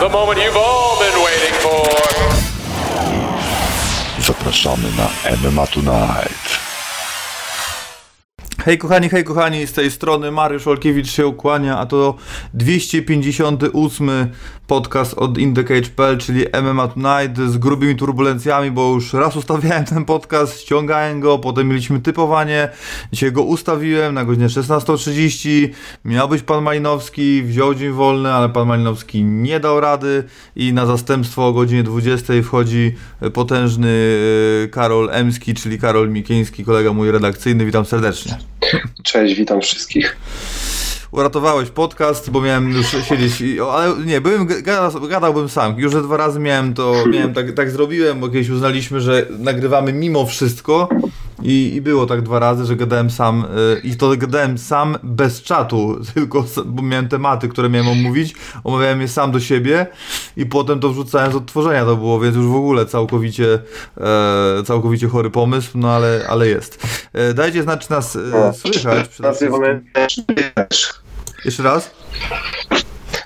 the moment you've all been waiting for. Zapraszamy na MMA Tonight. Hej kochani, hej kochani, z tej strony Mariusz Olkiewicz się ukłania, a to 258 podcast od InTheCage.pl, czyli MMA Tonight z grubymi turbulencjami, bo już raz ustawiałem ten podcast, ściągałem go, potem mieliśmy typowanie, dzisiaj go ustawiłem na godzinę 16.30, miał być pan Malinowski, wziął dzień wolny, ale pan Malinowski nie dał rady i na zastępstwo o godzinie 20 wchodzi potężny e, Karol Emski, czyli Karol Mikieński, kolega mój redakcyjny, witam serdecznie. Cześć, witam wszystkich. Uratowałeś podcast, bo miałem już siedzieć, ale nie, byłem, gada, gadałbym sam. Już dwa razy miałem to, miałem tak, tak zrobiłem, bo kiedyś uznaliśmy, że nagrywamy mimo wszystko i, i było tak dwa razy, że gadałem sam y, i to gadałem sam bez czatu, tylko bo miałem tematy, które miałem omówić, omawiałem je sam do siebie i potem to wrzucałem z odtworzenia to było, więc już w ogóle całkowicie e, całkowicie chory pomysł, no ale, ale jest. E, dajcie znać, czy nas e, słychać. przede Nazywamy też. Jeszcze raz?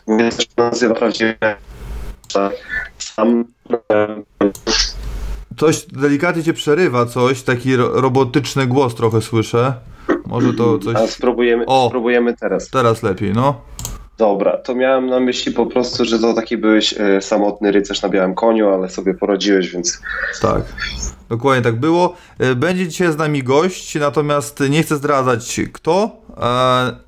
Mówię, że nazywa prawdziwie sam Coś delikatnie cię przerywa, coś, taki ro robotyczny głos trochę słyszę. Może to a coś. spróbujemy, O. spróbujemy teraz. Teraz lepiej, no. Dobra, to miałem na myśli po prostu, że to taki byłeś e, samotny rycerz na białym koniu, ale sobie poradziłeś, więc Tak. Dokładnie tak było. E, Będzie dzisiaj z nami gość, natomiast nie chcę zdradzać kto,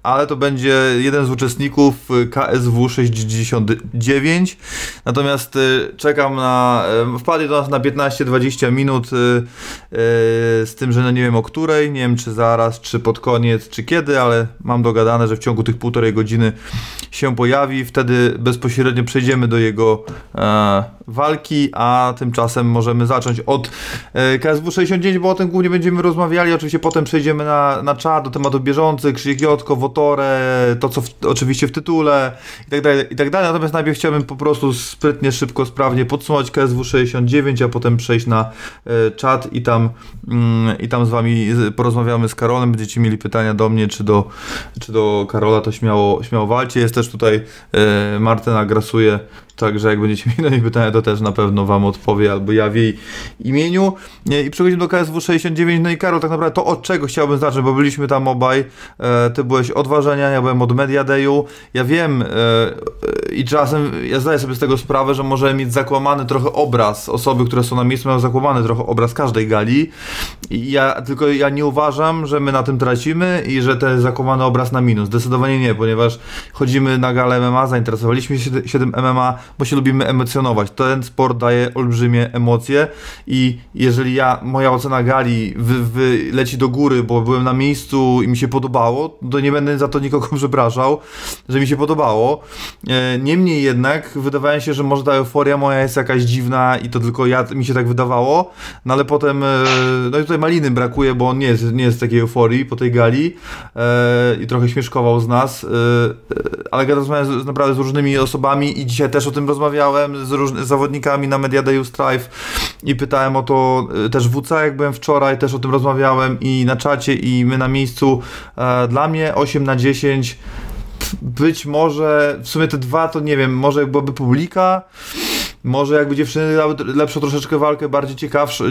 ale to będzie jeden z uczestników e, KSW 69. Natomiast e, czekam na. e, Wpadli do nas na 15-20 minut, e, e, z tym, że no nie wiem o której, nie wiem czy zaraz, czy pod koniec, czy kiedy, ale mam dogadane, że w ciągu tych półtorej godziny się pojawi. Wtedy bezpośrednio przejdziemy do jego e, walki, a tymczasem możemy zacząć od e, KSW 69, bo o tym głównie będziemy rozmawiali. Oczywiście potem przejdziemy na, na czat do tematów bieżących, Krzyk Jotko, Wotore, to co w, oczywiście w tytule i tak, dalej, i tak. Natomiast najpierw chciałbym po prostu sprytnie, szybko, sprawnie podsumować KSW 69, a potem przejść na e, czat i tam, mm, i tam z wami porozmawiamy z Karolem. Będziecie mieli pytania do mnie czy do, czy do Karola, to śmiało, śmiało walcie. Jest też tutaj e, Martyna grasuje, także jak będziecie mieli do niej pytania, to też na pewno wam odpowie albo ja w jej imieniu. I przechodzimy do KSW 69. No i Karol, tak naprawdę to od czego chciałbym zacząć, bo byliśmy tam obaj. E, ty byłeś od ważenia, ja byłem od Media Dayu. Ja wiem e, e, i czasem ja zdaję sobie z tego sprawę, że może mieć zakłamany trochę obraz osoby, które są na miejscu, mają zakłamany trochę obraz każdej gali. I ja tylko ja nie uważam, że my na tym tracimy i że jest zakłamany obraz na minus. Zdecydowanie nie, ponieważ chodzimy na galę MMA, zainteresowaliśmy się się tym MMA, bo się lubimy emocjonować. Ten sport daje olbrzymie emocje i jeżeli ja, moja ocena gali wy, wy leci do góry, bo byłem na miejscu i mi się podobało, to nie będę za to nikogo przepraszał, że mi się podobało. E, Niemniej jednak wydawało się, że może ta euforia moja jest jakaś dziwna i to tylko ja, mi się tak wydawało, no ale potem, e, no i tutaj Maliny brakuje, bo on nie jest, nie jest takiej euforii po tej gali e, i trochę śmieszkował z nas, ale ja rozmawiałem z, naprawdę z różnymi osobami i dzisiaj też o tym rozmawiałem z różnymi zawodnikami na Media Dayu i pytałem o to e, też WC, jak byłem wczoraj, też o tym rozmawiałem i na czacie i my na miejscu. E, Dla mnie 8 na 10 być może, w sumie te dwa to nie wiem, może byłaby publika, może jakby dziewczyny lepszą troszeczkę walkę, bardziej ciekawszą,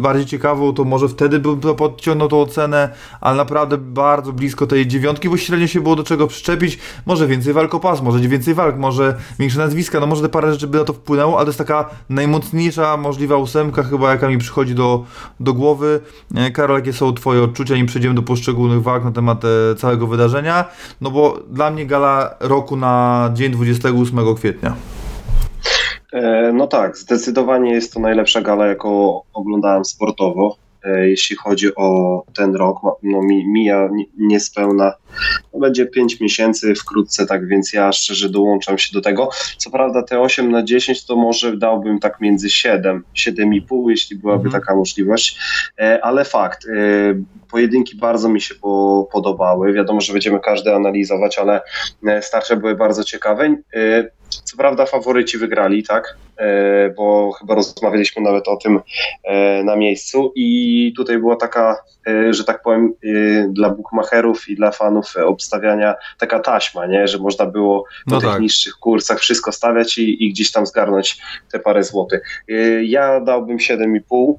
bardziej ciekawą, to może wtedy bym podciągnął tą ocenę, ale naprawdę bardzo blisko tej dziewiątki, bo średnio się było do czego przyczepić, może więcej walkopas, może więcej walk, może większe nazwiska, no może te parę rzeczy by na to wpłynęło, ale to jest taka najmocniejsza możliwa ósemka chyba, jaka mi przychodzi do, do głowy. E, Karol, jakie są twoje odczucia, nim przejdziemy do poszczególnych walk na temat e, całego wydarzenia, no bo dla mnie gala roku na dzień 28 kwietnia. E, No tak, zdecydowanie jest to najlepsza gala, jaką oglądałem sportowo. E, Jeśli chodzi o ten rok, no mi, mija ni- niespełna, no będzie 5 miesięcy wkrótce, tak więc ja szczerze dołączam się do tego. Co prawda te 8 na 10 to może dałbym tak między 7, 7,5, jeśli byłaby Mhm. taka możliwość, E, ale fakt, pojedynki bardzo mi się po, podobały. Wiadomo, że będziemy każdy analizować, ale e, starcia były bardzo ciekawe. E, co prawda faworyci wygrali, tak? E, bo chyba rozmawialiśmy nawet o tym na miejscu i tutaj była taka, że tak powiem, dla bookmacherów i dla fanów obstawiania taka taśma, nie? że można było po no tych tak. niższych kursach wszystko stawiać i, i gdzieś tam zgarnąć te parę złotych. Ja dałbym 7,5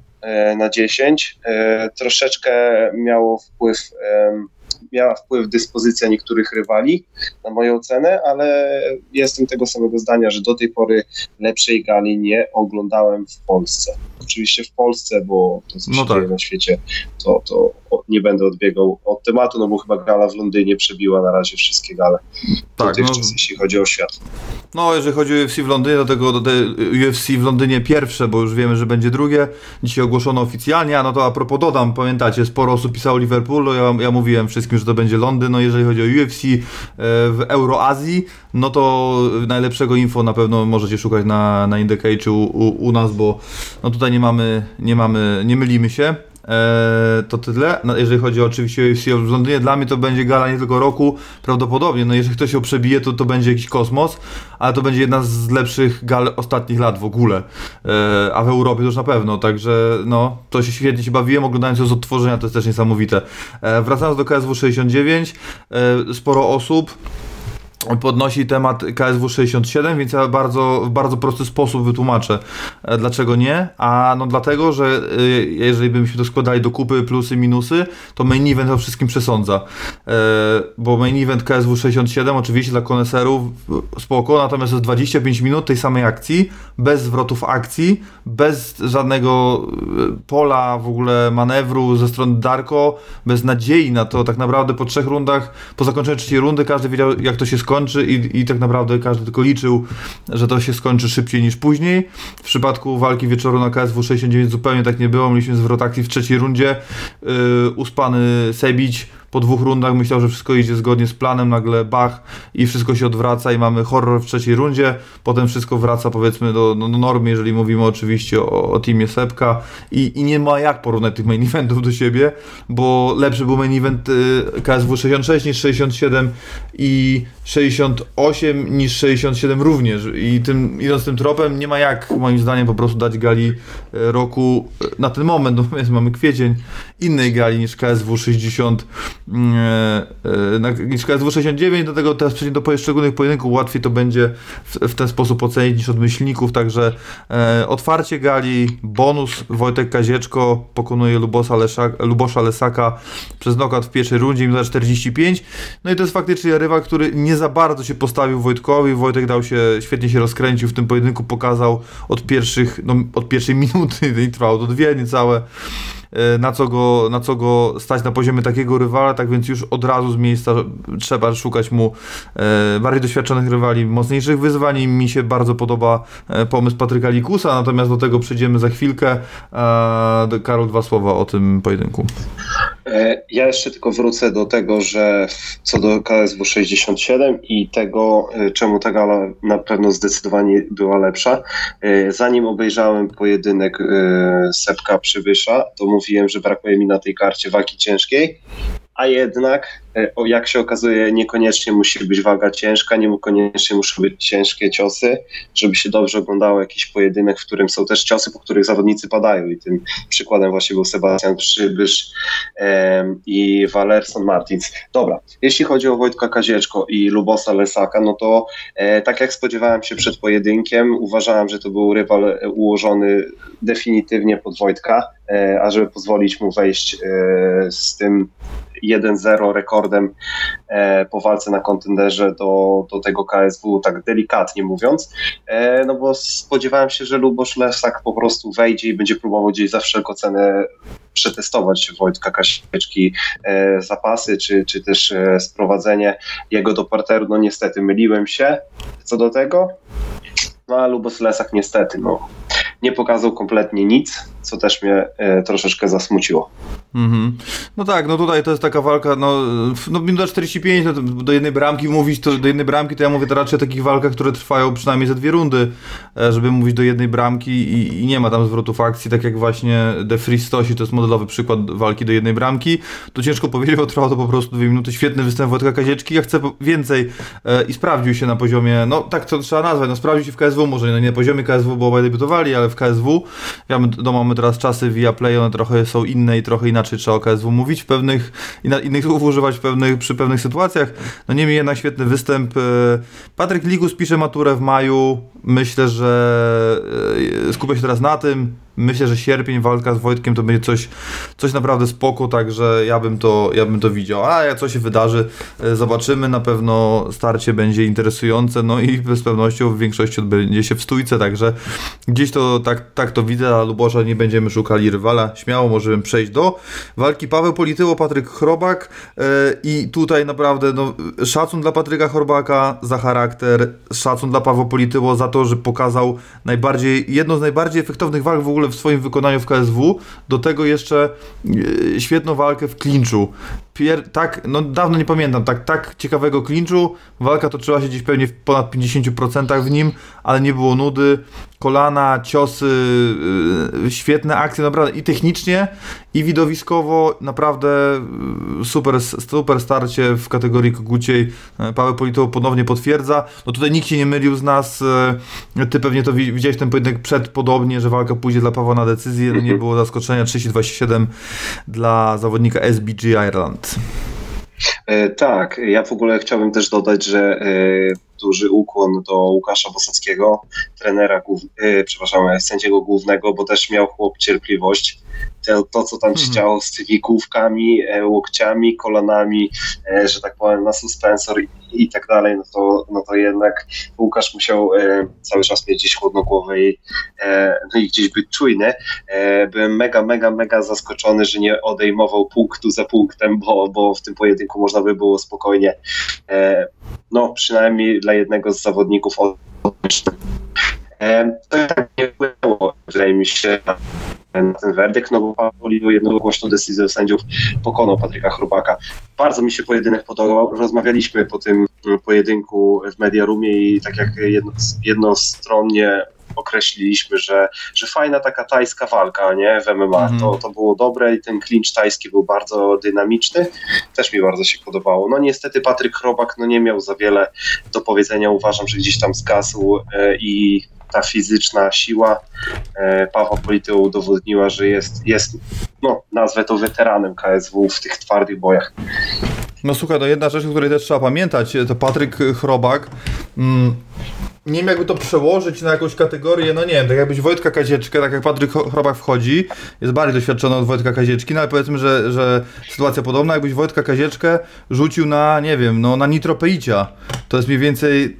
na 10. Troszeczkę miało wpływ miała wpływ dyspozycja niektórych rywali na moją cenę, ale jestem tego samego zdania, że do tej pory lepszej gali nie oglądałem w Polsce. Oczywiście w Polsce, bo to co no tak. dzieje na świecie, to, to nie będę odbiegał od tematu, no bo chyba gala w Londynie przebiła na razie wszystkie gale tak, no, jeśli chodzi o świat. No, jeżeli chodzi o UFC w Londynie, do tego do UFC w Londynie pierwsze, bo już wiemy, że będzie drugie. Dzisiaj ogłoszono oficjalnie, a no to a propos dodam, pamiętacie, sporo osób pisało Liverpoolu, ja, ja mówiłem wszystkim, że to będzie Londyn, no jeżeli chodzi o UFC e, w Euroazji, no to najlepszego info na pewno możecie szukać na, na Indicate czy u, u, u nas, bo no tutaj nie mamy, nie mamy, nie mylimy się. Eee, to tyle. No, jeżeli chodzi o oczywiście UFC w Londynie, dla mnie to będzie gala nie tylko roku, prawdopodobnie. No jeżeli ktoś ją przebije, to to będzie jakiś kosmos, ale to będzie jedna z lepszych gal ostatnich lat w ogóle. Eee, a w Europie to już na pewno, także no, to się świetnie się bawiłem, oglądając ją z odtworzenia, to jest też niesamowite. Eee, wracając do KSW 69, eee, sporo osób podnosi temat KSW 67, więc ja bardzo, w bardzo prosty sposób wytłumaczę, e, dlaczego nie. A no dlatego, że e, jeżeli byśmy to składali do kupy plusy, minusy, to main event o wszystkim przesądza. E, bo main event KSW 67 oczywiście dla koneserów spoko, natomiast jest 25 minut tej samej akcji, bez zwrotów akcji, bez żadnego pola w ogóle manewru ze strony Darko, bez nadziei na to. Tak naprawdę po trzech rundach, po zakończeniu trzeciej rundy każdy wiedział jak to się skończy i, i tak naprawdę każdy tylko liczył, że to się skończy szybciej niż później. W przypadku walki wieczoru na KSW 69 zupełnie tak nie było. Mieliśmy zwrot akcji w trzeciej rundzie. Yy, uspany Sebić po dwóch rundach myślał, że wszystko idzie zgodnie z planem, nagle bach i wszystko się odwraca i mamy horror w trzeciej rundzie, potem wszystko wraca powiedzmy do, do normy, jeżeli mówimy oczywiście o, o teamie Sepka. I, i nie ma jak porównać tych main eventów do siebie, bo lepszy był main event y, KSW 66 niż 67 i 68 niż 67 również. I tym, idąc tym tropem nie ma jak moim zdaniem po prostu dać gali y, roku y, na ten moment, więc mamy kwiecień innej gali niż KSW 60 E, e, na niż KSW 69, do tego teraz przejdziemy do poszczególnych pojedynków, łatwiej to będzie w, w, ten sposób ocenić niż od myślników, także e, otwarcie gali, bonus. Wojtek Kazieczko pokonuje Lubosa Leszak, Lubosza Lesaka przez knockout w pierwszej rundzie, minuta 45, no i to jest faktycznie rywal, który nie za bardzo się postawił Wojtkowi, Wojtek dał się, świetnie się rozkręcił w tym pojedynku, pokazał od pierwszych, no, od pierwszej minuty i trwało do dwie niecałe, E, na co, go, na co go stać na poziomie takiego rywala, tak więc już od razu z miejsca trzeba szukać mu e, bardziej doświadczonych rywali, mocniejszych wyzwań mi się bardzo podoba e, pomysł Patryka Likusa, natomiast do tego przejdziemy za chwilkę. Karol, dwa słowa o tym pojedynku. Ja jeszcze tylko wrócę do tego, że co do KSW 67 i tego, czemu ta gala na pewno zdecydowanie była lepsza. Zanim obejrzałem pojedynek Sepka Przybysza, to mówiłem, że brakuje mi na tej karcie wagi ciężkiej, a jednak, e, jak się okazuje, niekoniecznie musi być waga ciężka, niekoniecznie muszą być ciężkie ciosy, żeby się dobrze oglądało jakiś pojedynek, w którym są też ciosy, po których zawodnicy padają i tym przykładem właśnie był Sebastian Przybysz i Valerson Martins. Dobra, jeśli chodzi o Wojtka Kazieczko i Lubosa Lesaka, no to e, tak jak spodziewałem się przed pojedynkiem, uważałem, że to był rywal ułożony definitywnie pod Wojtka, e, a żeby pozwolić mu wejść e, z tym 1-0 rekordem e, po walce na kontenderze do, do tego KSW, tak delikatnie mówiąc, no bo spodziewałem się, że Lubosz Lesak po prostu wejdzie i będzie próbował gdzieś za wszelką cenę przetestować Wojtka Kasieczki zapasy, czy, czy też sprowadzenie jego do parteru. No niestety myliłem się co do tego, no a Lubos Lesak niestety no, nie pokazał kompletnie nic. co też mnie e, troszeczkę zasmuciło. Mhm. No tak, no tutaj to jest taka walka, no, no minuta 45, no, do jednej bramki mówić, to do jednej bramki, to ja mówię to raczej o takich walkach, które trwają przynajmniej ze dwie rundy, e, żeby mówić do jednej bramki i, i nie ma tam zwrotów akcji, tak jak właśnie The Free Stosi, to jest modelowy przykład walki do jednej bramki, to ciężko powiedzieć, bo trwało to po prostu dwie minuty, świetny występ Wojtka Kazieczki, ja chcę więcej e, i sprawdził się na poziomie, no tak to trzeba nazwać, no sprawdził się w KSW, może nie na poziomie KSW, bo obaj debiutowali, ale w KSW, do mamy teraz czasy via play, one trochę są inne i trochę inaczej trzeba o KSW mówić w pewnych, innych słów używać pewnych, przy pewnych sytuacjach. No niemniej jednak świetny występ. E, Patryk Ligus pisze maturę w maju. Myślę, że e, skupię się teraz na tym. Myślę, że sierpień, walka z Wojtkiem to będzie coś, coś naprawdę spoko, także ja bym, to, ja bym to widział. A jak co się wydarzy, e, zobaczymy. Na pewno starcie będzie interesujące, no i z pewnością w większości odbędzie się w stójce, także gdzieś to tak, tak to widzę, a Luboża nie będziemy szukali rywala. Śmiało możemy przejść do walki Paweł Polityło, Patryk Chrobak yy, i tutaj naprawdę no, szacun dla Patryka Chrobaka za charakter, szacun dla Pawła Polityło za to, że pokazał najbardziej, jedną z najbardziej efektownych walk w ogóle w swoim wykonaniu w KSW, do tego jeszcze e, świetną walkę w klinczu. Pier, tak, no dawno nie pamiętam, tak, tak ciekawego klinczu, walka toczyła się gdzieś pewnie w ponad 50% w nim, ale nie było nudy, kolana, ciosy, yy, świetne akcje, naprawdę i technicznie, i widowiskowo, naprawdę yy, super, super starcie w kategorii koguciej. Paweł Politowo ponownie potwierdza. No tutaj nikt się nie mylił z nas, yy, ty pewnie to widziałeś ten pojedynek przed podobnie, że walka pójdzie dla Pawła na decyzję, no nie było zaskoczenia, 30-27 dla zawodnika SBG Ireland. E, tak, ja w ogóle chciałbym też dodać, że e, duży ukłon do Łukasza Bosackiego, trenera, e, przepraszam, sędziego głównego, bo też miał chłop cierpliwość to, to co tam się mhm. działo z tymi główkami, e, łokciami, kolanami, e, że tak powiem, na suspensor i, i tak dalej, no to, no to jednak Łukasz musiał e, cały czas mieć gdzieś chłodną głowę i, no i gdzieś być czujny. Byłem mega, mega, mega zaskoczony, że nie odejmował punktu za punktem, bo, bo w tym pojedynku można by było spokojnie, no przynajmniej dla jednego z zawodników odejść. To tak nie wpłynęło, wydaje mi się, na ten werdykt, no bo Paweł jednogłośną decyzję sędziów pokonał Patryka Chrupaka. Bardzo mi się pojedynek podobał. Rozmawialiśmy po tym pojedynku w Mediarumie i tak jak jedno, jednostronnie określiliśmy, że, że fajna taka tajska walka, nie, w MMA, mm. to, to było dobre i ten clinch tajski był bardzo dynamiczny, też mi bardzo się podobało. No niestety Patryk Chrobak no nie miał za wiele do powiedzenia, uważam, że gdzieś tam zgasł e, i ta fizyczna siła e, Pawła Polityła udowodniła, że jest, jest, no nazwę to weteranem KSW w tych twardych bojach. No słuchaj, no jedna rzecz, o której też trzeba pamiętać, to Patryk Chrobak. Mm, nie wiem jakby to przełożyć na jakąś kategorię, no nie wiem, tak jakbyś Wojtka Kazieczkę, tak jak Patryk Chrobak wchodzi, jest bardziej doświadczony od Wojtka Kazieczki, no ale powiedzmy, że, że sytuacja podobna, jakbyś Wojtka Kazieczkę rzucił na, nie wiem, no na nitropeicia. To jest mniej więcej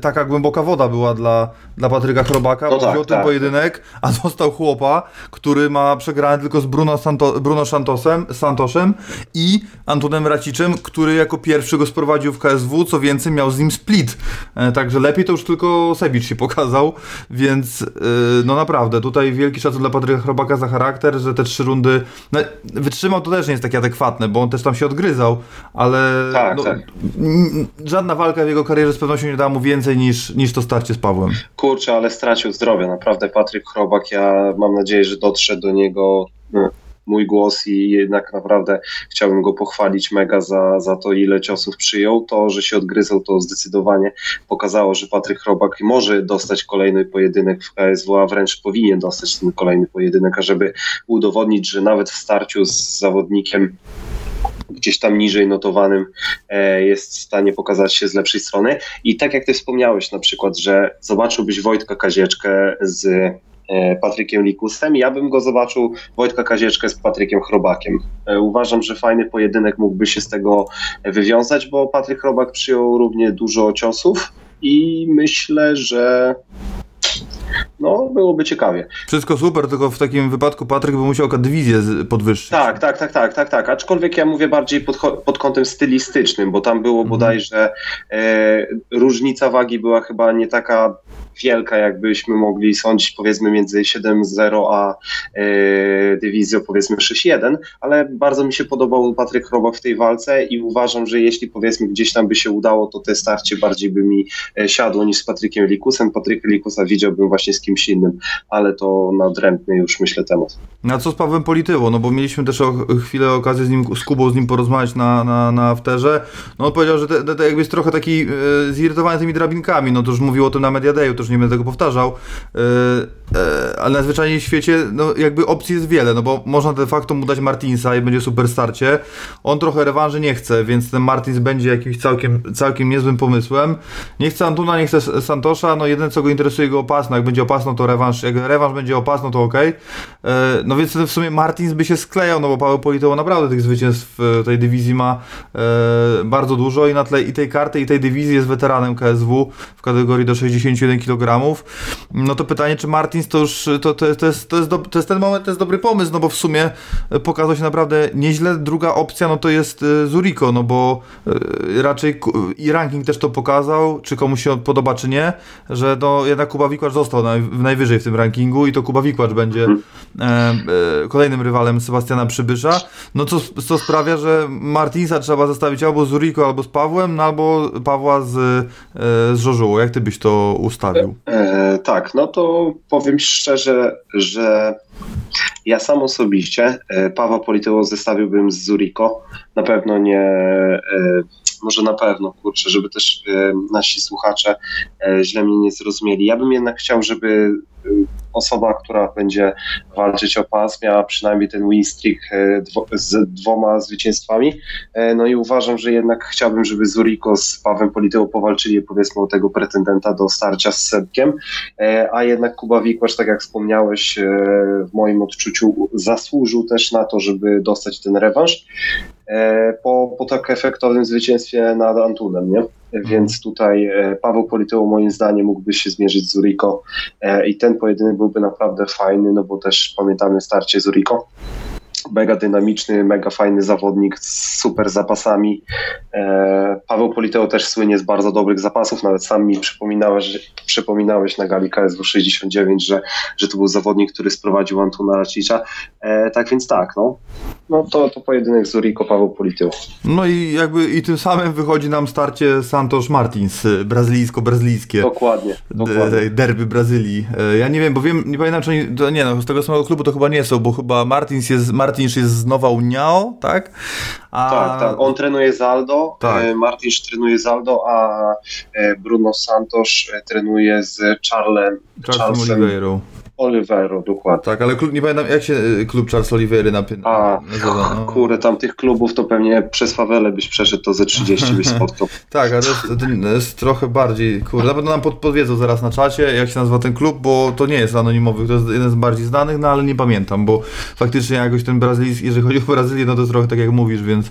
taka głęboka woda była dla, dla Patryka Chrobaka, no tak, wziął tak. ten pojedynek, a został chłopa, który ma przegrane tylko z Bruno, Santo, Bruno Santosem, Santoszem i Antonem Raciczem, który jako pierwszy go sprowadził w KSW, co więcej miał z nim split. E, także lepiej to już tylko Sebicz się pokazał, więc e, no naprawdę, tutaj wielki szacun dla Patryka Chrobaka za charakter, że te trzy rundy no, wytrzymał, to też nie jest takie adekwatne, bo on też tam się odgryzał, ale tak, no, tak. żadna walka w jego karierze z pewnością nie dała mu więcej niż, niż to starcie z Pawłem. Kurczę, ale stracił zdrowie, naprawdę Patryk Chrobak, ja mam nadzieję, że dotrze do niego no, mój głos i jednak naprawdę chciałbym go pochwalić mega za, za to, ile ciosów przyjął. To, że się odgryzał, to zdecydowanie pokazało, że Patryk Chrobak może dostać kolejny pojedynek w KSW, a wręcz powinien dostać ten kolejny pojedynek, ażeby udowodnić, że nawet w starciu z zawodnikiem gdzieś tam niżej notowanym e, jest w stanie pokazać się z lepszej strony. I tak jak ty wspomniałeś na przykład, że zobaczyłbyś Wojtka Kazieczkę z Patrykiem Likusem. Ja bym go zobaczył, Wojtka Kazieczkę z Patrykiem Chrobakiem. E, uważam, że fajny pojedynek mógłby się z tego wywiązać, bo Patryk Chrobak przyjął równie dużo ciosów i myślę, że no, byłoby ciekawie. Wszystko super, tylko w takim wypadku Patryk by musiał dywizję podwyższyć. Tak, tak, tak, tak, tak, tak. Aczkolwiek ja mówię bardziej pod, pod kątem stylistycznym, bo tam było mhm. bodajże e, różnica wagi była chyba nie taka wielka, jakbyśmy mogli sądzić, powiedzmy między 7-0 a e, dywizją powiedzmy 6-1, ale bardzo mi się podobał Patryk Robak w tej walce i uważam, że jeśli powiedzmy gdzieś tam by się udało, to te starcie bardziej by mi e, siadło niż z Patrykiem Likusem. Patryka Likusa widziałbym właśnie z kimś innym, ale to nadrętny już myślę temat. Na co z Pawłem Polityło? No bo mieliśmy też o, chwilę okazję z nim, z Kubą z nim porozmawiać na, na, na afterze. No on powiedział, że te, te, te jakby jest trochę taki e, zirytowany tymi drabinkami, no to już mówił o tym na Media Dayu, to już nie będę tego powtarzał. E, e, ale najzwyczajniej w świecie, no jakby opcji jest wiele, no bo można de facto mu dać Martinsa i będzie super starcie. On trochę rewanży nie chce, więc ten Martins będzie jakimś całkiem, całkiem niezłym pomysłem. Nie chce Antuna, nie chce Santosza, no jedyne co go interesuje go opasno, jak będzie to rewanż, jak rewanż będzie opasno to ok. E, no więc w sumie Martins by się sklejał, no bo Paweł Politowo naprawdę tych zwycięstw w tej dywizji ma e, bardzo dużo i na tle i tej karty i tej dywizji jest weteranem KSW w kategorii do 61 kg. No to pytanie, czy Martins to już, to, to, to, jest, to, jest, do, to jest ten moment, to jest dobry pomysł, no bo w sumie pokazał się naprawdę nieźle. Druga opcja, no to jest e, Zuriko, no bo e, raczej i ranking też to pokazał, czy komuś się podoba, czy nie, że no jednak Kuba Wikłacz został naj, najwyżej w tym rankingu i to Kuba Wikłacz będzie e, e, kolejnym rywalem Sebastiana Przybysza. No co, co sprawia, że Martinsa trzeba zostawić albo z Zuriko, albo z Pawłem, no albo Pawła z, e, z Żożułą. Jak ty byś to ustawił? E, tak, no to powiem szczerze, że ja sam osobiście Pawła Polityło zestawiłbym z Zuriko. Na pewno nie, może na pewno, kurczę, żeby też e, nasi słuchacze źle mnie nie zrozumieli. Ja bym jednak chciał, żeby osoba, która będzie walczyć o pas, miała przynajmniej ten win streak z dwoma zwycięstwami. No i uważam, że jednak chciałbym, żeby Zuriko z Pawem Polityło powalczyli powiedzmy o tego pretendenta do starcia z Sebkiem, a jednak Kuba Wikłacz, tak jak wspomniałeś, w moim odczuciu zasłużył też na to, żeby dostać ten rewanż po, po tak efektownym zwycięstwie nad Antunem, nie? Więc tutaj Paweł Polityło moim zdaniem mógłby się zmierzyć z Zuriko i ten pojedynek byłby naprawdę fajny, no bo też pamiętamy starcie z Zuriko mega dynamiczny, mega fajny zawodnik z super zapasami. E, Paweł Politeo też słynie z bardzo dobrych zapasów, nawet sam mi przypominałeś, przypominałeś na gali KSW 69, że, że to był zawodnik, który sprowadził Antuna Racicza. E, tak więc tak, no. No to, to pojedynek z Urico Paweł Politeo. No i jakby i tym samym wychodzi nam starcie Santos Martins, brazylijsko-brazylijskie. Dokładnie, dokładnie. Derby Brazylii. E, ja nie wiem, bo wiem, nie pamiętam, czy oni, nie no, z tego samego klubu to chyba nie są, bo chyba Martins jest, Martins jest z Nowa Uniao, tak? A... Tak, tak. On trenuje z Aldo, tak. E, trenuje z Aldo, a e, Bruno Santos trenuje z Charlem, Charlesem Oliveirą. Olivero, dokładnie. Tak, ale klub, nie pamiętam, jak się y, klub Charles Oliveira nazywa. A, no. kurde, tam tych klubów to pewnie przez fawelę byś przeszedł, to ze 30 byś spotkał. tak, ale to jest, to jest, trochę bardziej, kurde, na pewno nam podpowiedzą zaraz na czacie, jak się nazywa ten klub, bo to nie jest anonimowy, to jest jeden z bardziej znanych, no ale nie pamiętam, bo faktycznie jakoś ten brazylijski, jeżeli chodzi o Brazylię, no to jest trochę tak jak mówisz, więc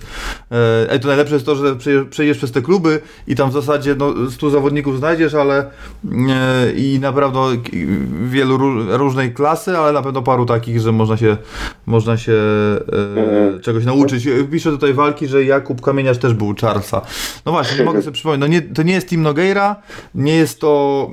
e, to najlepsze jest to, że przejdziesz przez te kluby i tam w zasadzie no, 100 zawodników znajdziesz, ale e, i naprawdę wielu różnej klasy, ale na pewno paru takich, że można się, można się e, mhm. czegoś nauczyć. Piszę tutaj walki, że Jakub Kamieniarz też był Charlesa. No właśnie, nie mogę sobie przypomnieć. No nie, to nie jest Team Nogueira, nie jest to...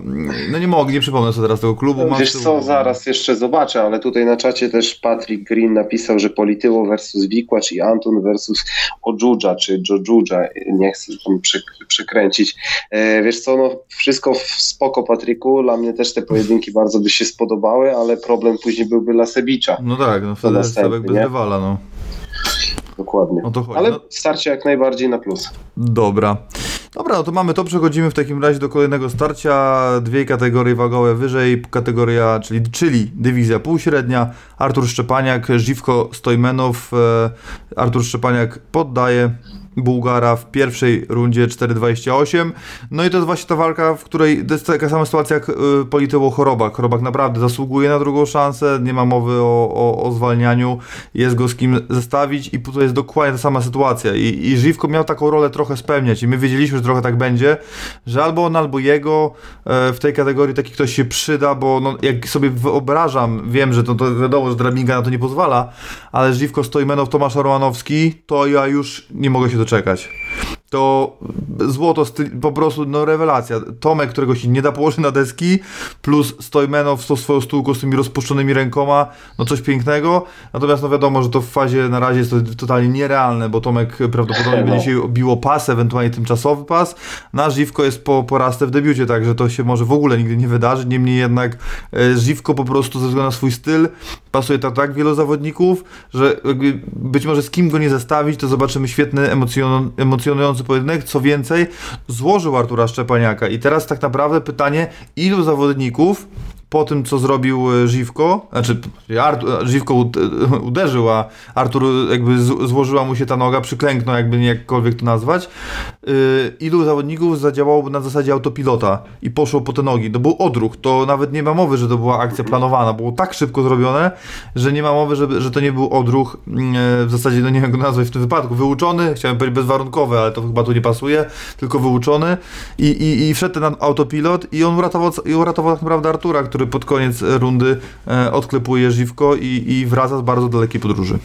No nie mogę, nie przypomnę sobie teraz tego klubu. Wiesz co, zaraz jeszcze zobaczę, ale tutaj na czacie też Patrick Green napisał, że Polityło versus Wikłacz i Anton versus Ojuja, czy Jojuja, nie chcę tam przekręcić. E, wiesz co, no wszystko w spoko Patryku, dla mnie też te pojedynki bardzo by się spodobały ale problem później byłby Lasebicza. No tak, no wtedy Sebek bez rywala, no. Dokładnie. No Ale no. starcie jak najbardziej na plus. Dobra. Dobra, no to mamy to, przechodzimy w takim razie do kolejnego starcia. Dwie kategorie wagowe wyżej, kategoria, czyli, czyli dywizja półśrednia. Artur Szczepaniak, Żywko Stojmenow. E, Artur Szczepaniak poddaje Bułgara w pierwszej rundzie 4-28. No i to jest właśnie ta walka, w której to jest taka sama sytuacja jak y, Polityło Chorobak. Chorobak naprawdę zasługuje na drugą szansę, nie ma mowy o, o, o zwalnianiu, jest go z kim zestawić i to jest dokładnie ta sama sytuacja. I, I Żywko miał taką rolę trochę spełniać i my wiedzieliśmy, że trochę tak będzie, że albo on, albo jego e, w tej kategorii taki ktoś się przyda, bo no, jak sobie wyobrażam, wiem, że to, to wiadomo, że drabinga na to nie pozwala, ale Żywko Stojmenow, Tomasz Romanowski, to ja już nie mogę się do doczekać. To złoto, po prostu no rewelacja. Tomek, którego się nie da położyć na deski, plus Stojmenow tą swoją stółką z tymi rozpuszczonymi rękoma, no coś pięknego. Natomiast no wiadomo, że to w fazie na razie jest to totalnie nierealne, bo Tomek prawdopodobnie No. będzie się biło pas, ewentualnie tymczasowy pas. Nasz Żywko jest po, po rastę w debiucie, także to się może w ogóle nigdy nie wydarzyć. Niemniej jednak e, Żywko po prostu ze względu na swój styl pasuje tak, tak wielu zawodników, że być może z kim go nie zestawić, to zobaczymy świetny, emocjon emocjonujący pojedynek. Co więcej, złożył Artura Szczepaniaka i teraz tak naprawdę pytanie, ilu zawodników po tym, co zrobił e, Żywko, znaczy Artur, Żywko ud- uderzył, a Artur jakby złożyła mu się ta noga, przyklęknął, jakby nie jakkolwiek to nazwać. Yy, ilu zawodników zadziałałoby na zasadzie autopilota i poszło po te nogi? To był odruch, to nawet nie ma mowy, że to była akcja planowana, było tak szybko zrobione, że nie ma mowy, żeby, że to nie był odruch, yy, w zasadzie, no nie wiem jak go nazwać w tym wypadku, wyuczony, chciałem powiedzieć bezwarunkowy, ale to chyba tu nie pasuje, tylko wyuczony i, i, i wszedł ten autopilot i on uratował, i uratował tak naprawdę Artura, który pod koniec rundy e, odklepuje Żywko i, i wraca z bardzo dalekiej podróży.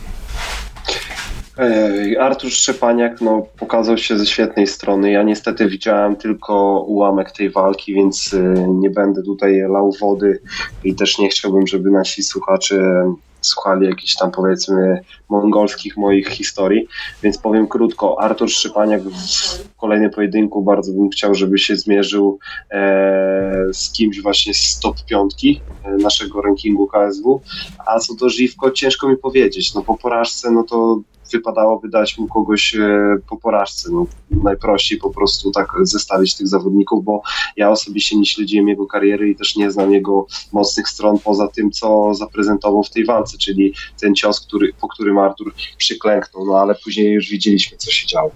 Artur Szczepaniak no, pokazał się ze świetnej strony. Ja niestety widziałem tylko ułamek tej walki, więc y, nie będę tutaj lał wody i też nie chciałbym, żeby nasi słuchacze słuchali jakichś tam powiedzmy mongolskich moich historii, więc powiem krótko. Artur Szczepaniak w kolejnym pojedynku bardzo bym chciał, żeby się zmierzył e, z kimś właśnie z top piątki e, naszego rankingu KSW, a co do Żywko ciężko mi powiedzieć, no po porażce no to wypadałoby dać mu kogoś e, po porażce. No, najprościej po prostu tak zestawić tych zawodników, bo ja osobiście nie śledziłem jego kariery i też nie znam jego mocnych stron poza tym, co zaprezentował w tej walce, czyli ten cios, który, po którym Artur przyklęknął, no ale później już widzieliśmy, co się działo.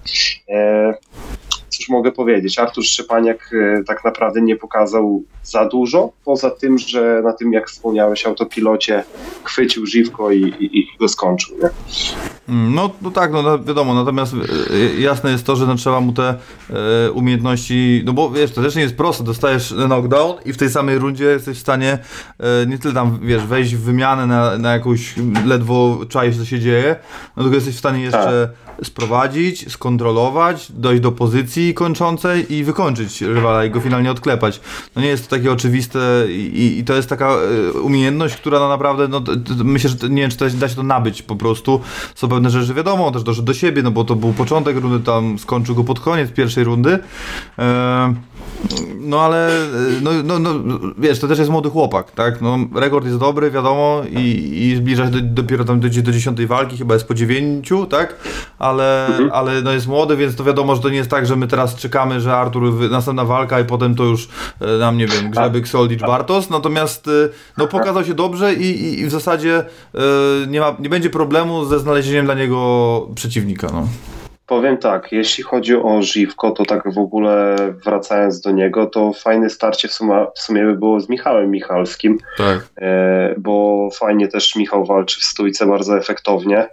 E, cóż mogę powiedzieć, Artur Szczepaniak e, tak naprawdę nie pokazał za dużo, poza tym, że na tym, jak wspomniałeś, autopilocie chwycił żywko i, i, i go skończył. Nie? No, no tak, no no wiadomo, natomiast e, jasne jest to, że no, trzeba mu te e, umiejętności, no bo wiesz, to też nie jest proste, dostajesz knockdown i w tej samej rundzie jesteś w stanie e, nie tyle tam, wiesz, wejść w wymianę na, na jakąś ledwo czaisz, co się dzieje, no tylko jesteś w stanie jeszcze sprowadzić, skontrolować, dojść do pozycji kończącej i wykończyć rywala i go finalnie odklepać. No nie jest to takie oczywiste i, i to jest taka e, umiejętność, która no naprawdę, no, myślę, że nie wiem, czy da się to nabyć po prostu. Są pewne rzeczy wiadomo, też doszedł do siebie, no bo to był początek rundy, tam skończył go pod koniec pierwszej rundy. E, no ale, e, no, no, no, wiesz, to też jest młody chłopak, tak? No, rekord jest dobry, wiadomo, i, i zbliża się do, dopiero tam do, do dziesiątej walki, chyba jest po dziewięciu, tak? Ale, ale no jest młody, więc to wiadomo, że to nie jest tak, że my teraz czekamy, że Artur, następna walka i potem to już e, nam, nie wiem, Grzebyk, Soldicz, Bartos, natomiast e, no pokazał się dobrze i, i, w zasadzie nie, ma, nie będzie problemu ze znalezieniem dla niego przeciwnika, no. Powiem tak, jeśli chodzi o Żywko, to tak w ogóle wracając do niego, to fajne starcie w sumie, w sumie by było z Michałem Michalskim, Tak. e, bo fajnie też Michał walczy w stójce bardzo efektownie.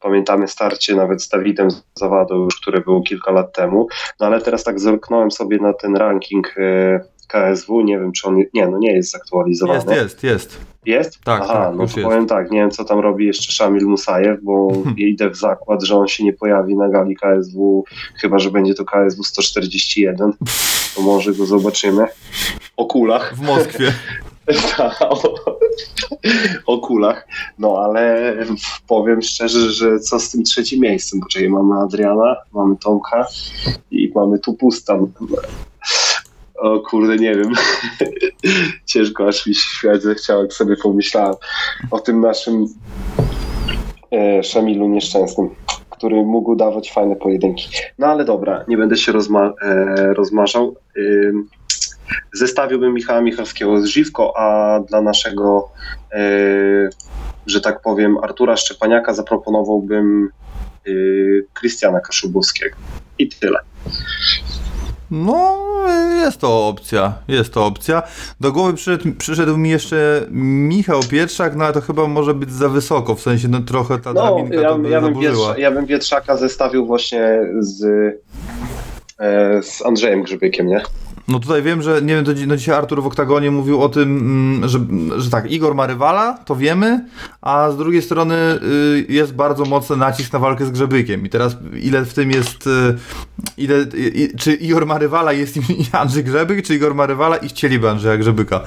Pamiętamy starcie nawet z Dawidem Zawadą już, które było kilka lat temu, no ale teraz tak zerknąłem sobie na ten ranking e, KSW, nie wiem czy on, nie no nie jest zaktualizowany. Jest, jest, jest. Jest? Tak, Aha, tak, no już to jest. powiem tak, nie wiem co tam robi jeszcze Szamil Musajew, bo idę w zakład, że on się nie pojawi na gali KSW, chyba że będzie to KSW 141, to może go zobaczymy. O kulach. W Moskwie. Tak, o, o kulach. No ale powiem szczerze, że co z tym trzecim miejscem? Poczekaj, mamy Adriana, mamy Tomka i mamy tu pustam. O kurde, nie wiem. Ciężko aż mi się śmiać zechciało, sobie pomyślałem o tym naszym e, Szamilu nieszczęsnym, który mógł dawać fajne pojedynki. No ale dobra, nie będę się rozma e, rozmarzał. Ym, zestawiłbym Michała Michalskiego z Żywko, a dla naszego, e, że tak powiem, Artura Szczepaniaka zaproponowałbym e, Krystiana Kaszubowskiego. I tyle. No, jest to opcja, jest to opcja. Do głowy przyszedł, przyszedł mi jeszcze Michał Pietrzak, no ale to chyba może być za wysoko, w sensie no trochę ta No, drabinka ja, to by ja, bym. Wietrza, ja bym Wietrzaka zestawił właśnie z, e, z Andrzejem Grzybykiem, nie? No tutaj wiem, że nie wiem, no dzisiaj Artur w Oktagonie mówił o tym, mm, że, że tak, Igor ma rywala, to wiemy, a z drugiej strony y, jest bardzo mocny nacisk na walkę z Grzebykiem. I teraz ile w tym jest, y, ile, i- czy Igor ma rywala jest nim Andrzej Grzebyk, czy Igor ma rywala i chcieliby Andrzeja Grzebyka,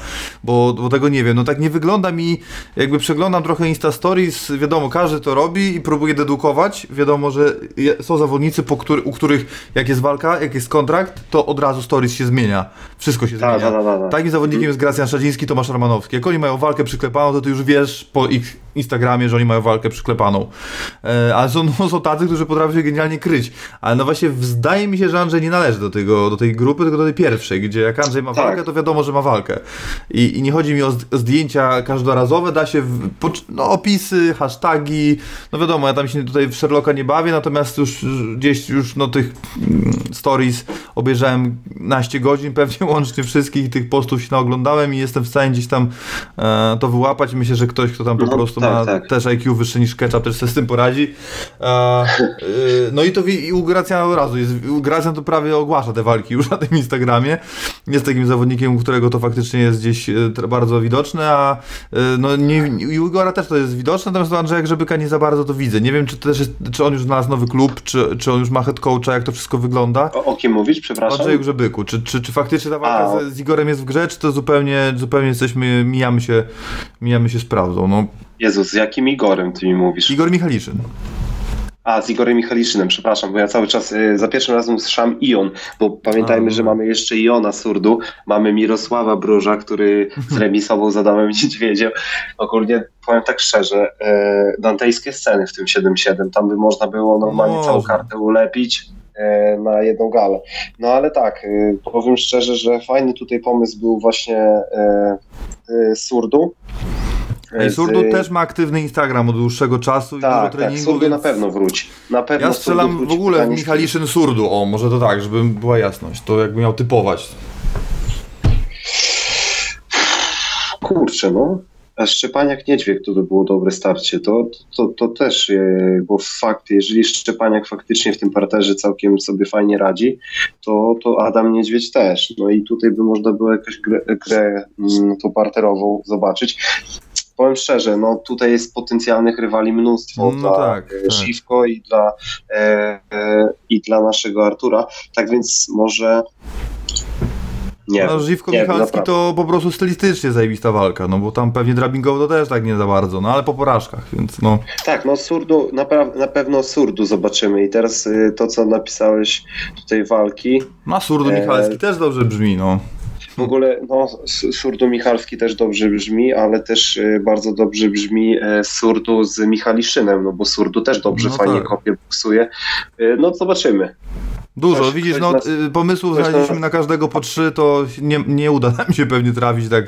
bo, bo tego nie wiem. No tak nie wygląda mi, jakby przeglądam trochę Insta Stories, wiadomo, każdy to robi i próbuje dedukować. Wiadomo, że są zawodnicy, po który, u których jak jest walka, jak jest kontrakt, to od razu Stories się zmienia. Wszystko się Tak, zmienia. tak, tak, tak. Takim zawodnikiem jest Gracjan Szadziński, Tomasz Romanowski. Jak oni mają walkę przyklepaną, to ty już wiesz po ich Instagramie, że oni mają walkę przyklepaną. E, ale są, no, są tacy, którzy potrafią się genialnie kryć. Ale no właśnie zdaje mi się, że Andrzej nie należy do, tego, do tej grupy, tylko do tej pierwszej, gdzie jak Andrzej ma Tak. walkę, to wiadomo, że ma walkę. I, i nie chodzi mi o zdjęcia każdorazowe, da się w, no, opisy, hasztagi, no wiadomo, ja tam się tutaj w Sherlocka nie bawię, natomiast już gdzieś już no tych mm, stories obejrzałem naście godzin, pewnie łącznie wszystkich tych postów się naoglądałem i jestem w stanie gdzieś tam e, to wyłapać. Myślę, że ktoś, kto tam po No, tak, ma tak. też IQ wyższe niż Ketchup, też sobie z tym poradzi. E, y, no i to i u Gracjana od razu jest, u Gracjan to prawie ogłasza te walki już na tym Instagramie. Jest takim zawodnikiem, u którego to faktycznie jest gdzieś tr- bardzo widoczne, a e, no nie, i u Igora też to jest widoczne, natomiast u Andrzeja Grzebyka nie za bardzo to widzę. Nie wiem, czy też jest, czy on już znalazł nowy klub, czy, czy on już ma head coacha, jak to wszystko wygląda. O, o kim mówisz, przepraszam? Andrzeju Grzebyku. Czy, czy, czy faktycznie ta walka A. z, z Igorem jest w grze, czy to zupełnie, zupełnie jesteśmy, mijamy się, mijamy się z prawdą. No, Jezus, z jakim Igorem ty mi mówisz? Igor Michaliszyn. A, z Igorem Michaliszynem, przepraszam, bo ja cały czas y, za pierwszym razem usłyszałem Ion, bo pamiętajmy, A, że mamy jeszcze Iona Surdu, mamy Mirosława Bruża, który zremisował z Adamem Niedźwiedziem. Ogólnie powiem tak szczerze, e, dantejskie sceny w tym 7-7, tam by można było normalnie Można. całą kartę ulepić e, na jedną galę. No ale tak, y, powiem szczerze, że fajny tutaj pomysł był właśnie e, e, Surdu. Ej, Z- Surdu też ma aktywny Instagram od dłuższego czasu i dużo tak, tak, treningu. Surdu więc na pewno wróci. Na pewno Ja Surdu strzelam w ogóle Michaliszyn Surdu. O, może to tak, żeby była jasność. To jakby miał typować. Kurczę, no. A Szczepaniak Niedźwiek to by było dobre starcie. To, to, to też, e, bo fakt, jeżeli Szczepaniak faktycznie w tym parterze całkiem sobie fajnie radzi, to, to Adam Niedźwiedź też. No i tutaj by można było jakąś grę, grę mm, tą parterową zobaczyć. Powiem szczerze, no tutaj jest potencjalnych rywali mnóstwo No dla tak, e, tak. I dla, e, e, i dla naszego Artura. Tak więc może nie No, Żywko nie Michalski naprawdę. to po prostu stylistycznie zajebista walka, no bo tam pewnie drabingowo to też tak nie za bardzo, no ale po porażkach, więc no. Tak, no Surdu, na, na pewno Surdu zobaczymy i teraz y, to, co napisałeś tutaj walki, Ma Surdu Eee. Michalski też dobrze brzmi, no. W ogóle no Surdu Michalski też dobrze brzmi, ale też y, bardzo dobrze brzmi e, Surdu z Michaliszynem, no bo Surdu też dobrze, No fajnie tak. kopie, boksuje, Y, no zobaczymy. Dużo, Ktoś- widzisz, ktoś no nas- y, pomysłów znaleźliśmy nas- na każdego po trzy, to nie, nie uda nam się pewnie trafić tak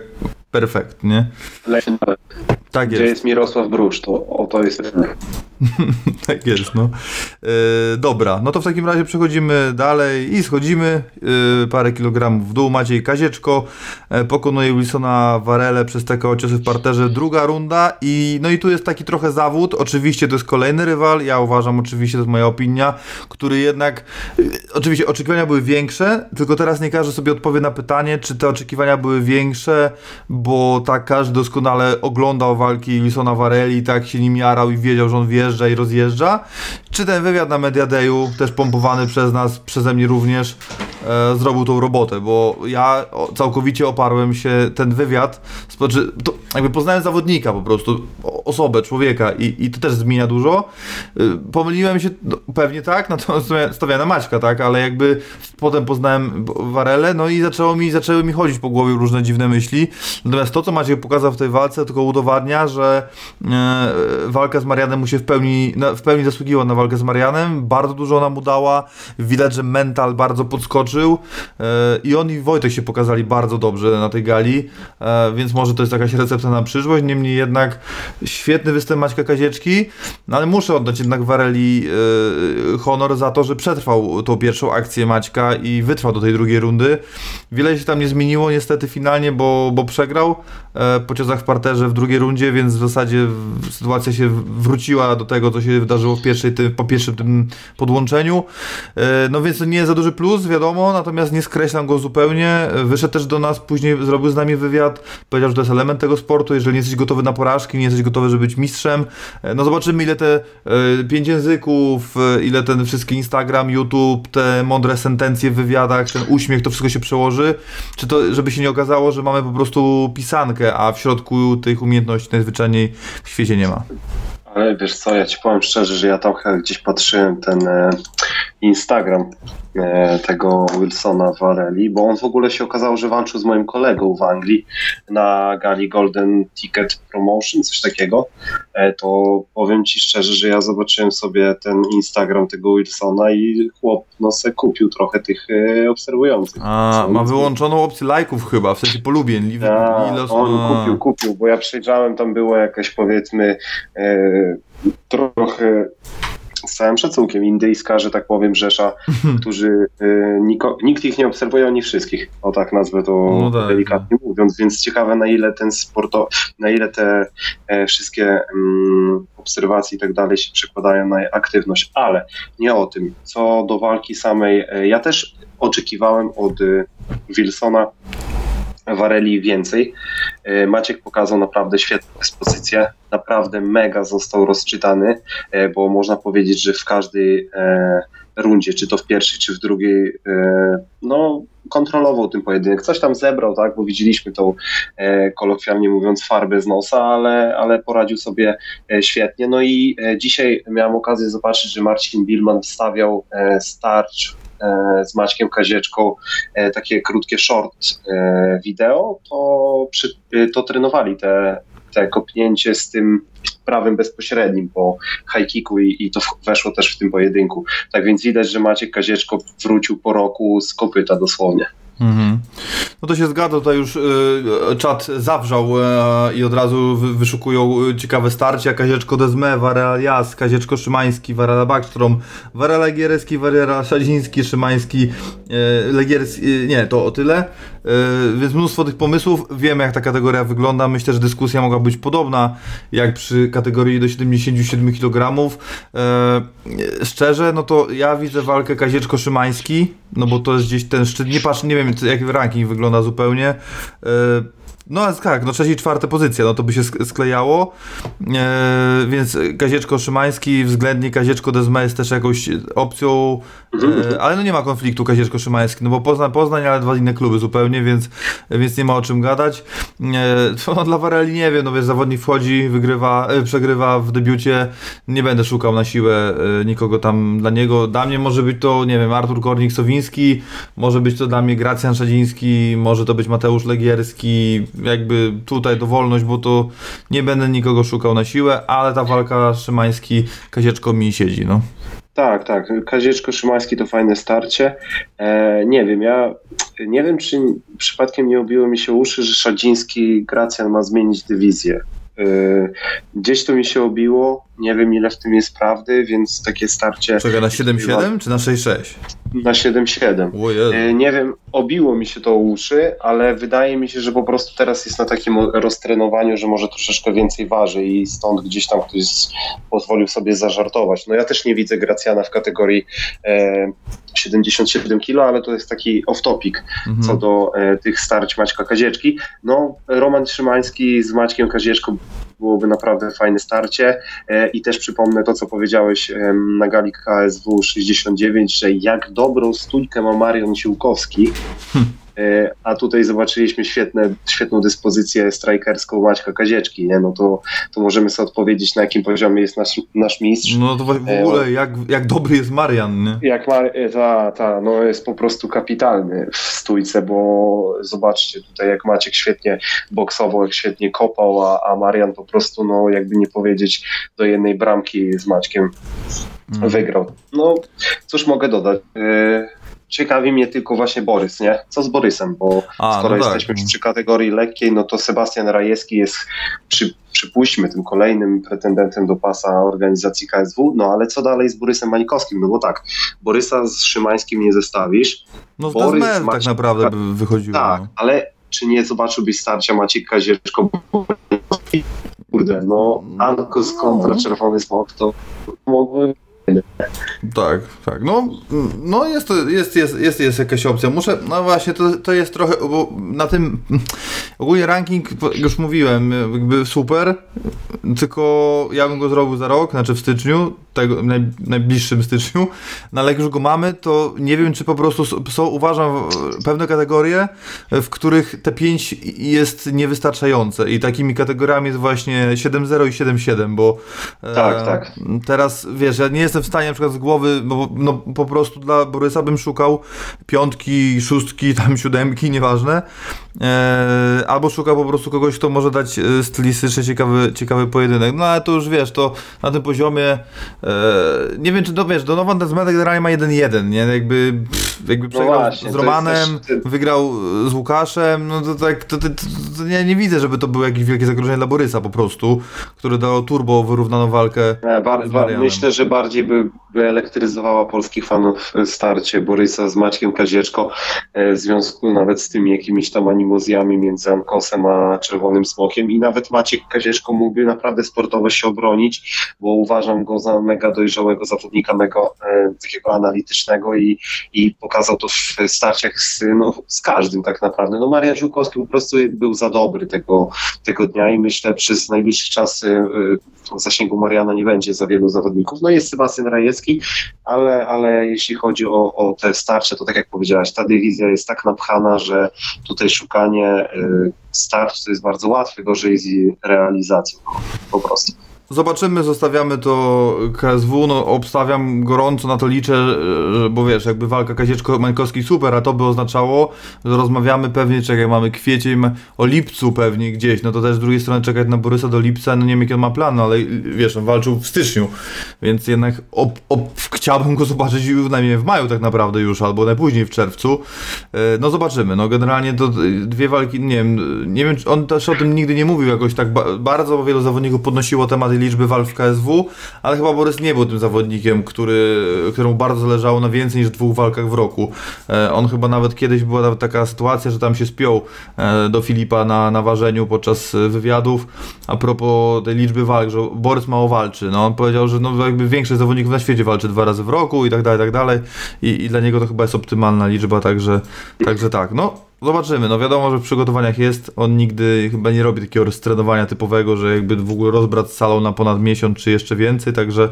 perfekt, nie? Tak Gdzie jest. jest Mirosław Brusz, to o to jest Tak jest, no. E, dobra, no to w takim razie przechodzimy dalej i schodzimy e, parę kilogramów w dół. Maciej Kazieczko e, pokonuje Wilsona Varele przez TKO ciosy w parterze. Druga runda i no i tu jest taki trochę zawód. Oczywiście to jest kolejny rywal. Ja uważam, oczywiście to jest moja opinia, który jednak e, oczywiście oczekiwania były większe, tylko teraz nie każdy sobie odpowie na pytanie, czy te oczekiwania były większe, bo tak każdy doskonale oglądał walki Wilsona Vareli i tak się nim jarał i wiedział, że on wjeżdża i rozjeżdża. Czy ten wywiad na Media Dayu, też pompowany przez nas, przeze mnie również, e, zrobił tą robotę, bo ja całkowicie oparłem się ten wywiad, znaczy, to jakby poznałem zawodnika po prostu, osobę, człowieka i, i to też zmienia dużo. Y, Pomyliłem się, no, pewnie tak, natomiast stawiałem na Maćka, tak, ale jakby potem poznałem Warelę, no i zaczęło mi, zaczęły mi chodzić po głowie różne dziwne myśli. Natomiast to, co Maciek pokazał w tej walce, tylko udowadnia, że e, walka z Marianem mu się w pełni, w pełni zasługiła na walkę z Marianem. Bardzo dużo ona mu dała. Widać, że mental bardzo podskoczył. E, I on i Wojtek się pokazali bardzo dobrze na tej gali, e, więc może to jest jakaś recepta na przyszłość. Niemniej jednak świetny występ Maćka Kazieczki, no ale muszę oddać jednak Wareli e, honor za to, że przetrwał tą pierwszą akcję Maćka i wytrwał do tej drugiej rundy. Wiele się tam nie zmieniło niestety finalnie, bo, bo przegrał po ciosach w parterze w drugiej rundzie, więc w zasadzie sytuacja się wróciła do tego, co się wydarzyło w pierwszej, ty, po pierwszym tym podłączeniu. No więc to nie jest za duży plus, wiadomo, samo, natomiast nie skreślam go zupełnie. Wyszedł też do nas, później zrobił z nami wywiad, powiedział, że to jest element tego sportu, jeżeli nie jesteś gotowy na porażki, nie jesteś gotowy, żeby być mistrzem, e, no zobaczymy ile te e, pięć języków, e, ile ten wszystki Instagram, YouTube, te mądre sentencje w wywiadach, ten uśmiech, to wszystko się przełoży, czy to, żeby się nie okazało, że mamy po prostu pisankę, a w środku tych umiejętności najzwyczajniej w świecie nie ma. Ale wiesz co, ja ci powiem szczerze, że ja tam gdzieś patrzyłem ten e, Instagram e, tego Wilsona Varelli, bo on w ogóle się okazało, że walczył z moim kolegą w Anglii na gali Golden Ticket Promotion, coś takiego. E, to powiem ci szczerze, że ja zobaczyłem sobie ten Instagram tego Wilsona i chłop no se kupił trochę tych e, obserwujących. A, ma wyłączoną opcję lajków chyba, w sensie polubień. Ile, A, ile os- on a. kupił, kupił, bo ja przejrzałem, tam było jakaś powiedzmy e, trochę z całym szacunkiem indyjska, że tak powiem, rzesza, którzy e, niko, nikt ich nie obserwuje, ani wszystkich, o tak nazwę to No tak, delikatnie mówiąc, więc ciekawe na ile ten sporto, na ile te e, wszystkie mm, obserwacje i tak dalej się przekładają na aktywność, ale nie o tym. Co do walki samej, e, ja też oczekiwałem od e, Wilsona Wareli więcej. E, Maciek pokazał naprawdę świetną dyspozycję, naprawdę mega został rozczytany, bo można powiedzieć, że w każdej rundzie, czy to w pierwszej, czy w drugiej, no kontrolował ten pojedynek. Coś tam zebrał, tak, bo widzieliśmy tą, e, kolokwialnie mówiąc, farbę z nosa, ale, ale poradził sobie e, świetnie. No i e, dzisiaj miałem okazję zobaczyć, że Marcin Bilman wstawiał starcz z Maćkiem Kazieczką takie krótkie short wideo, to, przy, to trenowali te, te kopnięcie z tym prawym bezpośrednim po high kicku i, i to weszło też w tym pojedynku. Tak więc widać, że Maciek Kazieczko wrócił po roku z kopyta dosłownie. Mhm. No to się zgadza, tutaj już y, czat zawrzał y, i od razu wy, wyszukują y, ciekawe starcia. Kazieczko Dezme, Warela Jas, Kazieczko Szymański, Warela Backstrom, Warela Legierski, Warela Szadziński, Szymański, y, Legierski, nie, to o tyle. Więc mnóstwo tych pomysłów. Wiemy jak ta kategoria wygląda. Myślę, że dyskusja mogła być podobna jak przy kategorii do 77 kg. Szczerze, no to ja widzę walkę Kazieczko-Szymański, no bo to jest gdzieś ten szczyt. Nie patrz, nie wiem jak ranking wygląda zupełnie. No tak, no trzecia i czwarta pozycja, no to by się sk- sklejało. E, więc Kazieczko Szymański, względnie Kazieczko Dezma jest też jakąś opcją, e, ale no nie ma konfliktu Kazieczko Szymański, no bo Poznań, Poznań, ale dwa inne kluby zupełnie, więc, więc nie ma o czym gadać. E, no, dla Wareli nie wiem, no wiesz, zawodnik wchodzi, wygrywa, e, przegrywa w debiucie, nie będę szukał na siłę e, nikogo tam dla niego. Dla mnie może być to, nie wiem, Artur Kornik-Sowiński, może być to dla mnie Gracjan Szadziński, może to być Mateusz Legierski, jakby tutaj dowolność, bo to nie będę nikogo szukał na siłę, ale ta walka Szymański-Kazieczko mi siedzi, no. Tak, tak. Kazieczko Szymański to fajne starcie. E, nie wiem, ja nie wiem, czy przypadkiem nie obiło mi się uszy, że Szadziński Gracjan ma zmienić dywizję. E, gdzieś to mi się obiło, nie wiem ile w tym jest prawdy, więc takie starcie Czekaj, na 7-7 czy na 6-6? na 7-7. O Jezu. E, Nie wiem, obiło mi się to uszy, ale wydaje mi się, że po prostu teraz jest na takim roztrenowaniu, że może troszeczkę więcej waży i stąd gdzieś tam ktoś pozwolił sobie zażartować. No ja też nie widzę Gracjana w kategorii e, 77 kg, ale to jest taki off-topic Mhm. co do e, tych starć Maćka Kazieczki. No, Roman Szymański z Maćkiem Kazieczką byłoby naprawdę fajne starcie. E, i też przypomnę to, co powiedziałeś na gali KSW 69, że jak dobrą stójkę ma Marion Siłkowski, e, a tutaj zobaczyliśmy świetne, świetną dyspozycję strajkerską Maćka Kazieczki, nie? no to, to możemy sobie odpowiedzieć, na jakim poziomie jest nasz, nasz mistrz. No to w w ogóle jak, jak dobry jest Marian, nie? Jak Mar- ta, ta, no jest po prostu kapitalny w stójce, bo zobaczcie tutaj jak Maciek świetnie boksował, jak świetnie kopał, a, a Marian po prostu, no jakby nie powiedzieć, do jednej bramki z Maćkiem Mm. wygrał. No cóż mogę dodać. Ciekawi mnie tylko właśnie Borys, nie? Co z Borysem, bo A, skoro no tak. jesteśmy przy kategorii lekkiej, no to Sebastian Rajewski jest, przy, przypuśćmy, tym kolejnym pretendentem do pasa organizacji KSW, no ale co dalej z Borysem Mańkowskim? No bo tak, Borysa z Szymańskim nie zestawisz, No z Borys tak Maciek- naprawdę by wychodziło. tak, no. ale czy nie zobaczyłbyś starcia Maciek Kazieczko? Kurde, no Ankos kontra Czerwony Smok to mogły Tak, tak. No, no jest, to, jest, jest, jest, jest jakaś opcja. Muszę, no właśnie, to, to jest trochę, bo na tym ogólnie ranking, już mówiłem, jakby super, tylko ja bym go zrobił za rok, znaczy w styczniu, tego, naj, najbliższym styczniu, no ale jak już go mamy, to nie wiem, czy po prostu są, uważam, pewne kategorie, w których te 5 jest niewystarczające i takimi kategoriami jest właśnie 7.0 i 7.7, bo tak, e, tak. teraz, wiesz, ja nie jestem w stanie na przykład z głowy, bo no, po prostu dla Borysa bym szukał piątki, szóstki, tam siódemki, nieważne, albo szukał po prostu kogoś, kto może dać e, stylistyczny ciekawy, ciekawy pojedynek, no ale to już wiesz, to na tym poziomie Eee, nie wiem, czy to wiesz, Donovan Desmond generalnie ma 1-1, nie? Jakby, pff, jakby no przegrał właśnie, z Romanem, też... wygrał z Łukaszem, no to tak, to, to, to, to nie, nie, widzę, żeby to było jakieś wielkie zagrożenie dla Borysa po prostu, który dał turbo wyrównaną walkę. Nie, bar, bar, myślę, że bardziej by, by elektryzowała polskich fanów starcie Borysa z Maćkiem Kazieczko e, w związku nawet z tymi jakimiś tam animozjami między Ankosem a Czerwonym Smokiem i nawet Maciek Kazieczko mógłby naprawdę sportowo się obronić, bo uważam go za mega dojrzałego zawodnika, mega e, takiego analitycznego i, i pokazał to w starciach z, no, z każdym tak naprawdę. No Marian Ziółkowski po prostu był za dobry tego, tego dnia i myślę przez najbliższy czas e, w zasięgu Mariana nie będzie za wielu zawodników. No jest Sebastian Rajecki, ale, ale jeśli chodzi o, o te starcze, to tak jak powiedziałaś, ta dywizja jest tak napchana, że tutaj szukanie e, starć to jest bardzo łatwe, gorzej z realizacją po prostu. Zobaczymy, zostawiamy to KSW, no obstawiam gorąco, na to liczę, bo wiesz, jakby walka Kazieczko-Mańkowski super, a to by oznaczało, że rozmawiamy pewnie, czekaj, mamy kwiecień, o lipcu pewnie gdzieś, no to też z drugiej strony czekać na Borysa do lipca, no nie wiem jaki on ma plan, no ale wiesz, on walczył w styczniu, więc jednak op, op, chciałbym go zobaczyć najmniej w maju tak naprawdę już, albo najpóźniej w czerwcu, e, no zobaczymy, no generalnie to dwie walki, nie wiem, nie wiem, on też o tym nigdy nie mówił jakoś tak bardzo, bo wielu zawodników podnosiło tematy liczby walk w KSW, ale chyba Borys nie był tym zawodnikiem, który, któremu bardzo zależało na więcej niż dwóch walkach w roku. E, on chyba nawet kiedyś była nawet taka sytuacja, że tam się spiął e, do Filipa na, na ważeniu podczas wywiadów a propos tej liczby walk, że Borys mało walczy. No, on powiedział, że no, jakby większość zawodników na świecie walczy dwa razy w roku i tak dalej, i tak dalej. I, i dla niego to chyba jest optymalna liczba, także, także tak. No, Zobaczymy, no wiadomo, że w przygotowaniach jest, on nigdy chyba nie robi takiego roztrenowania typowego, że jakby w ogóle rozbrat salą na ponad miesiąc czy jeszcze więcej, także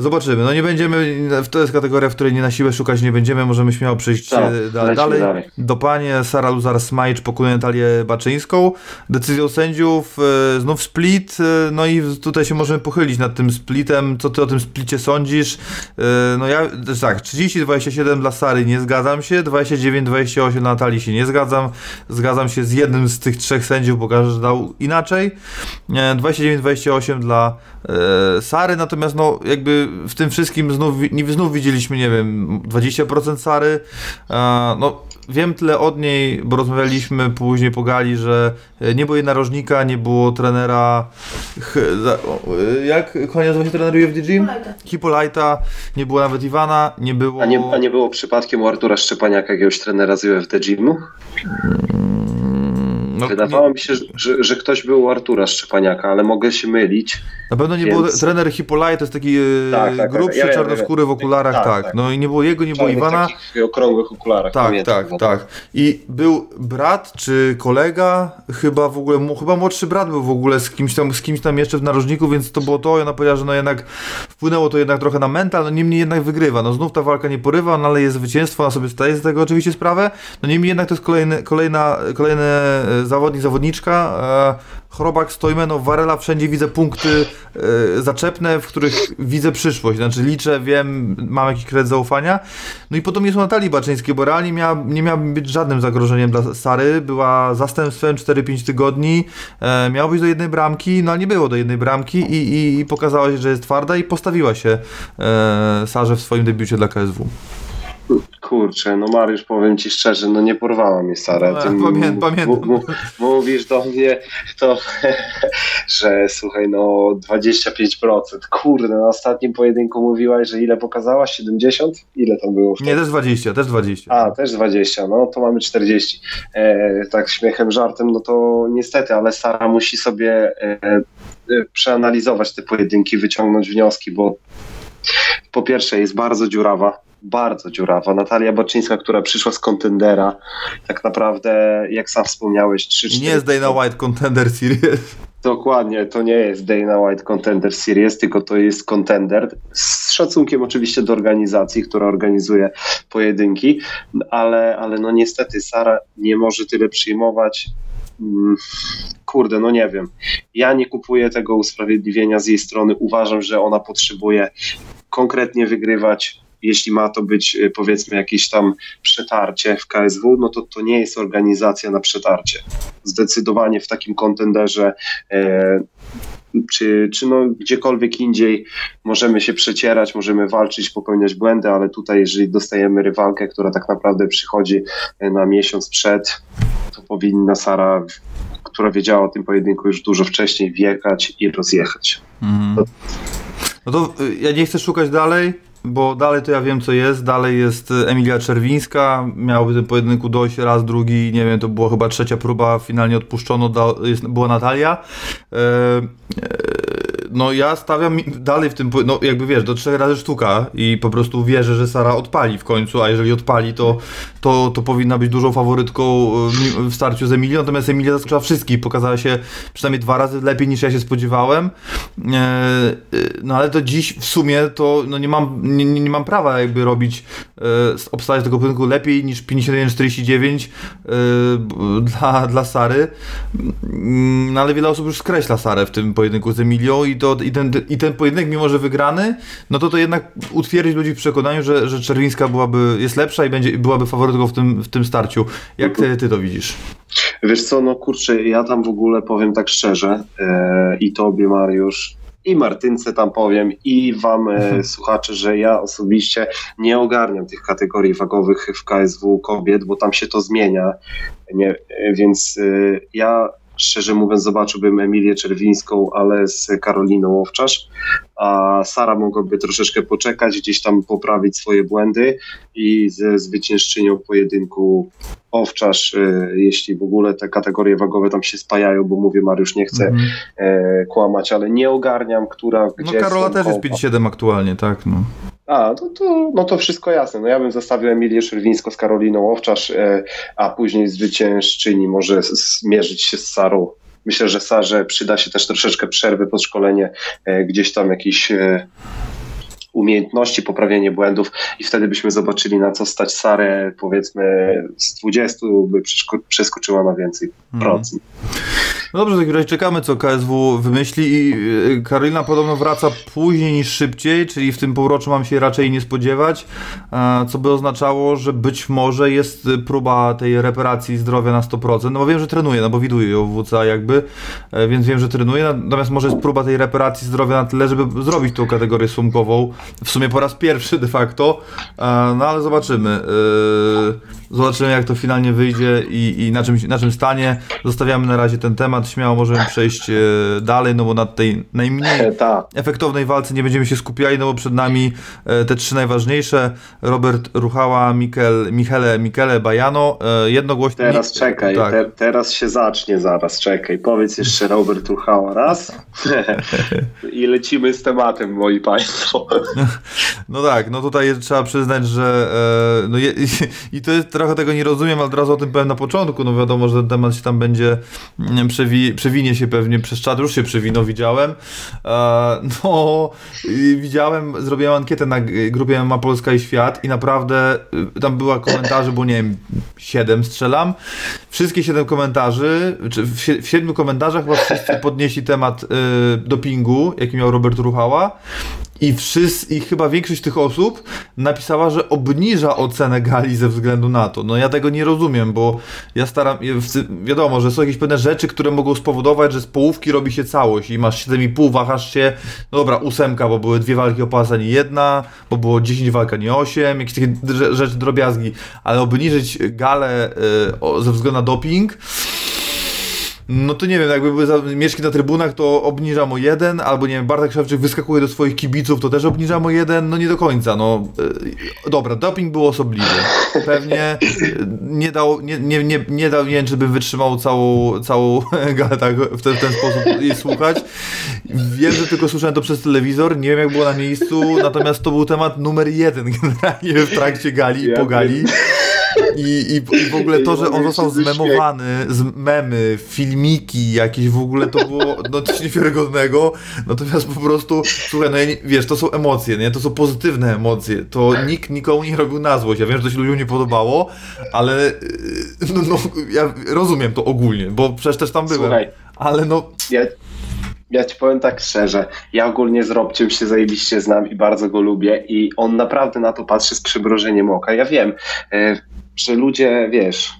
Zobaczymy. No nie będziemy, to jest kategoria, w której nie na siłę szukać nie będziemy, możemy śmiało przejść tak, dalej. dalej. Do panie Sara Luzar-Smajcz pokonuje Natalię Baczyńską. Decyzją sędziów e, znów split, e, no i tutaj się możemy pochylić nad tym splitem. Co ty o tym splicie sądzisz? E, no ja, tak, 30-27 dla Sary nie zgadzam się, 29-28 dla Natalii się nie zgadzam. Zgadzam się z jednym z tych trzech sędziów, bo każdy dał inaczej. 29-28 dla Sary, natomiast no jakby w tym wszystkim znów, znów widzieliśmy, nie wiem, 20% Sary. No, wiem tyle od niej, bo rozmawialiśmy później po gali, że nie było jej narożnika, nie było trenera. Jak konia nazywa się trener UFDG? Hipolita, nie było nawet Iwana, nie było. A nie, a nie było przypadkiem u Artura Szczepaniaka jakiegoś trenera z UFDG? Hmm. No, Wydawało nie... mi się, że, że, ktoś był u Artura Szczepaniaka, ale mogę się mylić. Na pewno nie więc... było trener Hippolaj, to jest taki e, tak, tak, grubszy, tak, ja czarnoskóry w okularach, tak, tak, tak. No i nie było jego, nie było Iwana. W okrągłych okularach. Tak, tak, tak. I był brat czy kolega, chyba w ogóle, chyba młodszy brat był w ogóle z kimś tam, z kimś tam jeszcze w narożniku, więc to było to i ona powiedziała, że no jednak wpłynęło to jednak trochę na mental, no niemniej jednak wygrywa. No znów ta walka nie porywa, no ale jest zwycięstwo, ona sobie staje z tego oczywiście sprawę. No niemniej jednak to jest kolejny, kolejna, kolejne e, zawodnik, zawodniczka. E, Chrobak, Stojmeno, Warela, wszędzie widzę punkty e, zaczepne, w których widzę przyszłość. Znaczy liczę, wiem, mam jakiś kredyt zaufania. No i podobnie są Natalii Baczyńskiej, bo realnie miała, nie miała być żadnym zagrożeniem dla Sary. Była zastępstwem 4-5 tygodni. E, miało być do jednej bramki, no ale nie było do jednej bramki i, i, i pokazała się, że jest twarda i postawiła się e, Sarze w swoim debiucie dla KSW. Kurczę, no Mariusz, powiem ci szczerze, no nie porwała mnie Sara. No, pamię pamiętam. Mówisz do mnie to, że słuchaj, no 25%. Kurde, na ostatnim pojedynku mówiłaś, że ile pokazała? 70? Ile tam było? Wtedy? Nie, też 20, też 20. A, też 20, no to mamy 40. E, tak śmiechem, żartem, no to niestety, ale Sara musi sobie e, e, przeanalizować te pojedynki, wyciągnąć wnioski, bo po pierwsze jest bardzo dziurawa, bardzo dziurawa. Natalia Baczyńska, która przyszła z kontendera, tak naprawdę, jak sam wspomniałeś, 3 I nie jest Dana White Contender Series. Dokładnie, to nie jest Dana White Contender Series, tylko to jest Contender. Z szacunkiem oczywiście do organizacji, która organizuje pojedynki, ale, ale no niestety Sara nie może tyle przyjmować. Kurde, no nie wiem. Ja nie kupuję tego usprawiedliwienia z jej strony. Uważam, że ona potrzebuje konkretnie wygrywać. Jeśli ma to być y, powiedzmy jakieś tam przetarcie w KSW, no to to nie jest organizacja na przetarcie. Zdecydowanie w takim kontenderze e, czy, czy no gdziekolwiek indziej możemy się przecierać, możemy walczyć, popełniać błędy, ale tutaj jeżeli dostajemy rywalkę, która tak naprawdę przychodzi e, na miesiąc przed, to powinna Sara, która wiedziała o tym pojedynku już dużo wcześniej, wjechać i rozjechać. Mhm. No to y, ja nie chcę szukać dalej, bo dalej to ja wiem co jest, dalej jest y, Emilia Czerwińska, miałoby ten pojedynku dojść raz, drugi, nie wiem, to była chyba trzecia próba, finalnie odpuszczono, da, jest, była Natalia. E, e, no ja stawiam dalej w tym, no jakby wiesz, do trzech razy sztuka i po prostu wierzę, że Sara odpali w końcu, a jeżeli odpali, to, to, to powinna być dużą faworytką y, w starciu z Emilią, natomiast Emilia zaskoczyła wszystkich, pokazała się przynajmniej dwa razy lepiej niż ja się spodziewałem, e, no ale to dziś w sumie to no nie mam, nie, nie mam prawa jakby robić, obstawiać tego pojedynku lepiej niż 51-49 dla, dla Sary, mm, no ale wiele osób już skreśla Sarę w tym pojedynku z Emilią i, to, i, ten, i ten pojedynek, mimo że wygrany, no to to jednak utwierdzić ludzi w przekonaniu, że, że Czerwińska byłaby, jest lepsza i będzie, byłaby faworytką w tym, w tym starciu. Jak ty, ty to widzisz? Wiesz co, no kurczę, ja tam w ogóle powiem tak szczerze e, i tobie Mariusz, i Martynce tam powiem, i wam e, słuchacze, że ja osobiście nie ogarniam tych kategorii wagowych w KSW kobiet, bo tam się to zmienia, nie, e, więc e, ja szczerze mówiąc zobaczyłbym Emilię Czerwińską, ale z Karoliną Owczarz, a Sara mogłaby troszeczkę poczekać, gdzieś tam poprawić swoje błędy i ze zwyciężczynią pojedynku Owczarz, e, jeśli w ogóle te kategorie wagowe tam się spajają, bo mówię, Mariusz nie chce mm. e, kłamać, ale nie ogarniam, która gdzie No Karola też jest 57 aktualnie, tak, no. A, to, no to wszystko jasne. No ja bym zostawił Emilię Szerwińsko z Karoliną Owczarz, e, a później zwyciężczyni może zmierzyć się z Sarą. Myślę, że Sarze przyda się też troszeczkę przerwy pod szkolenie, e, gdzieś tam jakiś e, umiejętności, poprawienie błędów i wtedy byśmy zobaczyli na co stać Sarę, powiedzmy z 20 by przeskoczyła na więcej mhm. procent. No dobrze, w takim razie czekamy co KSW wymyśli i y, Karolina podobno wraca później niż szybciej, czyli w tym półroczu mam się raczej nie spodziewać, co by oznaczało, że być może jest próba tej reparacji zdrowia na 100%, no bo wiem, że trenuje, no bo widuję ją w WCA jakby, e, więc wiem, że trenuje, natomiast może jest próba tej reparacji zdrowia na tyle, żeby zrobić tą kategorię sumkową, w sumie po raz pierwszy de facto, no ale zobaczymy. E, zobaczymy jak to finalnie wyjdzie i, i na, czym, na czym stanie. Zostawiamy na razie ten temat, śmiało możemy przejść e, dalej, no bo na tej najmniej tak. efektownej walce nie będziemy się skupiali, no bo przed nami e, te trzy najważniejsze, Robert Ruchała, Mikel, Michele, Michele Bajano, jednogłośnie... Teraz czekaj, tak. te, teraz się zacznie zaraz, czekaj, powiedz jeszcze Robert Ruchała raz i lecimy z tematem, moi państwo. No tak, no tutaj trzeba przyznać, że e, no je, i to jest, trochę tego nie rozumiem, ale od razu o tym powiem na początku, no wiadomo, że ten temat się tam będzie, przewi, przewinie się pewnie przez czat, już się przewinął, widziałem. E, no, widziałem, zrobiłem ankietę na grupie Ma Polska i Świat i naprawdę y, tam była komentarze, bo nie wiem, siedem strzelam. Wszystkie siedem komentarzy, czy w, w siedmiu komentarzach chyba wszyscy podnieśli temat y, dopingu, jaki miał Robert Ruchała i, wszyscy, I chyba większość tych osób napisała, że obniża ocenę gali ze względu na to. No ja tego nie rozumiem, bo ja staram. Wiadomo, że są jakieś pewne rzeczy, które mogą spowodować, że z połówki robi się całość i masz 7,5, wahasz się. No dobra, ósemka, bo były dwie walki o pas, a nie jedna, bo było 10 walk, a nie 8, jakieś takie rzeczy, drobiazgi, ale obniżyć galę y, ze względu na doping No to nie wiem, jakby były mieszki na trybunach, to obniżam o jeden, albo nie wiem, Bartek Szewczyk wyskakuje do swoich kibiców, to też obniżam o jeden, no nie do końca, no. E, Dobra, doping był osobliwy. Pewnie e, nie dał, nie, nie, nie, nie dał, nie wiem, czy bym wytrzymał całą, całą galę tak w ten, w ten sposób jej słuchać. Wiem, że tylko słyszałem to przez telewizor, nie wiem jak było na miejscu, natomiast to był temat numer jeden generalnie w trakcie gali i po gali. I, i, I w ogóle to, że on został zmemowany, z memy, filmiki jakieś, w ogóle to było no, coś niewiarygodnego. Natomiast po prostu, słuchaj, no ja nie, wiesz, to są emocje, nie? To są pozytywne emocje. To nikt nikomu nie robił na złość. Ja wiem, że to się ludziom nie podobało, ale yy, no, no, ja rozumiem to ogólnie, bo przecież też tam byłem. Słuchaj. Ale no, Ja, ja ci powiem tak szczerze, ja ogólnie z Robciem się zajebiście znam i bardzo go lubię i on naprawdę na to patrzy z przymrożeniem oka. Ja wiem, e, że ludzie, wiesz,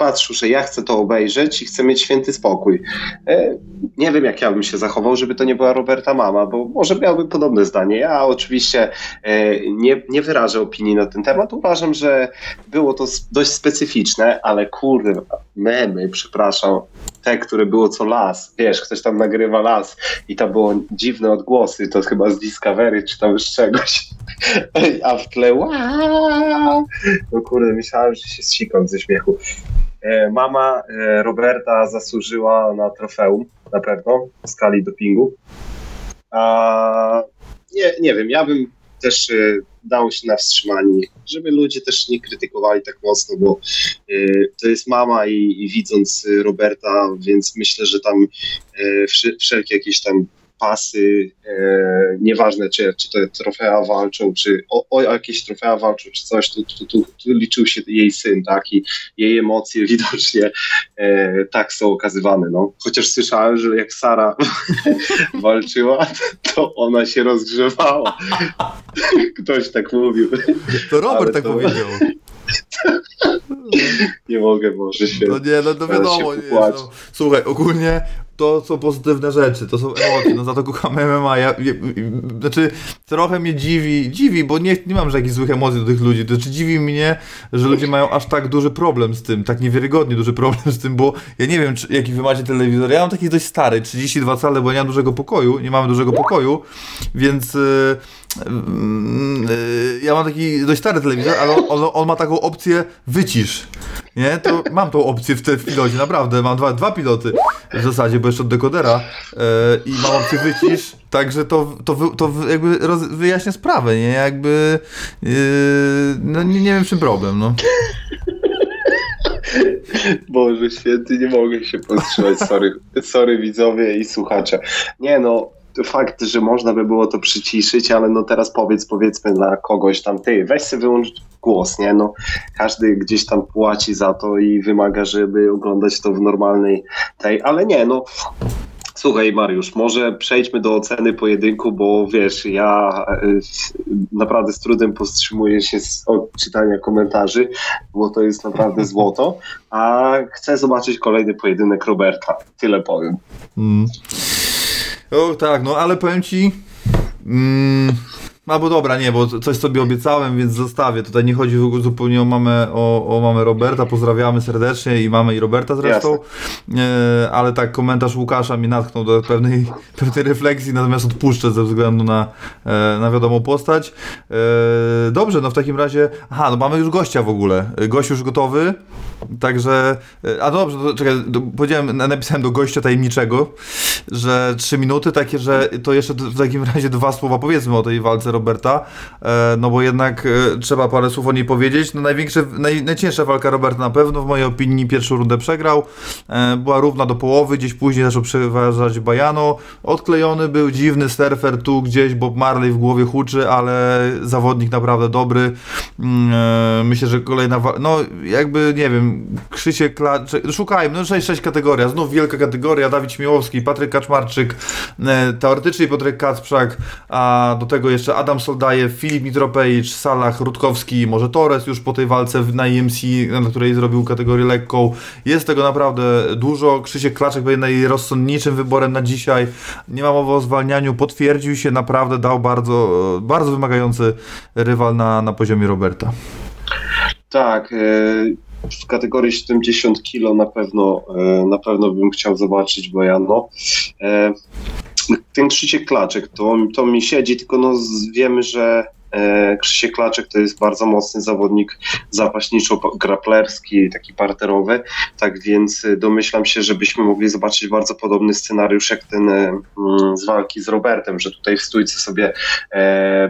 patrzą, że ja chcę to obejrzeć i chcę mieć święty spokój. E, nie wiem, jak ja bym się zachował, żeby to nie była Roberta mama, bo może miałbym podobne zdanie. Ja oczywiście e, nie, nie wyrażę opinii na ten temat. Uważam, że było to dość specyficzne, ale kurde, memy, przepraszam, te, które było co las, wiesz, ktoś tam nagrywa las i tam było dziwne odgłosy, to chyba z Discovery czy tam z czegoś, a w tle wow, no kurde, myślałem, że się zsikam ze śmiechu. E, Mama e, Roberta zasłużyła na trofeum, na pewno, w skali dopingu. A, nie, nie wiem, ja bym też e, dał się na wstrzymanie, żeby ludzie też nie krytykowali tak mocno, bo to jest mama i, i widząc Roberta, więc myślę, że tam wszelkie jakieś tam pasy, e, nieważne czy, czy te trofea walczą, czy o, o jakieś trofea walczą, czy coś, tu, tu, tu, tu liczył się jej syn, tak, i jej emocje widocznie e, tak są okazywane, no. Chociaż słyszałem, że jak Sara walczyła, to ona się rozgrzewała. Ktoś tak mówił. to Robert Ale tak to- powiedział. Nie mogę, może się... No nie, no wiadomo, nie, no. Słuchaj, ogólnie to są pozytywne rzeczy, to są emocje, no za to kocham MMA. Ja, ja, znaczy, trochę mnie dziwi, dziwi, bo nie, nie mam żadnych złych emocji do tych ludzi. To znaczy, dziwi mnie, że ludzie mają aż tak duży problem z tym, tak niewiarygodnie duży problem z tym, bo ja nie wiem, czy, jaki wy macie telewizor. Ja mam taki dość stary, 32 cale, bo nie mam dużego pokoju, nie mamy dużego pokoju, więc. Yy, ja mam taki dość stary telewizor, ale on, on ma taką opcję wycisz. Nie, to mam tą opcję w, te, w pilocie, naprawdę. Mam dwa, dwa piloty w zasadzie, bo jeszcze od dekodera yy, i mam opcję wycisz, także to, to, to jakby roz, wyjaśnia sprawę, nie? Jakby. Yy, no nie, nie wiem, czym problem, no. Boże święty, nie mogę się powstrzymać, sorry, sorry widzowie i słuchacze. Nie no, fakt, że można by było to przyciszyć, ale no teraz powiedz, powiedzmy dla kogoś tam, ty, weź sobie wyłącz głos, nie, no każdy gdzieś tam płaci za to i wymaga, żeby oglądać to w normalnej tej, ale nie, no Słuchaj, Mariusz, może przejdźmy do oceny pojedynku, bo wiesz, ja y, naprawdę z trudem powstrzymuję się od czytania komentarzy, bo to jest naprawdę złoto. A chcę zobaczyć kolejny pojedynek Roberta. Tyle powiem. Mm. O, tak, no ale powiem ci. Mm, albo dobra, nie, bo coś sobie obiecałem, więc zostawię. Tutaj nie chodzi w ogóle zupełnie o mamę, o, o mamę Roberta. Pozdrawiamy serdecznie i mamę i Roberta zresztą. E, ale tak, komentarz Łukasza mnie natknął do pewnej, pewnej refleksji, natomiast odpuszczę ze względu na, e, na wiadomą postać. E, dobrze, no w takim razie. Aha, no mamy już gościa w ogóle. Gość już gotowy. Także, e, a dobrze, to, czekaj, powiedziałem, na- napisałem do gościa tajemniczego, że trzy minuty, takie, że to jeszcze w takim razie dwa słowa powiedzmy o tej walce Roberta, e, no bo jednak e, trzeba parę słów o niej powiedzieć. No największe, naj, najcięższa walka Roberta na pewno, w mojej opinii pierwszą rundę przegrał, e, była równa do połowy, gdzieś później zaczął przeważać Bajano, odklejony był, dziwny surfer tu gdzieś, Bob Marley w głowie huczy, ale zawodnik naprawdę dobry. Mm, Myślę, że kolejna no jakby, nie wiem, Krzysiek, Kla... szukajmy, no 6-6 kategoria, znów wielka kategoria, Dawid Śmiałowski, Patryk Kaczmarczyk, teoretycznie Piotrek Kacprzak, a do tego jeszcze Adam Soldajew, Filip Mitropejicz, Salah Rutkowski, może Torres już po tej walce na EMC, na której zrobił kategorię lekką. Jest tego naprawdę dużo. Krzysiek Klaczek będzie najrozsądniejszym wyborem na dzisiaj. Nie ma mowy o zwalnianiu, potwierdził się, naprawdę dał bardzo, bardzo wymagający rywal na, na poziomie Roberta. Tak, e, w kategorii 70 kg na pewno, e, na pewno bym chciał zobaczyć Bojano. Ten Krzysiek Klaczek, to, to mi siedzi, tylko no wiemy, że e, Krzysiek Klaczek to jest bardzo mocny zawodnik zapaśniczo-graplerski, taki parterowy, tak więc e, domyślam się, że byśmy mogli zobaczyć bardzo podobny scenariusz jak ten e, mm, z walki z Robertem, że tutaj w stójce sobie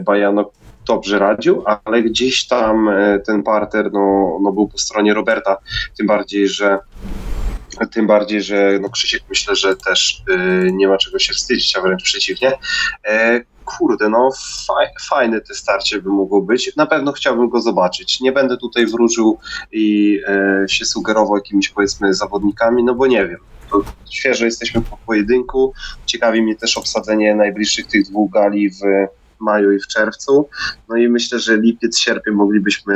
Bajano dobrze radził, ale gdzieś tam ten parter no, no był po stronie Roberta, tym bardziej, że tym bardziej, że no Krzysiek myślę, że też y, nie ma czego się wstydzić, a wręcz przeciwnie. E, kurde, no faj, fajne te starcie by mogło być. Na pewno chciałbym go zobaczyć. Nie będę tutaj wróżył i e, się sugerował jakimiś powiedzmy zawodnikami, no bo nie wiem. Świeżo jesteśmy po pojedynku. Ciekawi mnie też obsadzenie najbliższych tych dwóch gali w maju i w czerwcu. No i myślę, że lipiec, sierpień moglibyśmy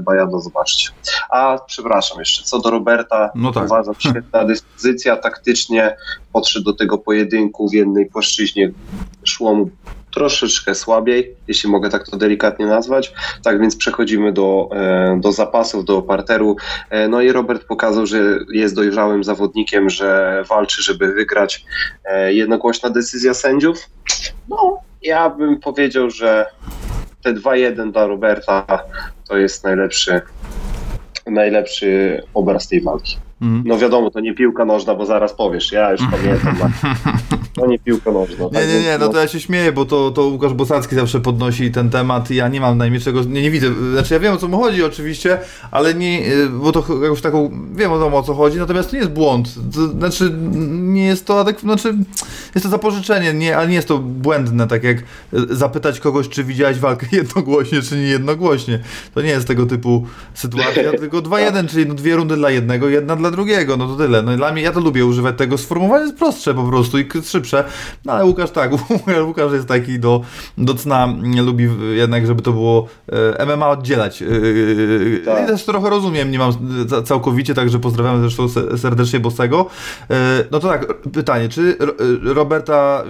Bajano zobaczyć. A przepraszam jeszcze, co do Roberta, No tak. uważam, świetna dyspozycja, taktycznie podszedł do tego pojedynku w jednej płaszczyźnie, szło mu troszeczkę słabiej, jeśli mogę tak to delikatnie nazwać. Tak więc przechodzimy do, e, do zapasów, do parteru. E, No i Robert pokazał, że jest dojrzałym zawodnikiem, że walczy, żeby wygrać. E, Jednogłośna decyzja sędziów. No, ja bym powiedział, że te 2-1 dla Roberta to jest najlepszy, najlepszy obraz tej walki. Mhm. No wiadomo, to nie piłka nożna, bo zaraz powiesz, ja już pamiętam. To nie piłka nożna. Nie, tak nie, więc nie, no to ja się śmieję, bo to, to Łukasz Bosacki zawsze podnosi ten temat i ja nie mam najmniejszego, nie, nie widzę, znaczy ja wiem o co mu chodzi oczywiście, ale nie, y, bo to już taką, wiem o, o co chodzi, natomiast to nie jest błąd, to, znaczy nie jest to adek, znaczy jest to zapożyczenie, nie, ale nie jest to błędne, tak jak y, zapytać kogoś, czy widziałeś walkę jednogłośnie, czy nie jednogłośnie, to nie jest tego typu sytuacja, tylko 2-1, czyli no dwie rundy dla jednego, jedna dla drugiego, no to tyle, no dla mnie, ja to lubię używać tego, sformułowanie jest prostsze po prostu i k- szybsze, no ale Łukasz tak, Łukasz jest taki do, do cna, mm, lubi jednak, żeby to było e, MMA oddzielać. E, Tak. I też trochę rozumiem, nie mam ca- całkowicie, także pozdrawiam zresztą se- serdecznie Bosego. E, no to tak, pytanie, czy Ro- e, Roberta,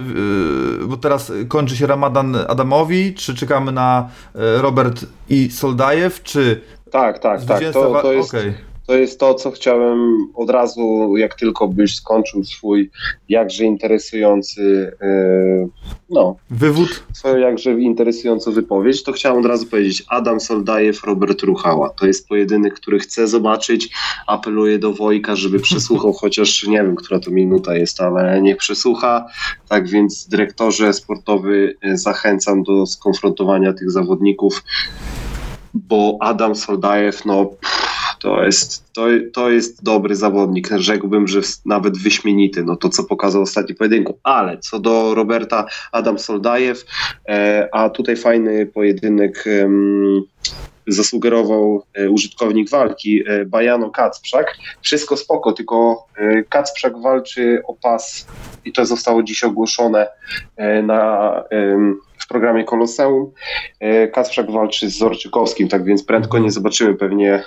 e, bo teraz kończy się Ramadan Adamowi, czy czekamy na e, Robert i Soldajew, czy Tak, tak, tak. To, to, jest, okej. To jest to, co chciałem od razu, jak tylko byś skończył swój jakże interesujący, e, no, Wywód? swoją jakże interesującą wypowiedź, to chciałem od razu powiedzieć Adam Soldajew, Robert Ruchała. To jest pojedynek, który chcę zobaczyć. Apeluję do Wojka, żeby przesłuchał chociaż, nie wiem, która to minuta jest, ale niech przesłucha. Tak więc dyrektorze sportowy e, zachęcam do skonfrontowania tych zawodników, bo Adam Soldajew, no pff, to jest, to, to jest dobry zawodnik. Rzekłbym, że nawet wyśmienity. No to, co pokazał w ostatnim pojedynku. Ale co do Roberta Adam Soldajew, e, a tutaj fajny pojedynek zasugerował e, użytkownik walki e, Bajano Kacprzak. Wszystko spoko, tylko Kacprzak walczy o pas i to zostało dziś ogłoszone na, w programie Koloseum. Kacprzak walczy z Zorczykowskim, tak więc prędko nie zobaczymy pewnie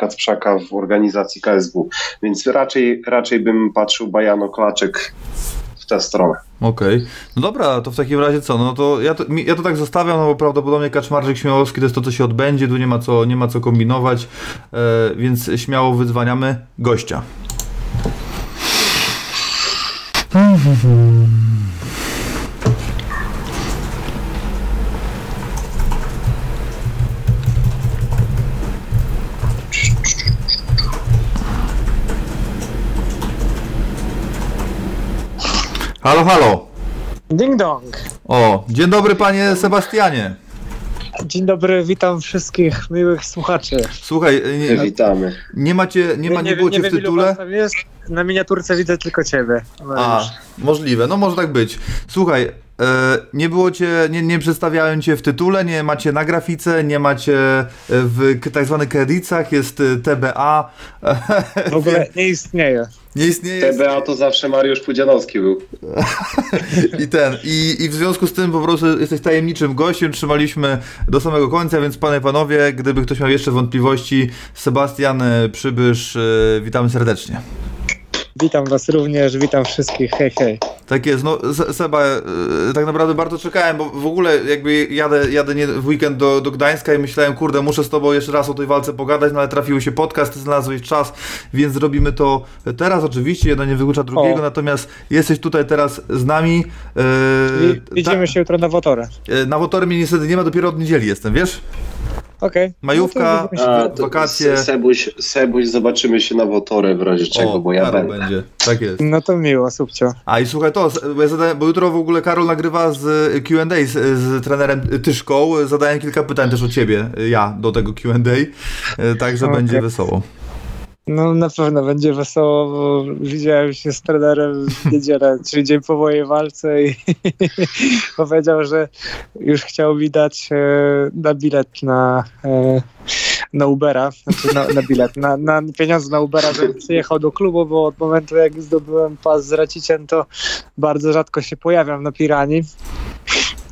Kacprzaka w organizacji KSW. Więc raczej, raczej bym patrzył Bajano Klaczek w tę stronę. Okej. No dobra, to w takim razie co? No to ja to, ja to tak zostawiam, no bo prawdopodobnie Kaczmarczyk Śmiałowski to jest to, co się odbędzie, tu nie ma co, nie ma co kombinować, e, więc śmiało wydzwaniamy gościa. Halo, halo. Ding dong. O, dzień dobry panie Sebastianie. Dzień dobry, witam wszystkich miłych słuchaczy. Słuchaj, nie, Witamy. nie macie, nie ma, nie było cię w tytule? was tam jest. Na miniaturce widzę tylko ciebie. No A, już. możliwe, no może tak być. Słuchaj, nie było cię, nie, nie przedstawiałem cię w tytule, nie macie na grafice, nie macie e, w tak zwanych kredytach, jest e, TBA. W ogóle nie istnieje. Nie istnieje. TBA to zawsze Mariusz Pudzianowski był. I ten, i, i w związku z tym po prostu jesteś tajemniczym gościem, trzymaliśmy do samego końca, więc panie panowie, gdyby ktoś miał jeszcze wątpliwości, Sebastian e, Przybysz, e, witamy serdecznie. Witam was również, witam wszystkich, hej hej. Tak jest, no Se- Seba, e, tak naprawdę bardzo czekałem, bo w ogóle jakby jadę, jadę nie w weekend do, do Gdańska i myślałem, kurde, muszę z tobą jeszcze raz o tej walce pogadać, no ale trafił się podcast, znalazłeś czas, więc zrobimy to teraz oczywiście, jedno nie wyklucza drugiego, O. natomiast jesteś tutaj teraz z nami. Wi- Widzimy tak, się jutro na Wotorę. e, Na Wotory mnie niestety nie ma, dopiero od niedzieli jestem, wiesz? Okej. Majówka, No. A, to wakacje. Se- Sebuś, Sebuś, zobaczymy się na Wotorę w razie czego, bo ja Karol będę. będzie, tak jest. No to miło, subcio. A i słuchaj to, bo, ja zadałem, bo jutro w ogóle Karol nagrywa z Q&A z, z trenerem Tyszką, zadałem kilka pytań też o ciebie, ja, do tego Q&A, e, także Okej. będzie wesoło. No na pewno będzie wesoło, bo widziałem się z trenerem w niedzielę, czyli dzień po mojej walce i powiedział, że już chciał mi dać e, na bilet na, e, na Ubera, znaczy na, na bilet, na, na pieniądze na Ubera, żebym przyjechał do klubu, bo od momentu jak zdobyłem pas z Raciciem, to bardzo rzadko się pojawiam na Pirani.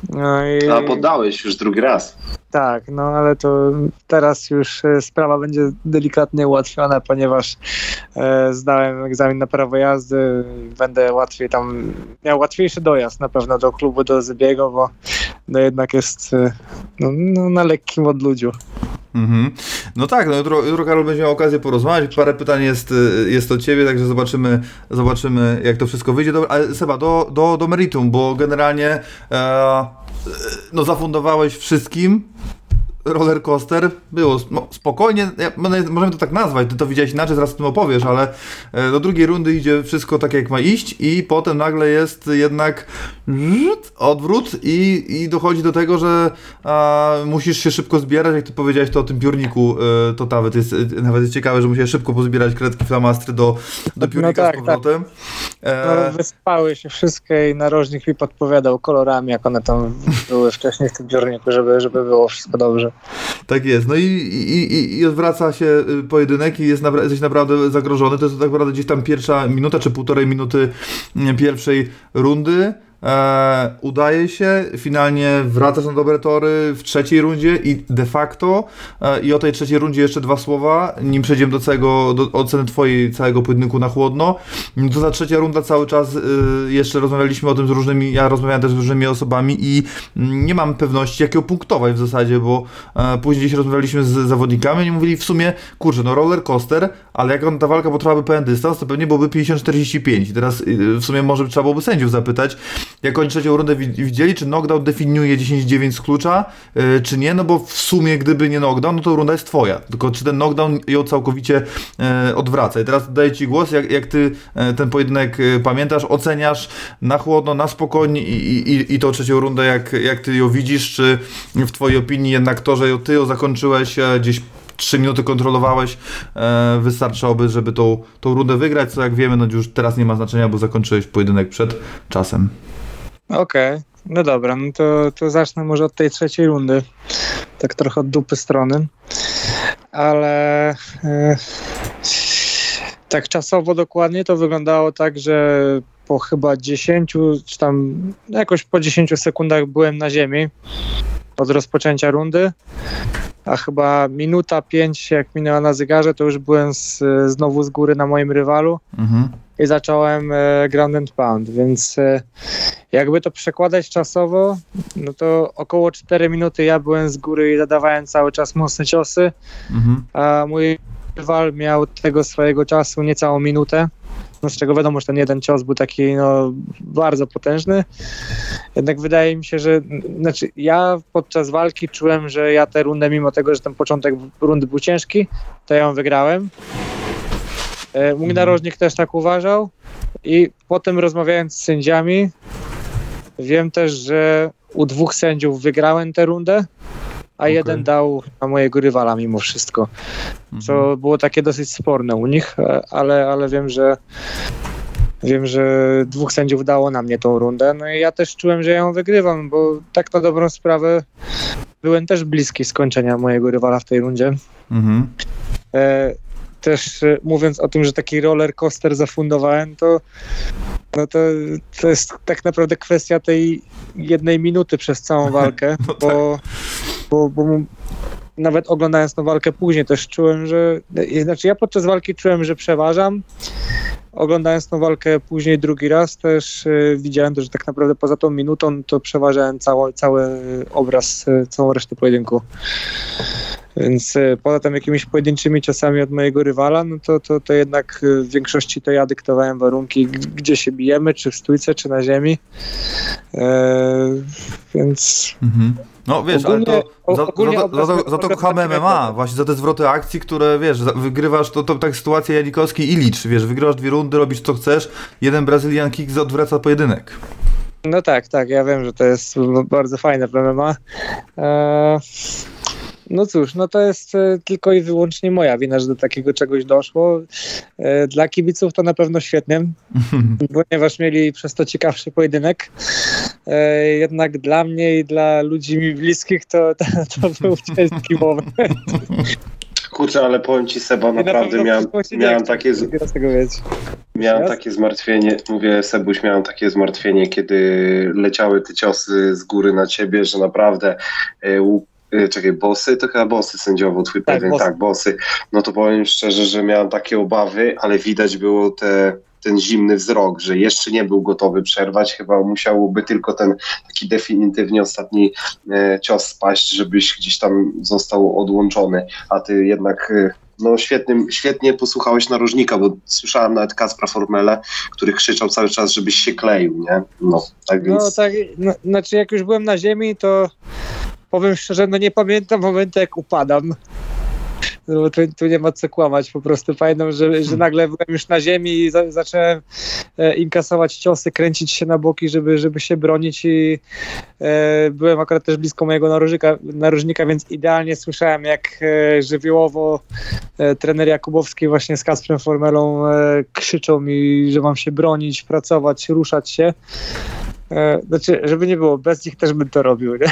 No i... A poddałeś już drugi raz. Tak, no ale to teraz już e, sprawa będzie delikatnie ułatwiona, ponieważ e, zdałem egzamin na prawo jazdy będę łatwiej tam, miał łatwiejszy dojazd na pewno do klubu, do Zybiego, bo no jednak jest e, no, no, na lekkim odludziu. Mhm. No tak, no jutro, jutro Karol będzie miał okazję porozmawiać, parę pytań jest, y, jest o ciebie, także zobaczymy, zobaczymy jak to wszystko wyjdzie. Dobra, ale Seba, do, do, do meritum, bo generalnie e, no zafundowałeś wszystkim roller coaster, było no, spokojnie, ja, możemy to tak nazwać, ty to widziałeś inaczej, zaraz o tym opowiesz, ale e, do drugiej rundy idzie wszystko tak jak ma iść i potem nagle jest jednak odwrót i, i dochodzi do tego, że a, musisz się szybko zbierać, jak ty powiedziałeś to o tym piórniku, e, to nawet jest, e, nawet jest ciekawe, że musiałeś szybko pozbierać kredki flamastry do, do piórnika tak, z powrotem. No, E, wyspały się wszystkie i narożnik mi podpowiadał kolorami, jak one tam były wcześniej w tym piórniku, żeby, żeby było wszystko dobrze. Tak jest. No i, i, i, i odwraca się y, pojedynek i jest napra- jesteś naprawdę zagrożony. To jest tak naprawdę gdzieś tam pierwsza minuta czy półtorej minuty mm, pierwszej rundy. E, udaje się, finalnie wracasz na dobre tory w trzeciej rundzie i de facto e, i o tej trzeciej rundzie jeszcze dwa słowa, nim przejdziemy do całego, do oceny twojej całego pojedynku na chłodno. To ta trzecia runda cały czas y, jeszcze rozmawialiśmy o tym z różnymi, ja rozmawiałem też z różnymi osobami i mm, nie mam pewności jakiego punktować w zasadzie, bo e, później gdzieś rozmawialiśmy z zawodnikami i mówili w sumie, kurczę, no roller coaster, ale jak on, ta walka potrwałaby pewien dystans, to pewnie byłoby 50-45 i teraz y, w sumie może trzeba byłoby sędziów zapytać, jak oni trzecią rundę wi- widzieli, czy knockdown definiuje 10-9 z klucza, y, czy nie, no bo w sumie gdyby nie knockdown, no to runda jest twoja, tylko czy ten knockdown ją całkowicie e, odwraca. I teraz daję Ci głos, jak, jak Ty e, ten pojedynek e, pamiętasz, oceniasz na chłodno, na spokojnie i, i, i tą trzecią rundę, jak, jak Ty ją widzisz, czy w Twojej opinii jednak to, że ją Ty ją zakończyłeś e, gdzieś 3 minuty kontrolowałeś, e, wystarczałoby, żeby tą, tą rundę wygrać, co jak wiemy, no już teraz nie ma znaczenia, bo zakończyłeś pojedynek przed czasem. Okej, no dobra, no to, to zacznę może od tej trzeciej rundy. Tak trochę od dupy strony. Ale e, tak czasowo dokładnie to wyglądało tak, że po chyba 10, czy tam jakoś po 10 sekundach byłem na ziemi od rozpoczęcia rundy. A chyba minuta 5 jak minęła na zegarze, to już byłem z, znowu z góry na moim rywalu Mhm. i zacząłem e, ground and pound, więc e, jakby to przekładać czasowo, no to około 4 minuty ja byłem z góry i zadawałem cały czas mocne ciosy, Mhm. a mój rywal miał tego swojego czasu niecałą minutę, no z czego wiadomo, że ten jeden cios był taki no, bardzo potężny. Jednak wydaje mi się, że znaczy ja podczas walki czułem, że ja tę rundę, mimo tego, że ten początek rundy był ciężki, to ja ją wygrałem. E, Mój narożnik też tak uważał i potem rozmawiając z sędziami wiem też, że u dwóch sędziów wygrałem tę rundę, a Okej. jeden dał na mojego rywala mimo wszystko co było takie dosyć sporne u nich, e, ale, ale wiem, że wiem, że dwóch sędziów dało na mnie tą rundę, no i ja też czułem, że ją wygrywam, bo tak na dobrą sprawę byłem też bliski skończenia mojego rywala w tej rundzie. Mhm. E, też e, mówiąc o tym, że taki roller coaster zafundowałem, to no to, to jest tak naprawdę kwestia tej jednej minuty przez całą walkę, No bo, bo, bo, nawet oglądając tą walkę później też czułem, że, znaczy ja podczas walki czułem, że przeważam, oglądając tą walkę później drugi raz też y, widziałem, że tak naprawdę poza tą minutą to przeważałem cały, cały obraz, y, całą resztę pojedynku. Więc y, poza tym jakimiś pojedynczymi ciosami od mojego rywala, no to, to, to jednak w większości to ja dyktowałem warunki, gdzie się bijemy, czy w stójce, czy na ziemi. E, więc Mhm. No wiesz, ale Ogólnie- to za, ogólnie za, to- obraz- za, to- za to kochamy MMA, właśnie za te zwroty akcji, które wiesz, za- wygrywasz, to, to tak sytuacja Janikowski i Licz, wiesz, wygrywasz dwie rundy, robisz co chcesz, jeden Brazilian kick odwraca pojedynek. No tak, tak, ja wiem, że to jest bardzo fajne w MMA. E, no cóż, no to jest e, tylko i wyłącznie moja wina, że do takiego czegoś doszło. E, Dla kibiców to na pewno świetnie, ponieważ mieli przez to ciekawszy pojedynek. E, Jednak dla mnie i dla ludzi mi bliskich to, to, to był ciężki moment. Kurczę, ale powiem ci Seba, na naprawdę pewno miałem, miałem takie, z- miałem takie zmartwienie, mówię Sebuś, miałem takie zmartwienie, kiedy leciały te ciosy z góry na ciebie, że naprawdę u- e, czekaj, bossy? To chyba bossy sędziowo, twój Tak, bossy. tak, bossy. No to powiem szczerze, że miałem takie obawy, ale widać było te, ten zimny wzrok, że jeszcze nie był gotowy przerwać, chyba musiałoby tylko ten taki definitywnie ostatni e, cios spaść, żebyś gdzieś tam został odłączony, a ty jednak e, no świetnym, świetnie posłuchałeś narożnika, bo słyszałem nawet Kaspra Formele, który krzyczał cały czas, żebyś się kleił, nie? No, tak więc... No tak, no, znaczy jak już byłem na ziemi, to powiem szczerze, no nie pamiętam momentu jak upadam. No, bo tu, tu nie ma co kłamać, po prostu pamiętam, że, że nagle byłem już na ziemi i za, zacząłem e, inkasować ciosy, kręcić się na boki, żeby, żeby się bronić i e, byłem akurat też blisko mojego narożnika, narożnika, więc idealnie słyszałem jak e, żywiołowo e, trener Jakubowski właśnie z Kasprem Formelą e, krzyczą mi, że mam się bronić, pracować, ruszać się. E, Znaczy, żeby nie było, bez nich też bym to robił, nie?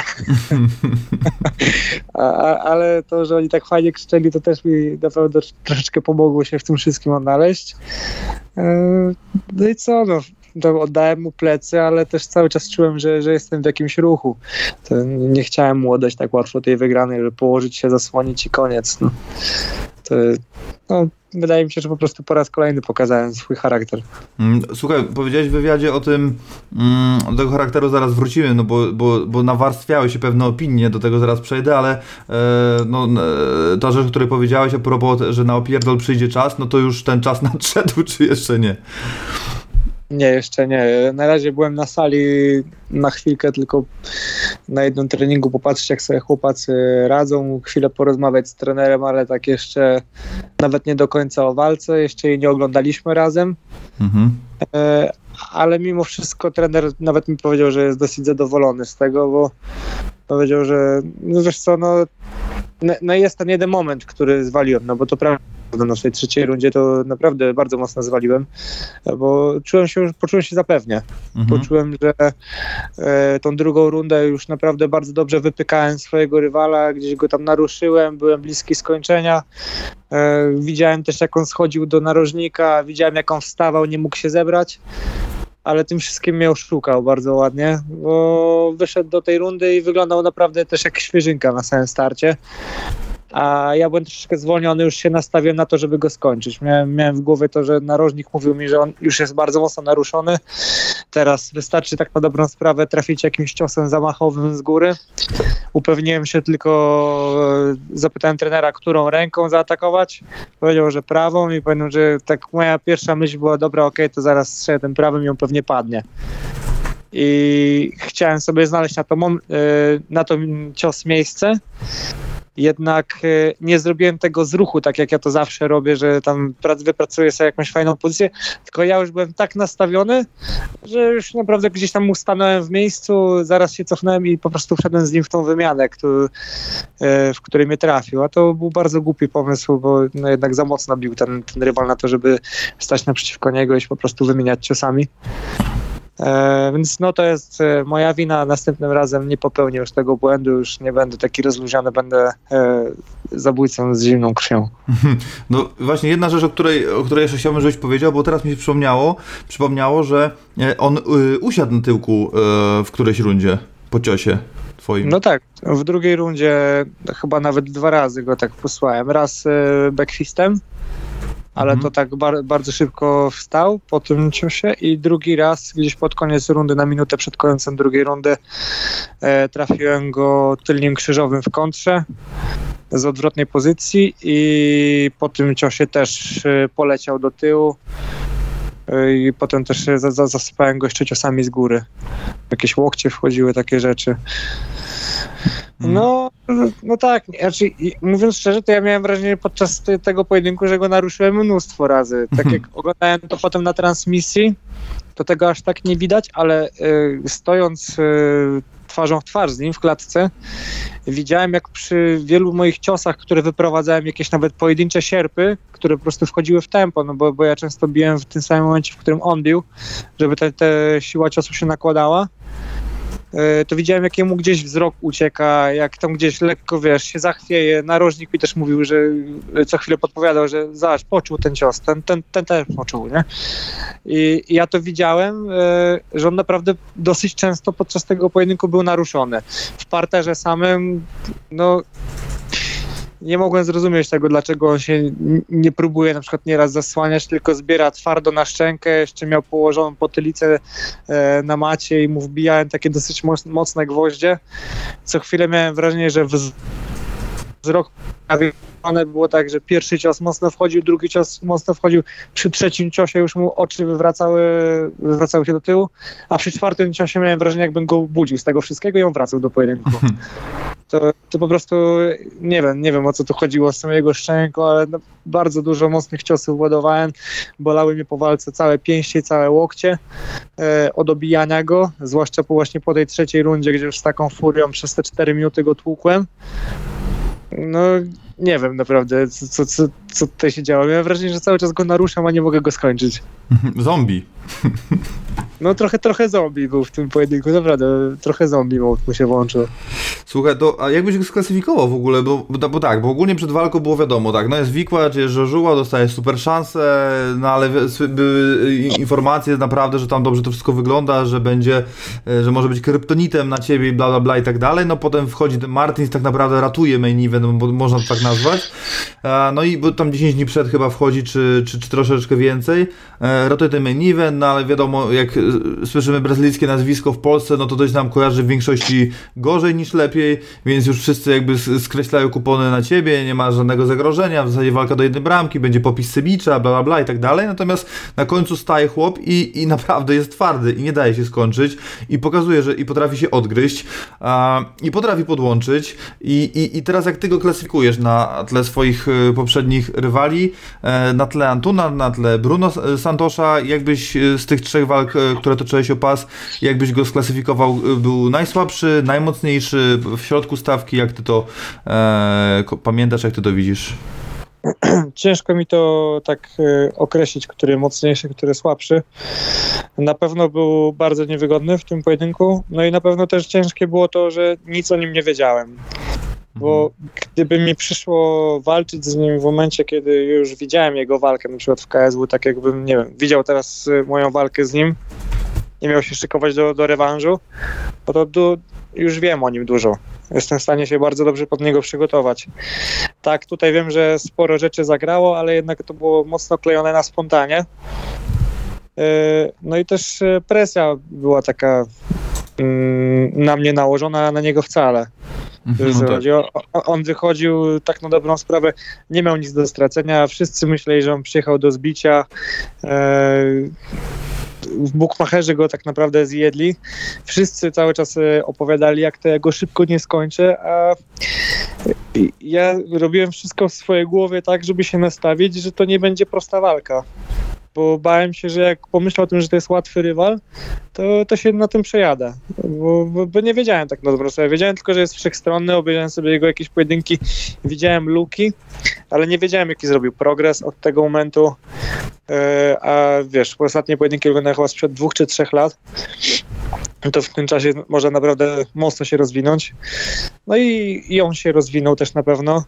A, a, ale to, że oni tak fajnie krzyczeli, to też mi na pewno troszeczkę pomogło się w tym wszystkim odnaleźć. E, No i co, no, to oddałem mu plecy, ale też cały czas czułem, że, że jestem w jakimś ruchu. To nie chciałem mu oddać tak łatwo tej wygranej, że położyć się, zasłonić i koniec. No. No, wydaje mi się, że po prostu po raz kolejny pokazałem swój charakter. Mm, Słuchaj, powiedziałeś w wywiadzie o tym, mm, do tego charakteru zaraz wrócimy, no bo, bo, bo nawarstwiały się pewne opinie, do tego zaraz przejdę, ale e, no, e, ta rzecz, o której powiedziałeś a propos, że na opierdol przyjdzie czas, no to już ten czas nadszedł, czy jeszcze nie? Nie, jeszcze nie. Na razie byłem na sali na chwilkę, tylko na jednym treningu popatrzeć, jak sobie chłopacy radzą, chwilę porozmawiać z trenerem, ale tak jeszcze nawet nie do końca o walce, jeszcze jej nie oglądaliśmy razem. Mhm. E, ale mimo wszystko trener nawet mi powiedział, że jest dosyć zadowolony z tego, bo powiedział, że no wiesz co, no, no, jest ten jeden moment, który zwaliłem, no bo to prawda, na tej trzeciej rundzie to naprawdę bardzo mocno zwaliłem, bo czułem się, poczułem się zapewnie. Mhm. Poczułem, że e, tą drugą rundę już naprawdę bardzo dobrze wypykałem swojego rywala, gdzieś go tam naruszyłem, byłem bliski skończenia. E, widziałem też, jak on schodził do narożnika, widziałem, jak on wstawał, nie mógł się zebrać. Ale tym wszystkim mnie oszukał bardzo ładnie, bo wyszedł do tej rundy i wyglądał naprawdę też jak świeżynka na samym starcie. A ja byłem troszeczkę zwolniony, już się nastawiłem na to, żeby go skończyć. Miałem, miałem w głowie to, że narożnik mówił mi, że on już jest bardzo mocno naruszony. Teraz wystarczy tak na dobrą sprawę trafić jakimś ciosem zamachowym z góry. Upewniłem się tylko, e, zapytałem trenera, którą ręką zaatakować. Powiedział, że prawą i powiedział, że tak moja pierwsza myśl była, dobra, okej, to zaraz strzelę tym prawym i on pewnie padnie. I chciałem sobie znaleźć na to, e, na to cios miejsce. Jednak e, nie zrobiłem tego z ruchu, tak jak ja to zawsze robię, że tam prac- wypracuję sobie jakąś fajną pozycję, tylko ja już byłem tak nastawiony, że już naprawdę gdzieś tam ustanąłem w miejscu, zaraz się cofnąłem i po prostu wszedłem z nim w tą wymianę, który, e, w której mnie trafił. A to był bardzo głupi pomysł, bo no jednak za mocno bił ten, ten rywal na to, żeby stać naprzeciwko niego i się po prostu wymieniać ciosami. E, więc no to jest e, moja wina. Następnym razem nie popełnię już tego błędu, już nie będę taki rozluźniony, będę e, zabójcą z zimną krwią. No właśnie jedna rzecz, o której, o której jeszcze chciałbym, żebyś powiedział, bo teraz mi się przypomniało, przypomniało, że on usiadł na tyłku w którejś rundzie po ciosie twoim. No tak, w drugiej rundzie chyba nawet dwa razy go tak posłałem. Raz backfistem, ale Mhm. to tak bar bardzo szybko wstał po tym ciosie i drugi raz gdzieś pod koniec rundy, na minutę przed końcem drugiej rundy e, trafiłem go tylnym krzyżowym w kontrze z odwrotnej pozycji i po tym ciosie też e, poleciał do tyłu i potem też za- za- zasypałem go jeszcze ciosami z góry. Jakieś łokcie wchodziły, takie rzeczy. Mhm. No, no tak, znaczy, mówiąc szczerze, to ja miałem wrażenie podczas te- tego pojedynku, że go naruszyłem mnóstwo razy. Tak jak oglądałem to potem na transmisji, to tego aż tak nie widać, ale y, stojąc y, twarzą w twarz z nim w klatce, widziałem jak przy wielu moich ciosach, które wyprowadzałem, jakieś nawet pojedyncze sierpy, które po prostu wchodziły w tempo, no bo, bo ja często biłem w tym samym momencie, w którym on bił, żeby ta te siła ciosu się nakładała to widziałem, jak jemu gdzieś wzrok ucieka, jak tam gdzieś lekko, wiesz, się zachwieje. Narożnik mi też mówił, że e, co chwilę podpowiadał, że zobacz, poczuł ten cios, ten, ten, ten też poczuł, nie? I, i ja to widziałem, e, że on naprawdę dosyć często podczas tego pojedynku był naruszony. W parterze samym, no nie mogłem zrozumieć tego, dlaczego on się nie próbuje na przykład nieraz zasłaniać, tylko zbiera twardo na szczękę, jeszcze miał położoną potylicę e, na macie i mu wbijałem takie dosyć moc- mocne gwoździe. Co chwilę miałem wrażenie, że wz- wzrok nawiewany było tak, że pierwszy cios mocno wchodził, drugi cios mocno wchodził, przy trzecim ciosie już mu oczy wywracały, wywracały się do tyłu, a przy czwartym ciosie miałem wrażenie, jakbym go budził z tego wszystkiego i on wracał do pojedynku. To, to po prostu nie wiem, nie wiem o co tu chodziło z tą jego szczęką, ale no, bardzo dużo mocnych ciosów ładowałem. Bolały mnie po walce całe pięście, całe łokcie e, od obijania go, zwłaszcza po właśnie po tej trzeciej rundzie, gdzie już z taką furią przez te 4 minuty go tłukłem. No nie wiem naprawdę, co, co, co tutaj się działo. Miałem wrażenie, że cały czas go naruszam, a nie mogę go skończyć. Zombie. No trochę, trochę zombie był w tym pojedynku, naprawdę, trochę zombie mu się włączył. Słuchaj, to a jakbyś go sklasyfikował w ogóle, bo, bo, bo tak, bo ogólnie przed walką było wiadomo, tak, no jest wikłacz, jest żożuła, dostaje super szansę, no ale były i- informacje naprawdę, że tam dobrze to wszystko wygląda, że będzie, e, że może być kryptonitem na ciebie i bla bla bla i tak dalej, no potem wchodzi ten Martins, tak naprawdę ratuje main event, bo można to tak nazwać, E, no i bo tam 10 dni przed chyba wchodzi, czy, czy, czy troszeczkę więcej, e, ratuje ten main event, no ale wiadomo, jak e, słyszymy brazylijskie nazwisko w Polsce, no to dość nam kojarzy w większości gorzej niż lepiej, więc już wszyscy jakby skreślają kupony na ciebie, nie ma żadnego zagrożenia, w zasadzie walka do jednej bramki, będzie popis Sebicza, bla bla bla i tak dalej, natomiast na końcu staje chłop i, i naprawdę jest twardy i nie daje się skończyć i pokazuje, że i potrafi się odgryźć a, i potrafi podłączyć i, i, i teraz jak ty go klasyfikujesz na tle swoich e, poprzednich rywali, e, na tle Antuna, na tle Bruno Santosza, jakbyś e, z tych trzech walk, które toczyłeś o pas, jakbyś go sklasyfikował, e, był najsłabszy, najmocniejszy, w środku stawki, jak ty to e, pamiętasz, jak ty to widzisz? Ciężko mi to tak e, określić, który mocniejszy, który słabszy. Na pewno był bardzo niewygodny w tym pojedynku. No i na pewno też ciężkie było to, że nic o nim nie wiedziałem. Bo gdyby mi przyszło walczyć z nim w momencie, kiedy już widziałem jego walkę, na przykład w KSW, tak jakbym, nie wiem, widział teraz e, moją walkę z nim i miał się szykować do, do rewanżu, no to du- już wiem o nim dużo. Jestem w stanie się bardzo dobrze pod niego przygotować. Tak, tutaj wiem, że sporo rzeczy zagrało, ale jednak to było mocno klejone na spontanie. Yy, No i też e, presja była taka mm, na mnie nałożona, a na niego wcale. Mhm, no tak. On wychodził tak na dobrą sprawę, nie miał nic do stracenia, wszyscy myśleli, że on przyjechał do zbicia. E, W Bukmacherzy go tak naprawdę zjedli. Wszyscy cały czas e, opowiadali, jak to ja go szybko nie skończę, a ja robiłem wszystko w swojej głowie tak, żeby się nastawić, że to nie będzie prosta walka. Bo bałem się, że jak pomyślę o tym, że to jest łatwy rywal, to, to się na tym przejadę. Bo, bo, bo nie wiedziałem tak na dobrą sprawę. Wiedziałem tylko, że jest wszechstronny, obejrzałem sobie jego jakieś pojedynki, widziałem luki, ale nie wiedziałem, jaki zrobił progres od tego momentu. E, a wiesz, ostatnie pojedynki oglądałem chyba sprzed dwóch czy trzech lat. To w tym czasie może naprawdę mocno się rozwinąć. No i, i on się rozwinął też na pewno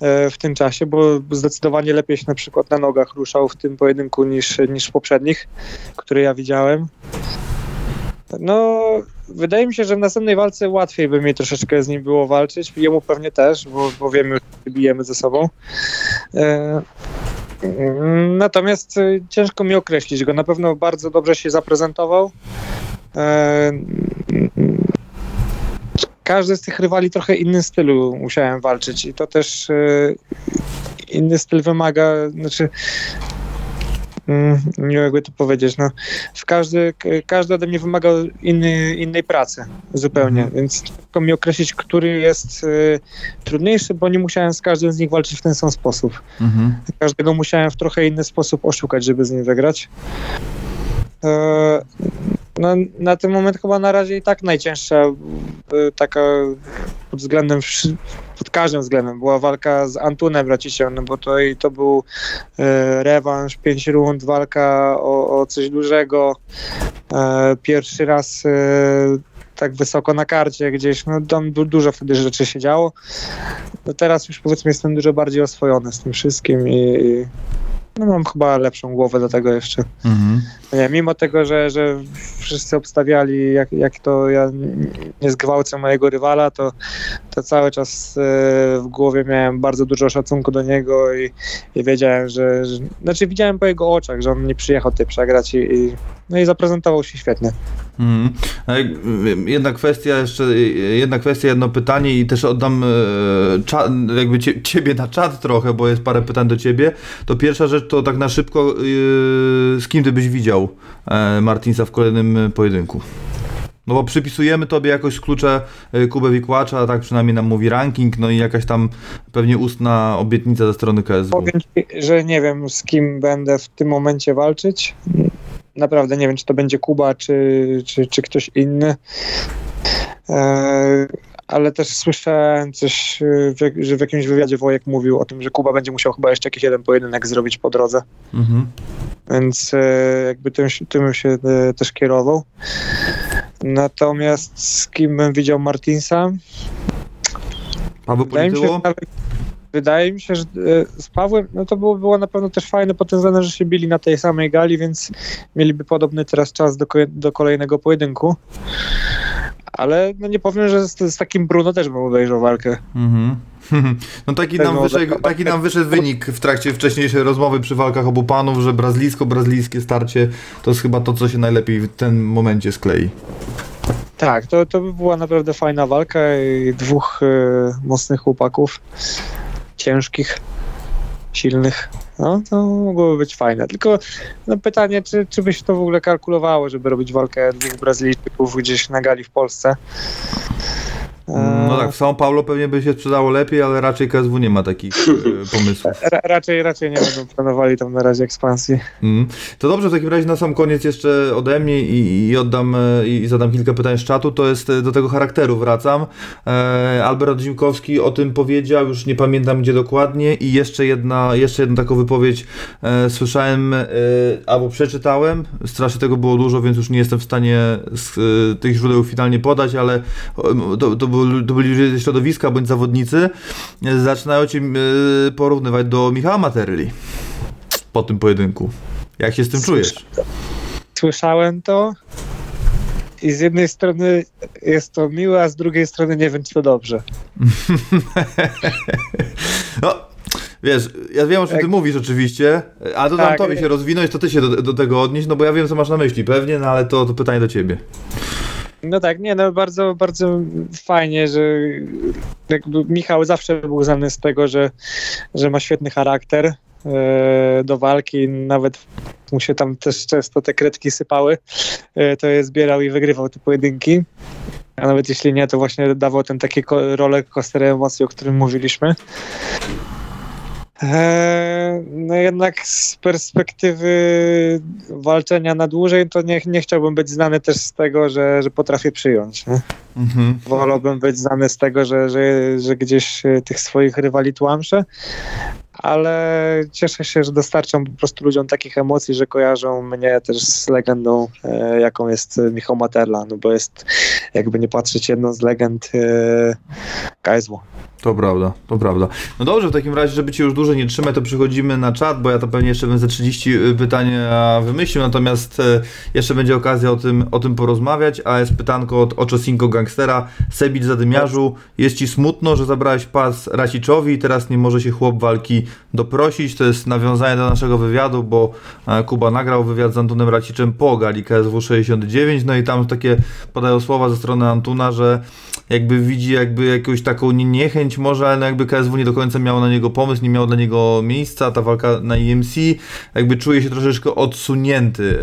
w tym czasie, bo zdecydowanie lepiej się na przykład na nogach ruszał w tym pojedynku niż, niż w poprzednich, które ja widziałem. No, wydaje mi się, że w następnej walce łatwiej by mi troszeczkę z nim było walczyć. Jemu pewnie też, bo, bo wiemy, że bijemy ze sobą. E, natomiast e, ciężko mi określić go. Na pewno bardzo dobrze się zaprezentował. Każdy z tych rywali trochę innym stylu musiałem walczyć i to też e, inny styl wymaga, znaczy mm, nie wiem jakby to powiedzieć, no w każdy, każdy ode mnie wymagał inny, innej pracy zupełnie, Mhm. więc ciężko mi określić, który jest y, trudniejszy, bo nie musiałem z każdym z nich walczyć w ten sam sposób. Mhm. Każdego musiałem w trochę inny sposób oszukać, żeby z nim wygrać. E, no, na ten moment chyba na razie i tak najcięższa e, taka pod względem, pod każdym względem była walka z Antunem Racisiem, no bo to, i to był e, rewanż, pięć rund, walka o, o coś dużego. E, pierwszy raz e, tak wysoko na karcie gdzieś, no tam du- dużo wtedy rzeczy się działo. No teraz już powiedzmy jestem dużo bardziej oswojony z tym wszystkim i, i no mam chyba lepszą głowę do tego jeszcze. Mhm. Nie, mimo tego, że, że wszyscy obstawiali, jak, jak to ja nie zgwałcę mojego rywala, to, to cały czas e, w głowie miałem bardzo dużo szacunku do niego i, i wiedziałem, że, że. Znaczy, widziałem po jego oczach, że on nie przyjechał tutaj przegrać i, i, no i zaprezentował się świetnie. Jak- Jedna kwestia jeszcze, jedna kwestia, jedno pytanie i też oddam e, jakby cie, ciebie na czat trochę, bo jest parę pytań do ciebie. To pierwsza rzecz to tak na szybko, e, z kim ty byś widział e, Martinsa w kolejnym e, pojedynku? No bo przypisujemy tobie jakoś klucze e, Kubę Wikłacza, tak przynajmniej nam mówi ranking, no i jakaś tam pewnie ustna obietnica ze strony KSW. Powiem ci, że nie wiem, z kim będę w tym momencie walczyć. Naprawdę nie wiem, czy to będzie Kuba, czy, czy, czy ktoś inny. Ale też słyszałem coś, jak- że w jakimś wywiadzie Wojek mówił o tym, że Kuba będzie musiał chyba jeszcze jakiś jeden pojedynek zrobić po drodze. Mhm. Więc e, jakby tym, się- tym się e, też kierował. Natomiast z kim bym widział Martinsa? Paweł Wydaje mi, się, wydaje mi się, że z Pawłem, no to było, było na pewno też fajne pod tym względem, że się bili na tej samej gali, więc mieliby podobny teraz czas do, do kolejnego pojedynku. Ale no nie powiem, że z, z takim Bruno też bym obejrzał walkę. Mhm. No taki nam, wyszedł, taki nam wyszedł wynik w trakcie wcześniejszej rozmowy przy walkach obu panów, że brazylijsko-brazylijskie starcie to jest chyba to, co się najlepiej w tym momencie sklei. Tak, to, to by była naprawdę fajna walka i dwóch e, mocnych chłopaków, ciężkich, silnych. No, to mogłoby być fajne. Tylko no, pytanie, czy, czy by się to w ogóle kalkulowało, żeby robić walkę dwóch Brazylijczyków gdzieś na gali w Polsce? E, No tak, w São Paulo pewnie by się sprzedało lepiej, ale raczej KSW nie ma takich e, pomysłów. Ra, raczej, raczej nie będą planowali tam na razie ekspansji. Mm. To dobrze, w takim razie na sam koniec jeszcze ode mnie i, i oddam e, i zadam kilka pytań z czatu, to jest e, do tego charakteru wracam. E, Albert Zimkowski o tym powiedział, już nie pamiętam gdzie dokładnie i jeszcze jedna, jeszcze jedna taką wypowiedź e, słyszałem e, albo przeczytałem, strasznie tego było dużo, więc już nie jestem w stanie z, e, tych źródeł finalnie podać, ale to, to, to byli ludzie ze środowiska bądź zawodnicy, e, zaczynają cię e, porównywać do Michała Materli po tym pojedynku. Jak się z tym czujesz? Słyszałem to i z jednej strony jest to miłe, a z drugiej strony nie wiem, czy to dobrze. No, wiesz, ja wiem o czym ty Jak- mówisz oczywiście, ale to Tak. tobie się rozwinąć, to ty się do, do tego odnieść, no bo ja wiem co masz na myśli pewnie, no ale to, to pytanie do ciebie. No tak, nie, no bardzo, bardzo fajnie, że jakby Michał zawsze był znany z tego, że, że ma świetny charakter e, do walki, nawet mu się tam też często te kredki sypały, e, to je zbierał i wygrywał te pojedynki. A nawet jeśli nie, to właśnie dawał ten taki ko- rolę coaster emocji, o którym mówiliśmy. Eee, No jednak z perspektywy walczenia na dłużej, to nie, nie chciałbym być znany też z tego, że, że potrafię przyjąć. Mhm. Wolałbym być znany z tego, że, że, że gdzieś e, tych swoich rywali tłamszę, ale cieszę się, że dostarczam po prostu ludziom takich emocji, że kojarzą mnie też z legendą, e, jaką jest Michał Materla, no bo jest, jakby nie patrzeć, jedną z legend e. To prawda, to prawda. No dobrze, w takim razie, żeby Cię już dłużej nie trzymać, to przechodzimy na czat, bo ja to pewnie jeszcze bym ze 30 pytań wymyślił, natomiast e, jeszcze będzie okazja o tym, o tym porozmawiać, a jest pytanko od Oczosinko Gangstera. Sebic Zadymiarzu, jest Ci smutno, że zabrałeś pas Raciczowi i teraz nie może się chłop walki doprosić. To jest nawiązanie do naszego wywiadu, bo e, Kuba nagrał wywiad z Antunem Raciczem po gali KSW 69, no i tam takie padają słowa ze strony Antuna, że jakby widzi jakby jakąś taką niechęć może, ale no jakby KSW nie do końca miało na niego pomysł, nie miało dla niego miejsca, ta walka na IMC, jakby czuje się troszeczkę odsunięty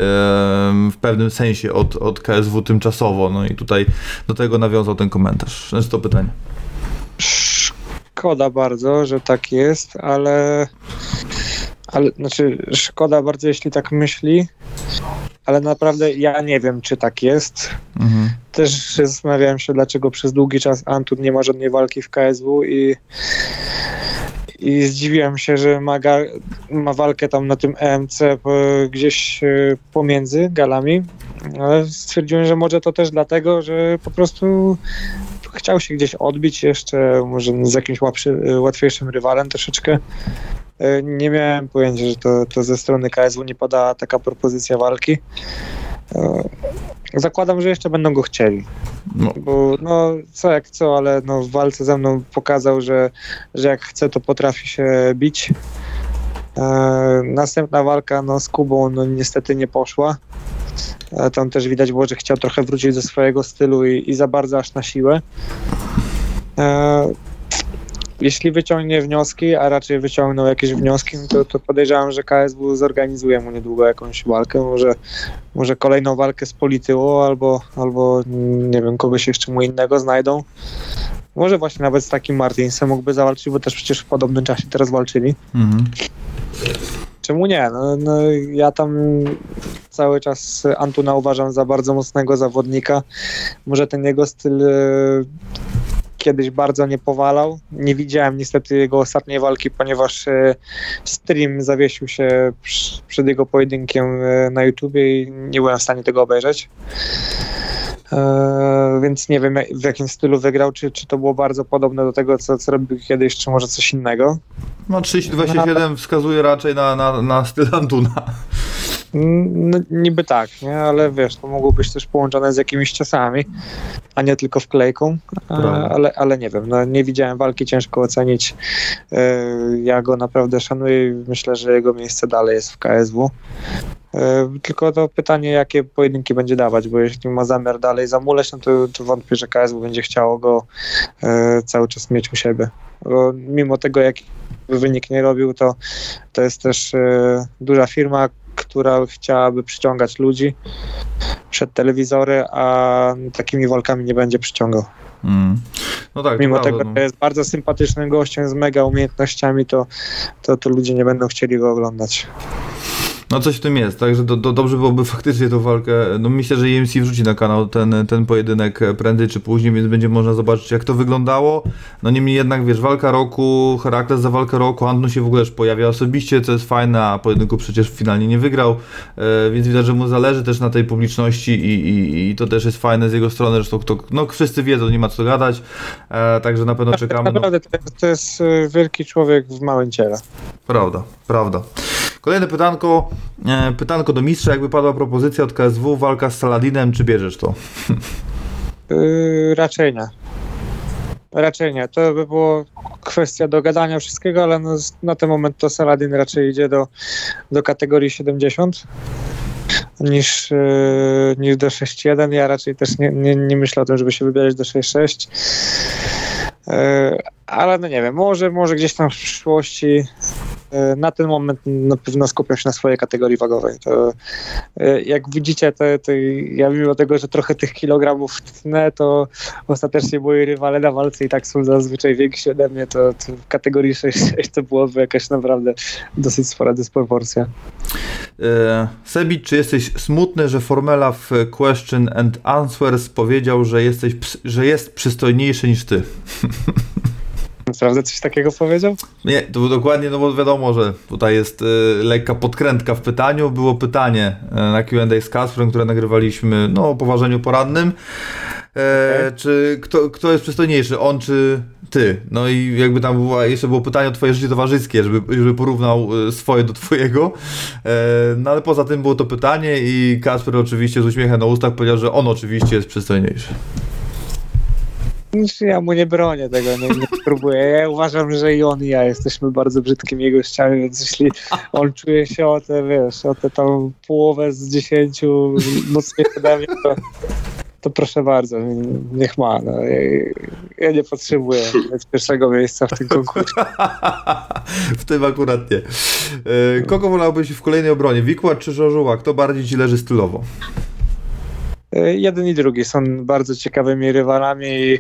w pewnym sensie od, od KSW tymczasowo, no i tutaj do tego nawiązał ten komentarz, znaczy to pytanie. Szkoda bardzo, że tak jest, ale ale znaczy szkoda bardzo, jeśli tak myśli, ale naprawdę ja nie wiem, czy tak jest. Mhm. Też zastanawiałem się, dlaczego przez długi czas Antun nie ma żadnej walki w KSW i, i zdziwiłem się, że ma, ma walkę tam na tym EMC gdzieś e, pomiędzy galami, ale stwierdziłem, że może to też dlatego, że po prostu chciał się gdzieś odbić jeszcze, może z jakimś łapszy, łatwiejszym rywalem troszeczkę. E, nie miałem pojęcia, że to, to ze strony KSW nie pada taka propozycja walki. E, zakładam, że jeszcze będą go chcieli. No. Bo no co jak co, ale no, w walce ze mną pokazał, że, że jak chce, to potrafi się bić. E, następna walka no, z Kubą no, niestety nie poszła. Tam też widać było, że chciał trochę wrócić do swojego stylu i, i za bardzo aż na siłę. E, jeśli wyciągnie wnioski, a raczej wyciągnął jakieś wnioski, to, to podejrzewam, że KSW zorganizuje mu niedługo jakąś walkę. Może, może kolejną walkę z Polityło albo, albo nie wiem, kogoś jeszcze mu innego znajdą. Może właśnie nawet z takim Martinsem mógłby zawalczyć, bo też przecież w podobnym czasie teraz walczyli. Mhm. Czemu nie? No, no, ja tam cały czas Antuna uważam za bardzo mocnego zawodnika. Może ten jego styl kiedyś bardzo nie powalał. Nie widziałem niestety jego ostatniej walki, ponieważ e, stream zawiesił się przed jego pojedynkiem e, na YouTubie i nie byłem w stanie tego obejrzeć. Eee, więc nie wiem w jakim stylu wygrał, czy, czy to było bardzo podobne do tego, co, co robił kiedyś, czy może coś innego. No 32-7 wskazuje raczej na, na, na styl Antuna. No, niby tak, nie? ale wiesz, to mogło być też połączone z jakimiś ciosami, a nie tylko wklejką, ale, ale nie wiem, no, nie widziałem walki, ciężko ocenić. E, ja go naprawdę szanuję i myślę, że jego miejsce dalej jest w KSW. E, tylko to pytanie, jakie pojedynki będzie dawać, bo jeśli ma zamiar dalej zamuleć, no to, to wątpię, że KSW będzie chciało go e, cały czas mieć u siebie. Bo mimo tego, jaki wynik nie robił, to, to jest też duża firma, która chciałaby przyciągać ludzi przed telewizory, a takimi walkami nie będzie przyciągał. Mm. No tak, Mimo tego, no. że jest bardzo sympatycznym gościem z mega umiejętnościami, to, to, to ludzie nie będą chcieli go oglądać. No coś w tym jest, także do, do, dobrze byłoby faktycznie tą walkę, no myślę, że EMC wrzuci na kanał ten, ten pojedynek prędzej czy później, więc będzie można zobaczyć jak to wyglądało. No niemniej jednak, wiesz, walka roku, Herakles za walkę roku, Antno się w ogóle już pojawia osobiście, co jest fajne, a pojedynku przecież finalnie nie wygrał, e, więc widać, że mu zależy też na tej publiczności i, i, i to też jest fajne z jego strony, zresztą to, no wszyscy wiedzą, nie ma co gadać, e, także na pewno tak, czekamy. Naprawdę, no. to jest e, wielki człowiek w małym ciele. Prawda, prawda. Kolejne pytanko, e, pytanko do mistrza, jakby padła propozycja od KSW, walka z Saladinem, czy bierzesz to? Yy, raczej nie. Raczej nie. To by było kwestia dogadania wszystkiego, ale no, na ten moment to Saladin raczej idzie do, do kategorii 70 niż, yy, niż do 6.1. Ja raczej też nie, nie, nie myślę o tym, żeby się wybierać do 6.6. Yy, ale no nie wiem, może, może gdzieś tam w przyszłości na ten moment na pewno skupiam się na swojej kategorii wagowej. To, e, jak widzicie, to, to ja mimo tego, że trochę tych kilogramów tnę, to ostatecznie moi rywale na walce i tak są zazwyczaj więksi ode mnie, to, to w kategorii 6-6 to byłoby jakaś naprawdę dosyć spora dysproporcja. E, Sebi, czy jesteś smutny, że Formela w Question and Answers powiedział, że, jesteś, że jest przystojniejszy niż ty? Naprawdę coś takiego powiedział? Nie, to było dokładnie, no bo wiadomo, że tutaj jest y, lekka podkrętka w pytaniu. Było pytanie y, na Q&A z Kasprem, które nagrywaliśmy no, o poważeniu poradnym. E, Czy kto, kto jest przystojniejszy, on czy ty? No i jakby tam była, jeszcze było pytanie o twoje życie towarzyskie, żeby, żeby porównał e, swoje do twojego. E, no ale poza tym było to pytanie i Kasper oczywiście z uśmiechem na ustach powiedział, że on oczywiście jest przystojniejszy. Ja mu nie bronię tego, nie, nie próbuję. Ja uważam, że i on i ja jesteśmy bardzo brzydkimi gościami, więc jeśli on czuje się o te, wiesz, o te tam połowę z dziesięciu mocniej ode mnie, to, to proszę bardzo, niech ma. No. Ja, ja nie potrzebuję pierwszego miejsca w tym konkursie. w tym akurat nie. E, Kogo wolałbyś w kolejnej obronie? Wikłacz czy Żożuła? Kto bardziej ci leży stylowo? E, Jeden i drugi są bardzo ciekawymi rywalami i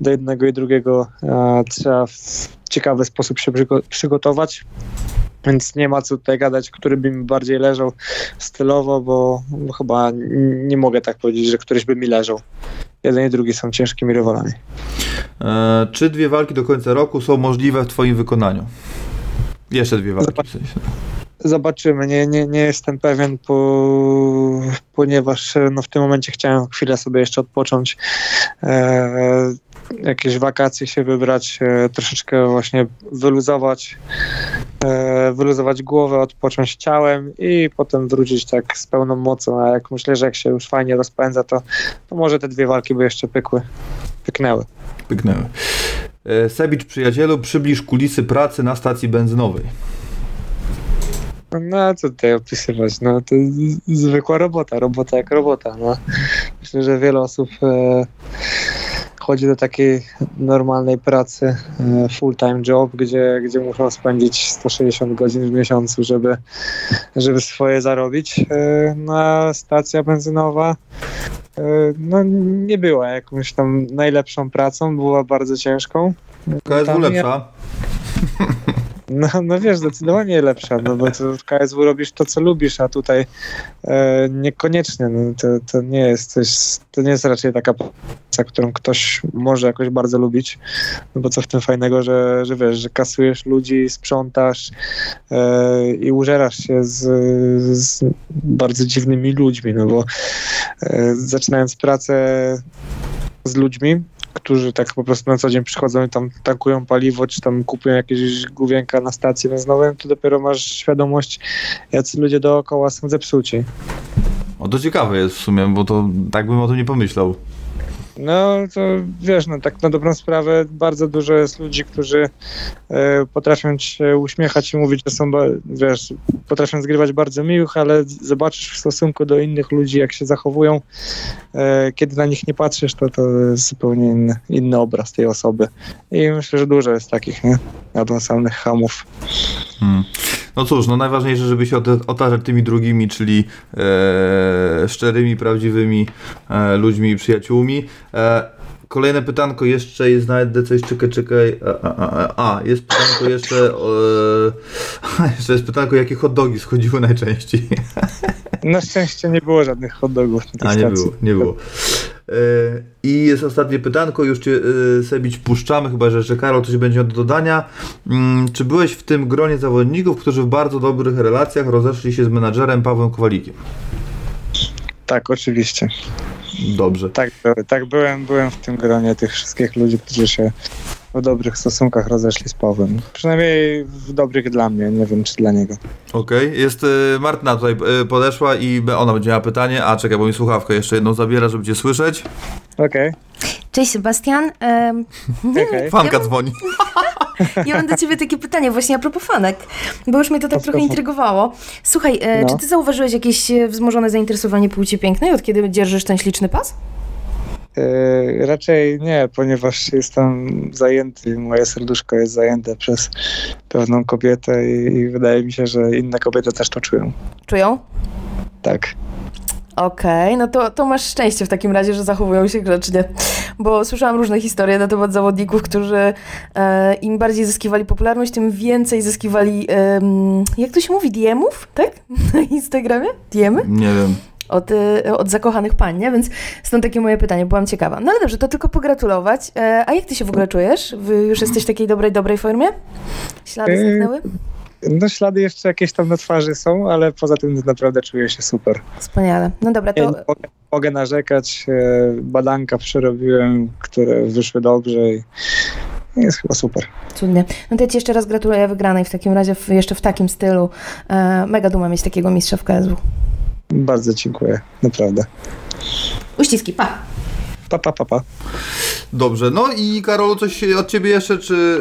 do jednego i drugiego e, trzeba w ciekawy sposób się przygo- przygotować. Więc nie ma co tutaj gadać, który by mi bardziej leżał stylowo, bo, bo chyba nie mogę tak powiedzieć, że któryś by mi leżał. Jeden i drugi są ciężkimi rywalami. E, Czy dwie walki do końca roku są możliwe w twoim wykonaniu? Jeszcze dwie walki w sensie. Zobaczymy. Nie, nie, nie jestem pewien, po, ponieważ e, no, w tym momencie chciałem chwilę sobie jeszcze odpocząć. E, jakieś wakacje się wybrać, e, troszeczkę właśnie wyluzować, e, wyluzować głowę, odpocząć ciałem i potem wrócić tak z pełną mocą. A jak myślę, że jak się już fajnie rozpędza, to, to może te dwie walki by jeszcze pykły, pyknęły. Pyknęły. E, Sebicz, przyjacielu, przybliż kulisy pracy na stacji benzynowej. No co tutaj opisywać, no to zwykła robota, robota jak robota, no. Myślę, że wiele osób e, chodzi do takiej normalnej pracy, e, full-time job, gdzie, gdzie muszą spędzić 160 godzin w miesiącu, żeby, żeby swoje zarobić. E, no, stacja benzynowa e, no, nie była jakąś tam najlepszą pracą, była bardzo ciężką. KSW lepsza. No, no wiesz, zdecydowanie lepsza, no bo w KSW robisz to, co lubisz, a tutaj e, niekoniecznie, no to, to nie jest coś, to nie jest raczej taka praca, którą ktoś może jakoś bardzo lubić, no bo co w tym fajnego, że, że wiesz, że kasujesz ludzi, sprzątasz e, i użerasz się z, z bardzo dziwnymi ludźmi, no bo e, zaczynając pracę z ludźmi, którzy tak po prostu na co dzień przychodzą i tam tankują paliwo, czy tam kupują jakieś główienka na stacji benzynowej, to dopiero masz świadomość, jacy ludzie dookoła są zepsuci. O, to ciekawe jest w sumie, bo to tak bym o tym nie pomyślał. No to wiesz, no tak na dobrą sprawę bardzo dużo jest ludzi, którzy e, potrafią się uśmiechać i mówić, że są, wiesz, potrafią zgrywać bardzo miłych, ale zobaczysz w stosunku do innych ludzi, jak się zachowują, e, kiedy na nich nie patrzysz, to to jest zupełnie inny, inny obraz tej osoby. I myślę, że dużo jest takich, nie? Nadąsanych hamów. Hmm. No cóż, no najważniejsze, żeby się ota- otaczać tymi drugimi, czyli e, szczerymi, prawdziwymi e, ludźmi i przyjaciółmi. E, kolejne pytanko jeszcze jest na ED, coś czekaj, czekaj. A, a, a, a jest pytanko jeszcze, e, jeszcze jest pytanko, jakie hot dogi schodziły najczęściej. Na szczęście nie było żadnych hot dogów A nie stacji. było, nie było. E, I jest ostatnie pytanko, już cię e, Sebić puszczamy, chyba że jeszcze Karol coś będzie do dodania. Mm, Czy byłeś w tym gronie zawodników, którzy w bardzo dobrych relacjach rozeszli się z menadżerem Pawłem Kowalikiem? Tak, oczywiście. Dobrze. Tak, tak byłem, byłem w tym gronie tych wszystkich ludzi, którzy się w dobrych stosunkach rozeszli z Pawłem. Przynajmniej w dobrych dla mnie, nie wiem czy dla niego. Okej, jest e, Martyna tutaj e, podeszła i ona będzie miała pytanie. A czekaj, bo mi słuchawkę jeszcze jedną zabiera, żeby cię słyszeć. Okej, Cześć Sebastian. Em, okej. Fanka Ja- dzwoni. ja mam do ciebie takie pytanie właśnie a propos fanek, bo już mnie to tak trochę intrygowało. Słuchaj, e, No. czy ty zauważyłeś jakieś e, wzmożone zainteresowanie płci pięknej, od kiedy dzierżysz ten śliczny pas? Yy, raczej nie, ponieważ jestem zajęty, moje serduszko jest zajęte przez pewną kobietę i, i wydaje mi się, że inne kobiety też to czują. Czują? Tak. Okej, no to, to masz szczęście w takim razie, że zachowują się grzecznie. Bo słyszałam różne historie na temat zawodników, którzy e, im bardziej zyskiwali popularność, tym więcej zyskiwali, em, jak to się mówi, DM-ów, tak? Na Instagramie? DM-y? Nie wiem. Od, y, od zakochanych pań, nie? Więc stąd takie moje pytanie, byłam ciekawa. No ale dobrze, to tylko pogratulować. E, a jak ty się w ogóle czujesz? Wy już jesteś w takiej dobrej, dobrej formie? Ślady Yy, zniknęły? No ślady jeszcze jakieś tam na twarzy są, ale poza tym naprawdę czuję się super. Wspaniale. No dobra, to... nie mogę mogę narzekać. E, badanka przerobiłem, które wyszły dobrze i jest chyba super. Cudnie. No to ja Ci jeszcze raz gratuluję wygranej w takim razie, w, jeszcze w takim stylu. E, mega duma mieć takiego mistrza w KSW. Bardzo dziękuję, naprawdę. Uściski, pa! Pa, pa, pa, pa. Dobrze, no i Karolu, coś od ciebie jeszcze, czy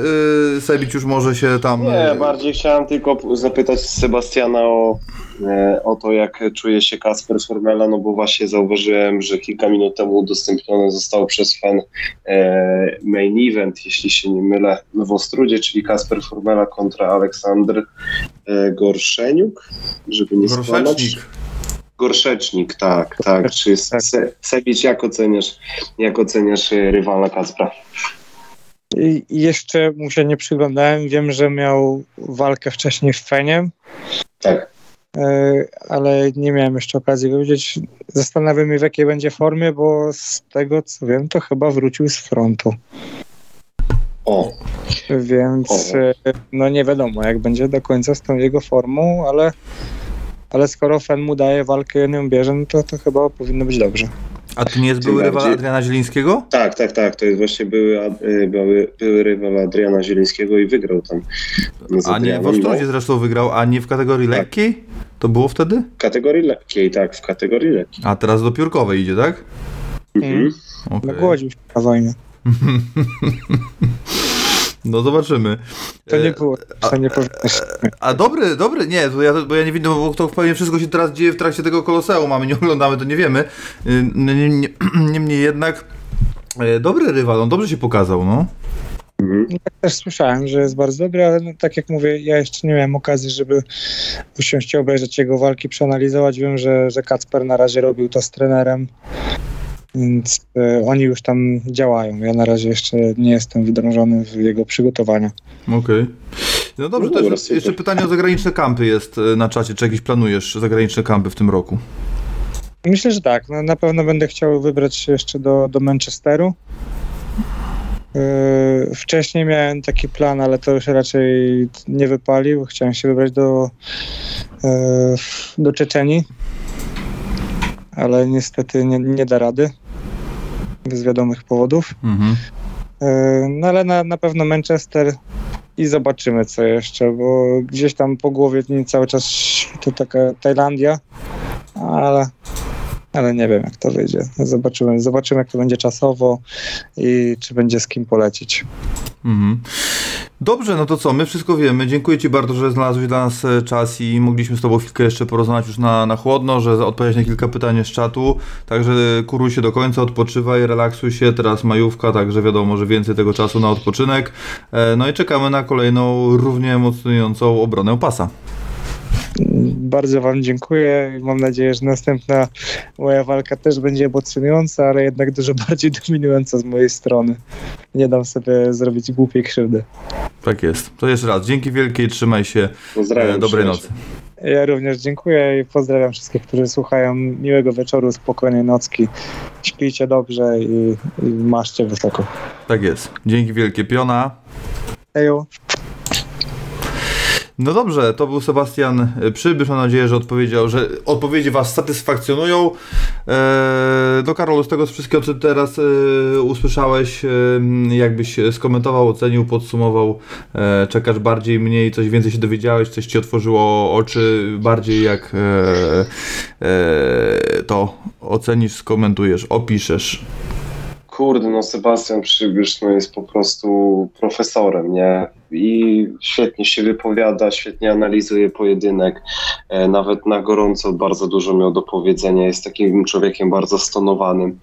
yy, Sebić już może się tam... Nie, yy, bardziej chciałem tylko zapytać Sebastiana o, e, o to, jak czuje się Kasper Formela, no bo właśnie zauważyłem, że kilka minut temu udostępniony został przez fan e, main event, jeśli się nie mylę, w Ostrudzie, czyli Kasper Formela kontra Aleksander e, Gorszeniuk, żeby nie skłamać. Gorszecznik. Gorszecznik, tak, tak. Czy Se, Sebić, jak oceniasz, jak oceniasz e, rywala Kaspra? I jeszcze mu się nie przyglądałem. Wiem, że miał walkę wcześniej w Fenie, Tak. e, ale nie miałem jeszcze okazji go widzieć. Zastanawiam się, w jakiej będzie formie, bo z tego co wiem, to chyba wrócił z frontu. O, Więc O. e, no nie wiadomo, jak będzie do końca z tą jego formą, ale, ale skoro Fen mu daje walkę i on ją bierze, no to, to chyba powinno być dobrze. A to nie jest były rywal Adriana Zielińskiego? tak, tak, tak. To jest właśnie były, e, były, były rywal Adriana Zielińskiego i wygrał tam. A nie, w Ostrudzie no. zresztą wygrał, a nie w kategorii Tak. lekkiej? To było wtedy? W kategorii lekkiej, tak, w kategorii lekkiej. A teraz do piórkowej idzie, tak? Mhm. Okej. Na głodzie już na wojnie. No zobaczymy. To nie E, było, to nie powinno się. A dobry, dobry, nie, to ja, bo ja nie widzę, bo to pewnie wszystko się teraz dzieje w trakcie tego koloseum, a my nie oglądamy, to nie wiemy. Niemniej nie, niemniej jednak e, dobry rywal, on dobrze się pokazał, no. Mhm. Tak też słyszałem, że jest bardzo dobry, ale no, tak jak mówię, ja jeszcze nie miałem okazji, żeby usiąść i obejrzeć jego walki, przeanalizować. Wiem, że, że Kacper na razie robił to z trenerem, więc e, oni już tam działają. Ja na razie jeszcze nie jestem wdrążony w jego przygotowania. Okej. No dobrze, No to dobra, jeszcze, pytanie o zagraniczne kampy jest e, na czacie, czy jakieś planujesz zagraniczne kampy w tym roku? Myślę, że tak. No, na pewno będę chciał wybrać się jeszcze do, do Manchesteru. Yy, wcześniej miałem taki plan, ale to już raczej nie wypalił. Chciałem się wybrać do, yy, do Czeczenii, ale niestety nie, nie da rady z wiadomych powodów. Mhm. Yy, No ale na, na pewno Manchester i zobaczymy co jeszcze, bo gdzieś tam po głowie mi cały czas to taka Tajlandia, ale, ale nie wiem jak to wyjdzie. Zobaczymy, zobaczymy jak to będzie czasowo i czy będzie z kim polecieć. Mhm. Dobrze, no to co, my wszystko wiemy. Dziękuję Ci bardzo, że znalazłeś dla nas e, czas i mogliśmy z Tobą chwilkę jeszcze porozmawiać już na, na chłodno, że odpowiedzieć na kilka pytań z czatu. Także kuruj się do końca, odpoczywaj, relaksuj się. Teraz majówka, także wiadomo, że więcej tego czasu na odpoczynek. E, No i czekamy na kolejną równie emocjonującą obronę pasa. Bardzo Wam dziękuję i mam nadzieję, że następna moja walka też będzie emocjonująca, ale jednak dużo bardziej dominująca z mojej strony. Nie dam sobie zrobić głupiej krzywdy. Tak jest. To jeszcze raz, dzięki wielkie i trzymaj się. Pozdrawiam. E, Dobrej trzymaj nocy. Ja również dziękuję i pozdrawiam wszystkich, którzy słuchają. Miłego wieczoru, spokojnej nocki. Śpijcie dobrze i, i maszcie wysoko. Tak jest. Dzięki wielkie, Piona. Ejo. No dobrze, to był Sebastian Przybysz. Mam nadzieję, że odpowiedział, że odpowiedzi Was satysfakcjonują. Eee, no Karol, z tego wszystkiego, co teraz e, usłyszałeś, e, jakbyś skomentował, ocenił, podsumował, e, czekasz bardziej, mniej, coś więcej się dowiedziałeś, coś Ci otworzyło oczy, bardziej jak e, e, to ocenisz, skomentujesz, opiszesz. Kurde, no Sebastian Przybysz no jest po prostu profesorem, nie? I świetnie się wypowiada, świetnie analizuje pojedynek. E, nawet na gorąco bardzo dużo miał do powiedzenia. Jest takim człowiekiem bardzo stonowanym.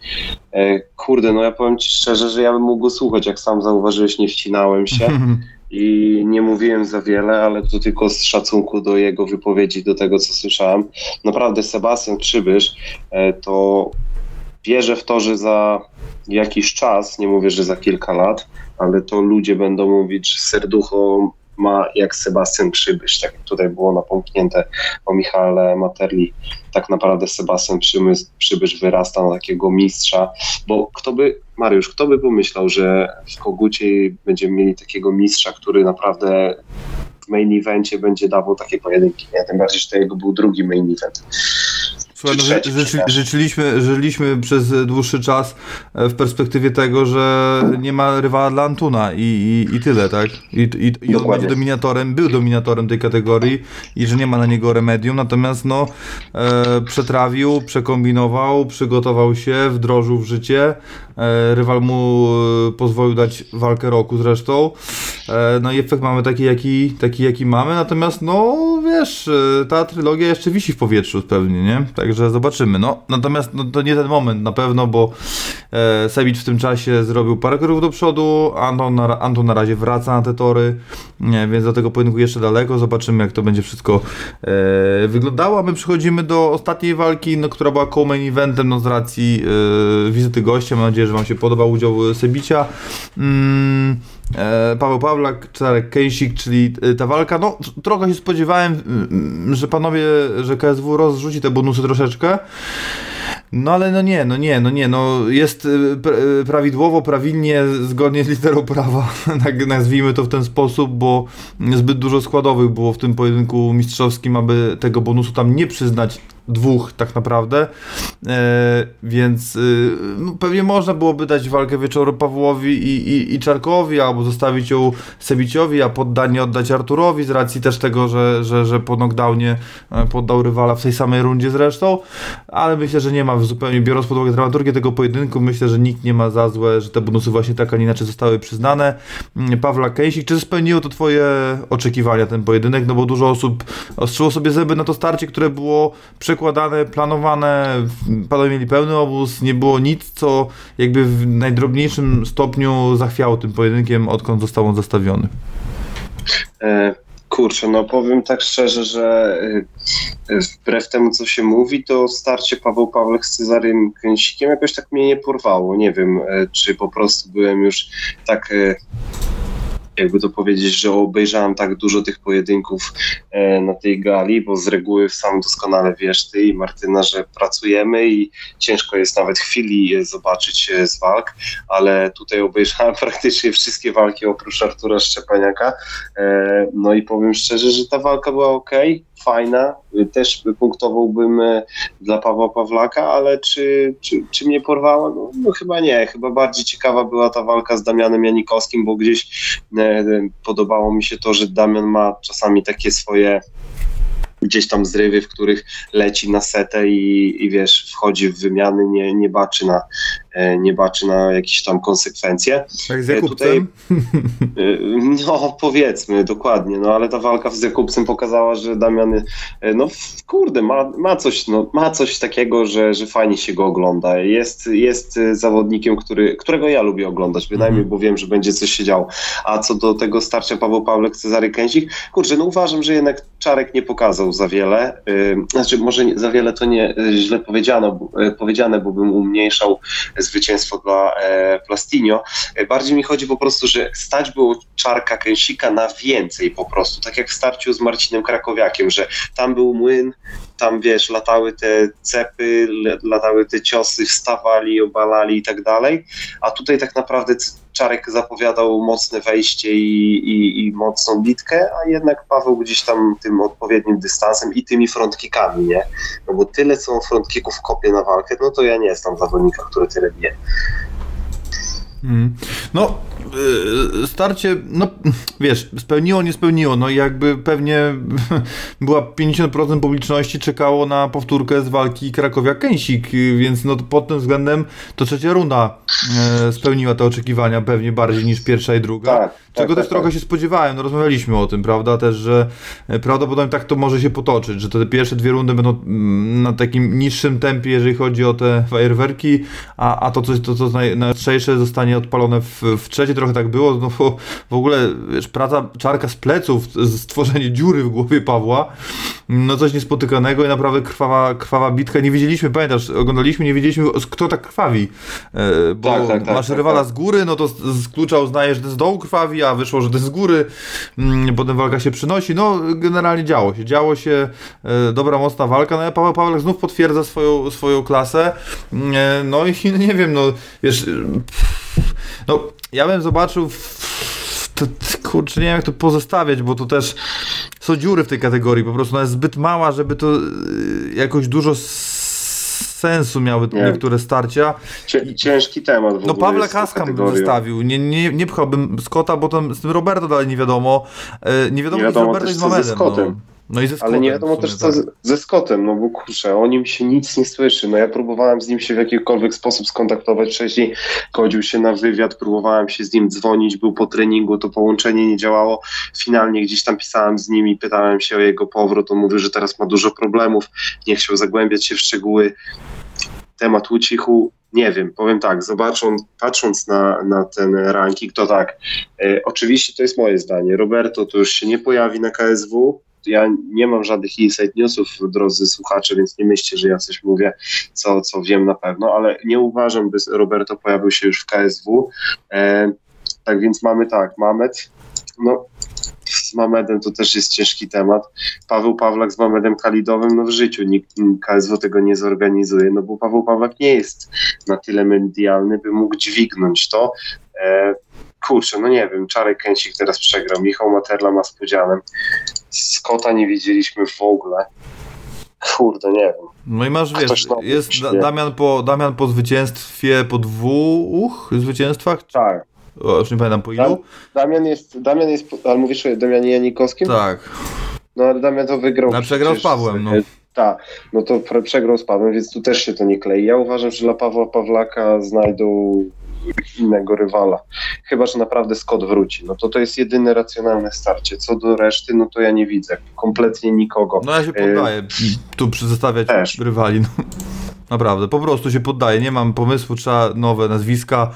E, kurde, no ja powiem Ci szczerze, że ja bym mógł go słuchać. Jak sam zauważyłeś, nie wcinałem się i nie mówiłem za wiele, ale to tylko z szacunku do jego wypowiedzi, do tego, co słyszałem. Naprawdę Sebastian Przybysz e, to wierzę w to, że za jakiś czas, nie mówię, że za kilka lat, ale to ludzie będą mówić, że serducho ma jak Sebastian Przybysz, tak jak tutaj było napomknięte o Michale Materli. Tak naprawdę Sebastian Przybysz wyrasta na takiego mistrza, bo kto by, Mariusz, kto by pomyślał, że w Kogucie będziemy mieli takiego mistrza, który naprawdę w main evencie będzie dawał takie pojedynki, nie? Tym bardziej, że to jego był drugi main event. Słuchaj, no, ży, życzyliśmy, żyliśmy przez dłuższy czas e, w perspektywie tego, że nie ma rywala dla Antuna i, i, i tyle, tak? I, i, i on będzie dominatorem, był dominatorem tej kategorii i że nie ma na niego remedium, natomiast no e, przetrawił, przekombinował, przygotował się, wdrożył w życie. E, rywal mu e, pozwolił dać walkę roku zresztą. E, no i efekt mamy taki jaki, taki, jaki mamy, natomiast no wiesz, e, ta trylogia jeszcze wisi w powietrzu pewnie, nie? Także zobaczymy. No, natomiast no, to nie ten moment na pewno, bo e, w tym czasie zrobił parę kroków do przodu, Anton na, Anton na razie wraca na te tory, nie, więc do tego pojedynku jeszcze daleko. Zobaczymy, jak to będzie wszystko e, wyglądało. A my przechodzimy do ostatniej walki, no, która była co-main eventem no, z racji e, wizyty gościa. Mam nadzieję, że Wam się podobał udział Sebicia. Mm, Paweł Pawlak, Czarek Kejsik, czyli e, ta walka, no trochę się spodziewałem, mm, że panowie, że KSW rozrzuci te bonusy troszeczkę. No ale no nie, no nie, no nie, no jest y, prawidłowo, prawilnie, zgodnie z literą prawa, nazwijmy to w ten sposób, bo zbyt dużo składowych było w tym pojedynku mistrzowskim, aby tego bonusu tam nie przyznać dwóch tak naprawdę, e, więc y, no, pewnie można byłoby dać walkę wieczoru Pawłowi i, i, i Czarkowi, albo zostawić ją Sebiciowi, a poddanie oddać Arturowi z racji też tego, że, że, że po knockdownie e, poddał rywala w tej samej rundzie zresztą, ale myślę, że nie ma zupełnie, biorąc pod uwagę dramaturgię tego pojedynku, myślę, że nikt nie ma za złe, że te bonusy właśnie tak, a nie inaczej zostały przyznane. Mm, Pawla Kejsik, czy spełniło to twoje oczekiwania ten pojedynek? No bo dużo osób ostrzyło sobie zęby na to starcie, które było przekładane, planowane, w- panowie mieli pełny obóz, nie było nic, co jakby w najdrobniejszym stopniu zachwiało tym pojedynkiem, odkąd został on zastawiony. E, Kurczę, no powiem tak szczerze, że e, wbrew temu, co się mówi, to starcie Paweł Pawlek z Cezarym Kęsikiem jakoś tak mnie nie porwało. Nie wiem, e, czy po prostu byłem już tak, jakby to powiedzieć, że obejrzałem tak dużo tych pojedynków e, na tej gali, bo z reguły sam doskonale wiesz ty i Martyna, że pracujemy i ciężko jest nawet chwili e, zobaczyć e, z walk, ale tutaj obejrzałem praktycznie wszystkie walki oprócz Artura Szczepaniaka. No i powiem szczerze, że ta walka była ok, fajna. Też punktowałbym dla Pawła Pawlaka, ale czy, czy, czy mnie porwała? No, no chyba nie. Chyba bardziej ciekawa była ta walka z Damianem Janikowskim, bo gdzieś podobało mi się to, że Damian ma czasami takie swoje gdzieś tam zrywy, w których leci na setę i, i wiesz, wchodzi w wymiany, nie, nie baczy na nie baczy na jakieś tam konsekwencje. Tak z E, Jakubcem? Y, No, powiedzmy, dokładnie, no ale ta walka z Jakubcem pokazała, że Damian, no kurde, ma, ma, coś, no, ma coś takiego, że, że fajnie się go ogląda. Jest, jest zawodnikiem, który, którego ja lubię oglądać, bynajmniej, bo wiem, że będzie coś się działo. A co do tego starcia Paweł Pawlek, Cezary Kęsik, kurczę, no uważam, że jednak Czarek nie pokazał za wiele. Znaczy, może nie, za wiele to nie źle powiedziano, bo- powiedziane, bo bym umniejszał zwycięstwo dla e, Plastinio. Bardziej mi chodzi po prostu, że stać było Czarka Kęsika na więcej po prostu, tak jak w starciu z Marcinem Krakowiakiem, że tam był młyn, tam wiesz, latały te cepy, latały te ciosy, wstawali, obalali i tak dalej, a tutaj tak naprawdę Czarek zapowiadał mocne wejście i, i, i mocną bitkę, a jednak Paweł gdzieś tam tym odpowiednim dystansem i tymi frontkikami, nie? No bo tyle są frontkików kopie na walkę, no to ja nie jestem zawodnika, który tyle bije. Mm. No, starcie, no wiesz, spełniło, nie spełniło, no i jakby pewnie była 50% publiczności czekało na powtórkę z walki Krakowia-Kęsik, y, więc no pod tym względem to trzecia runda e, spełniła te oczekiwania pewnie bardziej niż pierwsza i druga. Tak, Czego tak, też tak, trochę się spodziewałem, no rozmawialiśmy o tym, prawda, też, że e, prawdopodobnie tak to może się potoczyć, że te pierwsze dwie rundy będą mm, na takim niższym tempie, jeżeli chodzi o te fajerwerki, a, a to, co, to, co naj, najostrzejsze zostanie odpalone w, w trzeciej, trochę tak było, no bo w ogóle, wiesz, praca czarka z pleców, stworzenie dziury w głowie Pawła, no coś niespotykanego i naprawdę krwawa, krwawa bitka, nie wiedzieliśmy, pamiętasz, oglądaliśmy, nie wiedzieliśmy, kto tak krwawi, e, bo Tak, tak, tak, masz tak, rywala tak. z góry, no to z, z klucza uznajesz, że to z dołu krwawi, a wyszło, że jest z góry, mm, potem walka się przynosi, no generalnie działo się, działo się, e, dobra, mocna walka, no i Paweł Pawlak znów potwierdza swoją, swoją klasę, Mm, e, no i nie wiem, no wiesz, pff, no ja bym zobaczył, w- kurczę, nie wiem jak to pozestawiać, bo to też są dziury w tej kategorii, po prostu ona jest zbyt mała, żeby to e, jakoś dużo sensu miały Nie. niektóre starcia. Cię, ciężki temat w No jest tą Kaska bym zostawił. Nie, nie, nie pchałbym Scotta, bo tam z tym Roberto dalej nie wiadomo. E, nie wiadomo, Nie wiadomo z Roberto i z Mamedem. No. i ze Scottem Ale nie wiadomo sumie, też co tak. ze Scottem, no bo kurczę, o nim się nic nie słyszy. No ja próbowałem z nim się w jakikolwiek sposób skontaktować wcześniej, godził się na wywiad, próbowałem się z nim dzwonić, był po treningu, to połączenie nie działało. Finalnie gdzieś tam pisałem z nim i pytałem się o jego powrót, on mówił, że teraz ma dużo problemów, nie chciał zagłębiać się w szczegóły. Temat ucichł, nie wiem, powiem tak, zobacząc, patrząc na, na ten ranking, to tak, e, oczywiście to jest moje zdanie, Roberto to już się nie pojawi na KSW, ja nie mam żadnych inside newsów, drodzy słuchacze, więc nie myślcie, że ja coś mówię, co, co wiem na pewno, ale nie uważam, by Roberto pojawił się już w KSW. E, tak więc mamy tak, Mamet, no z Mamedem to też jest ciężki temat. Paweł Pawlak z Mamedem Kalidowym, no w życiu nikt KSW tego nie zorganizuje, no bo Paweł Pawlak nie jest na tyle medialny, by mógł dźwignąć to. E, kurczę, no nie wiem, Czarek Kęcik teraz przegrał, Michał Materla ma z podziałem. Scotta nie widzieliśmy w ogóle. Kurde, nie wiem. No i masz, Ktoś wiesz, jest. Damian po, Damian po zwycięstwie, po dwóch zwycięstwach? Tak. O, już nie pamiętam po ilu? Damian jest, Damian jest, ale mówisz o Damianie Janikowskim? Tak. No ale Damian to wygrał. No, przegrał z Pawłem, no. Tak, no to przegrał z Pawłem, więc tu też się to nie klei. Ja uważam, że dla Pawła Pawlaka znajdą innego rywala. Chyba, że naprawdę Scott wróci. No to to jest jedyne racjonalne starcie. Co do reszty, no to ja nie widzę. Kompletnie nikogo. No ja się poddaję tu przedstawiać Też. rywali. No. Naprawdę, po prostu się poddaję. Nie mam pomysłu, trzeba nowe nazwiska.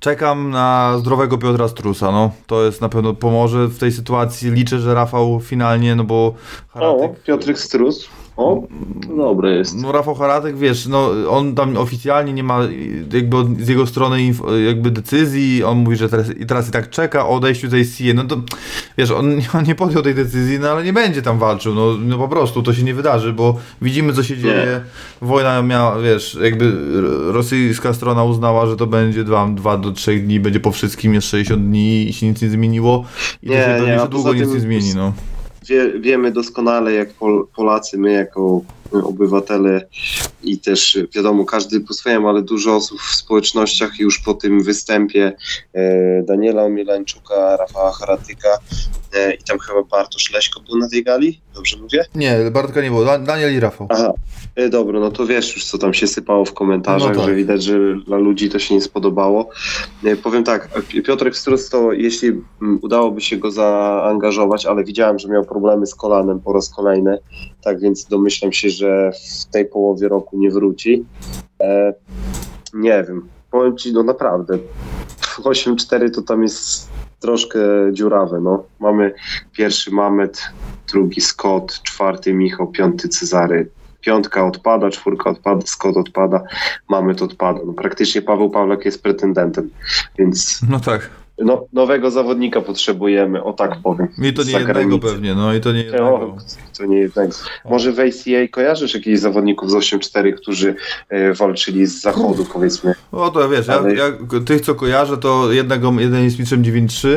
Czekam na zdrowego Piotra Strusa, no. To jest na pewno pomoże w tej sytuacji. Liczę, że Rafał finalnie, no bo O. Piotrek Strus. O, to dobre jest. No Rafał Haratek, wiesz, no on tam oficjalnie nie ma jakby od, z jego strony jakby decyzji, on mówi, że teraz, i teraz i tak czeka o odejściu z ACA, no to wiesz, on, on nie podjął tej decyzji, no ale nie będzie tam walczył, no, no po prostu to się nie wydarzy, bo widzimy co się dzieje, wojna miała, wiesz, jakby rosyjska strona uznała, że to będzie 2 do 3 dni, będzie po wszystkim jest 60 dni i się nic nie zmieniło. I Nie, to się nie, pewnie a jeszcze długo nic nie zmieni, no. Wie, wiemy doskonale, jak Pol, Polacy, my jako obywatele i też wiadomo, każdy po swojemu, ale dużo osób w społecznościach już po tym występie e, Daniela Omielańczuka, Rafała Haratyka e, i tam chyba Bartosz Leśko był na tej gali, dobrze mówię? Nie, Bartka nie było, Da- Daniel i Rafał. Aha, e, dobra, no to wiesz już, co tam się sypało w komentarzach, No tak. że widać, że dla ludzi to się nie spodobało. Powiem tak, Pi- Piotrek Strus to jeśli udałoby się go zaangażować, ale widziałem, że miał problemy z kolanem po raz kolejny, tak więc domyślam się, że w tej połowie roku nie wróci. E, nie wiem, powiem ci, no naprawdę, 8-4 to tam jest troszkę dziurawe, no. Mamy pierwszy Mamet, drugi Scott, czwarty Michał, piąty Cezary. Piątka odpada, czwórka odpada, Scott odpada, Mamet odpada. No, praktycznie Paweł Pawlak jest pretendentem, więc No tak. No, nowego zawodnika potrzebujemy, o tak powiem. I to nie jednego pewnie, no i to nie O, jednego. to nie jednego. Może w ACA kojarzysz jakichś zawodników z 8-4, którzy e, walczyli z zachodu, powiedzmy? O to wiesz, ja, Ale- ja tych co kojarzę, to jednego, jeden jest mistrzem 9-3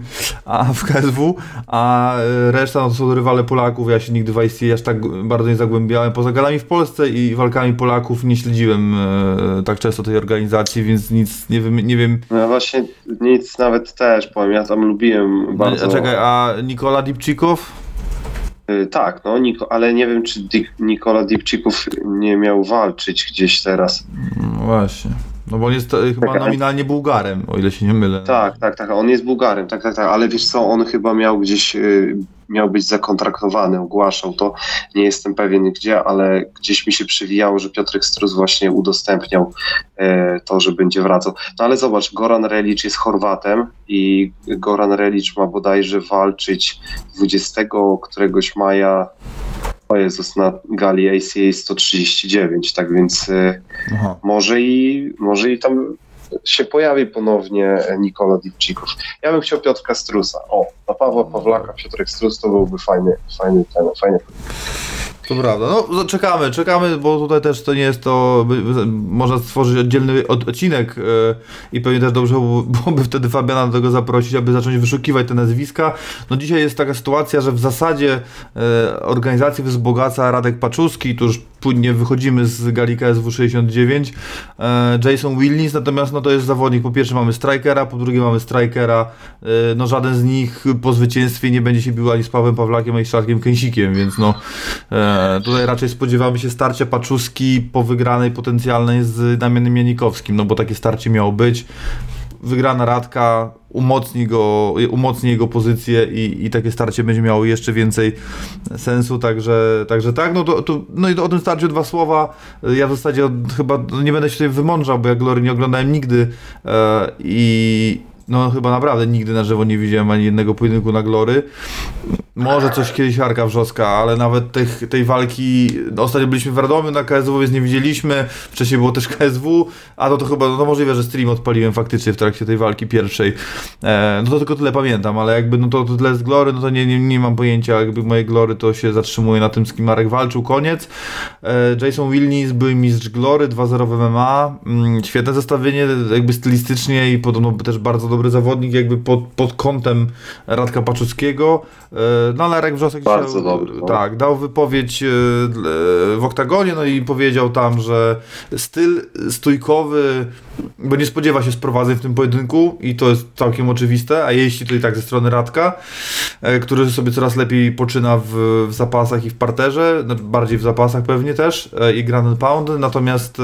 a w KSW, a e, reszta no, to są rywale Polaków. Ja się nigdy w ICA aż tak bardzo nie zagłębiałem. Poza galami w Polsce i walkami Polaków nie śledziłem e, tak często tej organizacji, więc nic nie wiem. Nie wiem. No ja właśnie nic nawet też powiem, ja tam lubiłem bardzo. A czekaj, a Nikola Dipczykow? Y, Tak, no, Niko, ale nie wiem, czy Di- Nikola Dipczyków nie miał walczyć gdzieś teraz. No właśnie. No bo on jest e, chyba nominalnie Bułgarem, o ile się nie mylę. Tak, tak, tak, on jest Bułgarem, tak, tak, tak, ale wiesz co, on chyba miał gdzieś, y, miał być zakontraktowany, ogłaszał to, nie jestem pewien gdzie, ale gdzieś mi się przywijało, że Piotrek Strus właśnie udostępniał e, to, że będzie wracał. No ale zobacz, Goran Relic jest Chorwatem i Goran Relic ma bodajże walczyć 20 któregoś maja o Jezus, na gali ACA 139, tak więc e, Aha. może i, może i tam się pojawi ponownie Nikola Dipczyków. Ja bym chciał Piotrka Strusa. O, na Pawła Pawlaka Piotrek Strus to byłby fajny, fajny ten, fajny. To prawda. No, czekamy, czekamy, bo tutaj też to nie jest to. Można stworzyć oddzielny odcinek yy, i pewnie też dobrze byłoby wtedy Fabiana do tego zaprosić, aby zacząć wyszukiwać te nazwiska. No dzisiaj jest taka sytuacja, że w zasadzie yy, organizacji wzbogaca Radek Paczuski, tu już płynnie wychodzimy z Galika SW69. E, Jason Willis, natomiast no to jest zawodnik, po pierwsze mamy strikera, po drugie mamy strikera, e, no żaden z nich po zwycięstwie nie będzie się bił ani z Pawłem Pawlakiem, ani z Szarkiem Kęsikiem, więc no e, tutaj raczej spodziewamy się starcia Paczuski po wygranej potencjalnej z Damianem Janikowskim, no bo takie starcie miało być. Wygrana Radka umocni, go, umocni jego pozycję i, i takie starcie będzie miało jeszcze więcej sensu, także, także tak, no to, to, no i o tym starciu dwa słowa, ja w zasadzie chyba nie będę się tutaj wymądrzał, bo ja Glory nie oglądałem nigdy e, i no chyba naprawdę nigdy na żywo nie widziałem ani jednego pojedynku na Glory. Może coś kiedyś Arka Wrzoska, ale nawet tych, tej walki, no, ostatnio byliśmy w Radomiu na KSW, więc nie widzieliśmy, wcześniej było też KSW, a to, to chyba, no możliwe, że stream odpaliłem faktycznie w trakcie tej walki pierwszej. E, no to tylko tyle pamiętam, ale jakby no to, to tyle z Glory, no to nie, nie, nie mam pojęcia, jakby moje Glory to się zatrzymuje na tym, z kim Marek walczył, koniec. E, Jason Wilnis był mistrz Glory, 2-0 MMA, mm, świetne zestawienie, jakby stylistycznie i podobno też bardzo dobry zawodnik, jakby pod, pod kątem Radka Paczuckiego. E, no ale Arek Wrzosek Bardzo dobry, no. tak, dał wypowiedź e, w oktagonie, no i powiedział tam, że styl stójkowy, bo nie spodziewa się sprowadzeń w tym pojedynku i to jest całkiem oczywiste, a jeśli to i tak ze strony Radka, e, który sobie coraz lepiej poczyna w, w zapasach i w parterze, no, bardziej w zapasach pewnie też e, i Grand Pound, natomiast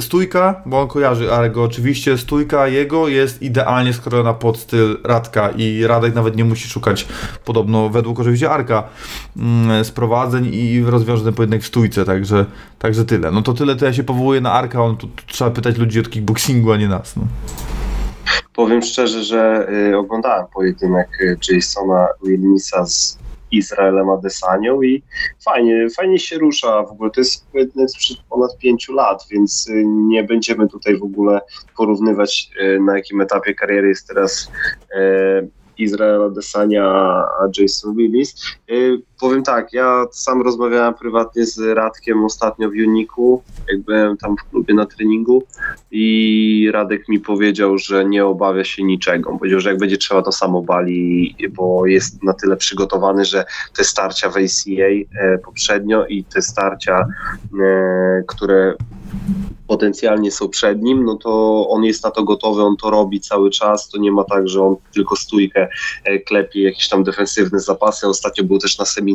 stójka, bo on kojarzy Arego oczywiście, stójka jego jest idealnie skrojona pod styl Radka i Radek nawet nie musi szukać podobno według oczywiście Arka mm, sprowadzeń i rozwiąże ten pojedynek w stójce, także, także tyle. No to tyle, to ja się powołuję na Arka, on tu trzeba pytać ludzi od kickboxingu, a nie nas. No. Powiem szczerze, że y, oglądałem pojedynek y, Jasona Wilmisa z Izraelem Adesanią i fajnie, fajnie się rusza. W ogóle to jest pojedynek sprzed ponad pięciu lat, więc y, nie będziemy tutaj w ogóle porównywać y, na jakim etapie kariery jest teraz y, Izraela Desania a Jason Willis. Powiem tak, ja sam rozmawiałem prywatnie z Radkiem ostatnio w Uniku, jak byłem tam w klubie na treningu i Radek mi powiedział, że nie obawia się niczego. Powiedział, że jak będzie trzeba to samo bali, bo jest na tyle przygotowany, że te starcia w ACA e, poprzednio i te starcia, e, które potencjalnie są przed nim, no to on jest na to gotowy, on to robi cały czas, to nie ma tak, że on tylko stójkę e, klepie, jakieś tam defensywne zapasy. Ostatnio był też na seminarium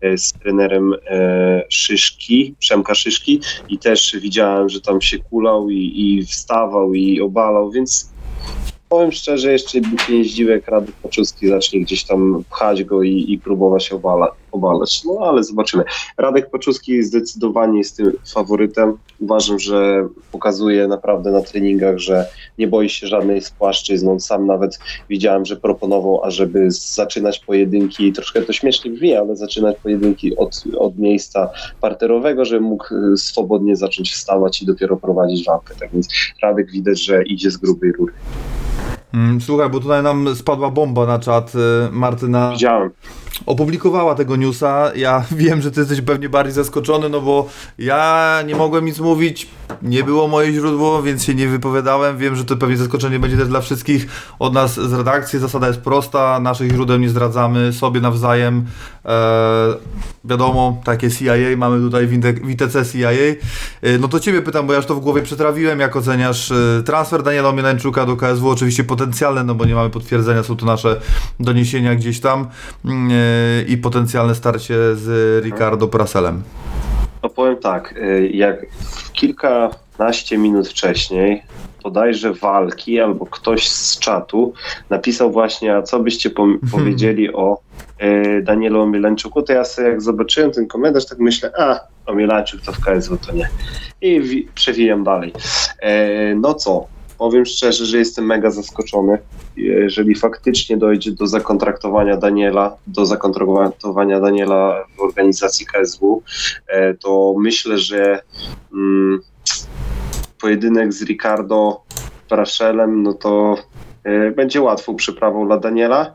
e, z trenerem e, Szyszki, Przemka Szyszki i też widziałem, że tam się kulał i, i wstawał i obalał, więc powiem szczerze, jeszcze jak Radek Paczuski zacznie gdzieś tam pchać go i, i próbować obala, obalać. No ale zobaczymy. Radek Paczuski zdecydowanie jest tym faworytem. Uważam, że pokazuje naprawdę na treningach, że nie boi się żadnej spłaszczyzn. On sam nawet widziałem, że proponował, ażeby zaczynać pojedynki, troszkę to śmiesznie brzmi, ale zaczynać pojedynki od, od miejsca parterowego, żeby mógł y, swobodnie zacząć wstawać i dopiero prowadzić walkę. Tak więc Radek widać, że idzie z grubej rury. Mm, słuchaj, bo tutaj nam spadła bomba na czat y, Martyna. Widziałem opublikowała tego newsa. Ja wiem, że ty jesteś pewnie bardziej zaskoczony, no bo ja nie mogłem nic mówić, nie było moje źródło, więc się nie wypowiadałem. Wiem, że to pewnie zaskoczenie będzie też dla wszystkich od nas z redakcji. Zasada jest prosta, naszych źródeł nie zdradzamy sobie nawzajem. Eee, wiadomo, takie CIA, mamy tutaj w ITC CIA. Eee, no to ciebie pytam, bo ja już to w głowie przetrawiłem, jak oceniasz e, transfer Daniela Mielańczuka do KSW, oczywiście potencjalny, no bo nie mamy potwierdzenia, są to nasze doniesienia gdzieś tam. Eee, i potencjalne starcie z Ricardo Praselem? No powiem tak, y, jak kilkanaście minut wcześniej bodajże walki albo ktoś z czatu napisał właśnie, a co byście po powiedzieli o y, Danielu Omielańczuku, to ja sobie jak zobaczyłem ten komentarz, tak myślę, a Omielańczuk to w KSW to nie. I przewijam dalej. E, no co, powiem szczerze, że jestem mega zaskoczony. Jeżeli faktycznie dojdzie do zakontraktowania Daniela, do zakontraktowania Daniela w organizacji KSW, e, to myślę, że mm, pojedynek z Ricardo Braszelem, no to e, będzie łatwą przyprawą dla Daniela.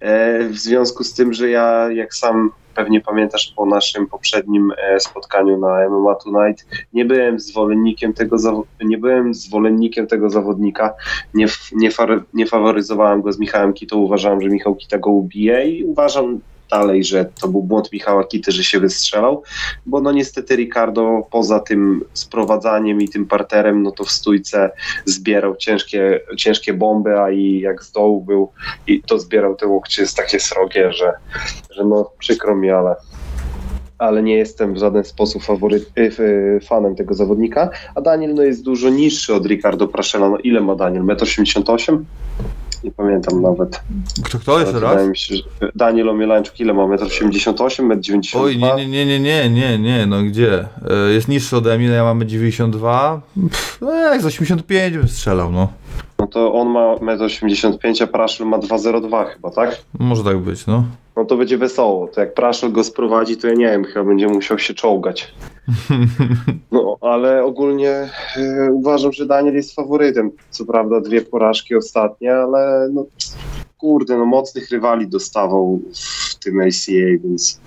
E, w związku z tym, że ja, jak sam pewnie pamiętasz po naszym poprzednim e, spotkaniu na MMA Tonight, nie byłem zwolennikiem tego, nie byłem zwolennikiem tego zawodnika, nie, nie, nie faworyzowałem go z Michałem Kitą, uważałem, że Michał Kita go ubije i uważam dalej, że to był błąd Michała Kity, że się wystrzelał, bo no niestety Ricardo poza tym sprowadzaniem i tym parterem, no to w stójce zbierał ciężkie, ciężkie bomby, a i jak z dołu był i to zbierał te łokcie jest takie srogie, że, że no przykro mi, ale ale nie jestem w żaden sposób fawory, y, y, fanem tego zawodnika, a Daniel no, jest dużo niższy od Ricardo Praszela. No ile ma Daniel? 1,88 m? Nie pamiętam nawet. Kto, kto wydaje raz? mi się, że Daniel Omielańczuk ile ma? 1,88 m, 1,92 m? Oj, nie, nie, nie, nie, nie, nie, no gdzie? E, Jest niższy ode mnie, ja mamy 92. Pff, no jak z 85 bym strzelał, no. No to on ma 1,85 m, a Praszel ma 2,02 chyba, tak? Może tak być, no. No to będzie wesoło. To jak Praszel go sprowadzi, to ja nie wiem, chyba będzie musiał się czołgać. No, ale ogólnie e, uważam, że Daniel jest faworytem. Co prawda dwie porażki ostatnie, ale no kurde, no mocnych rywali dostawał w tym ACA, więc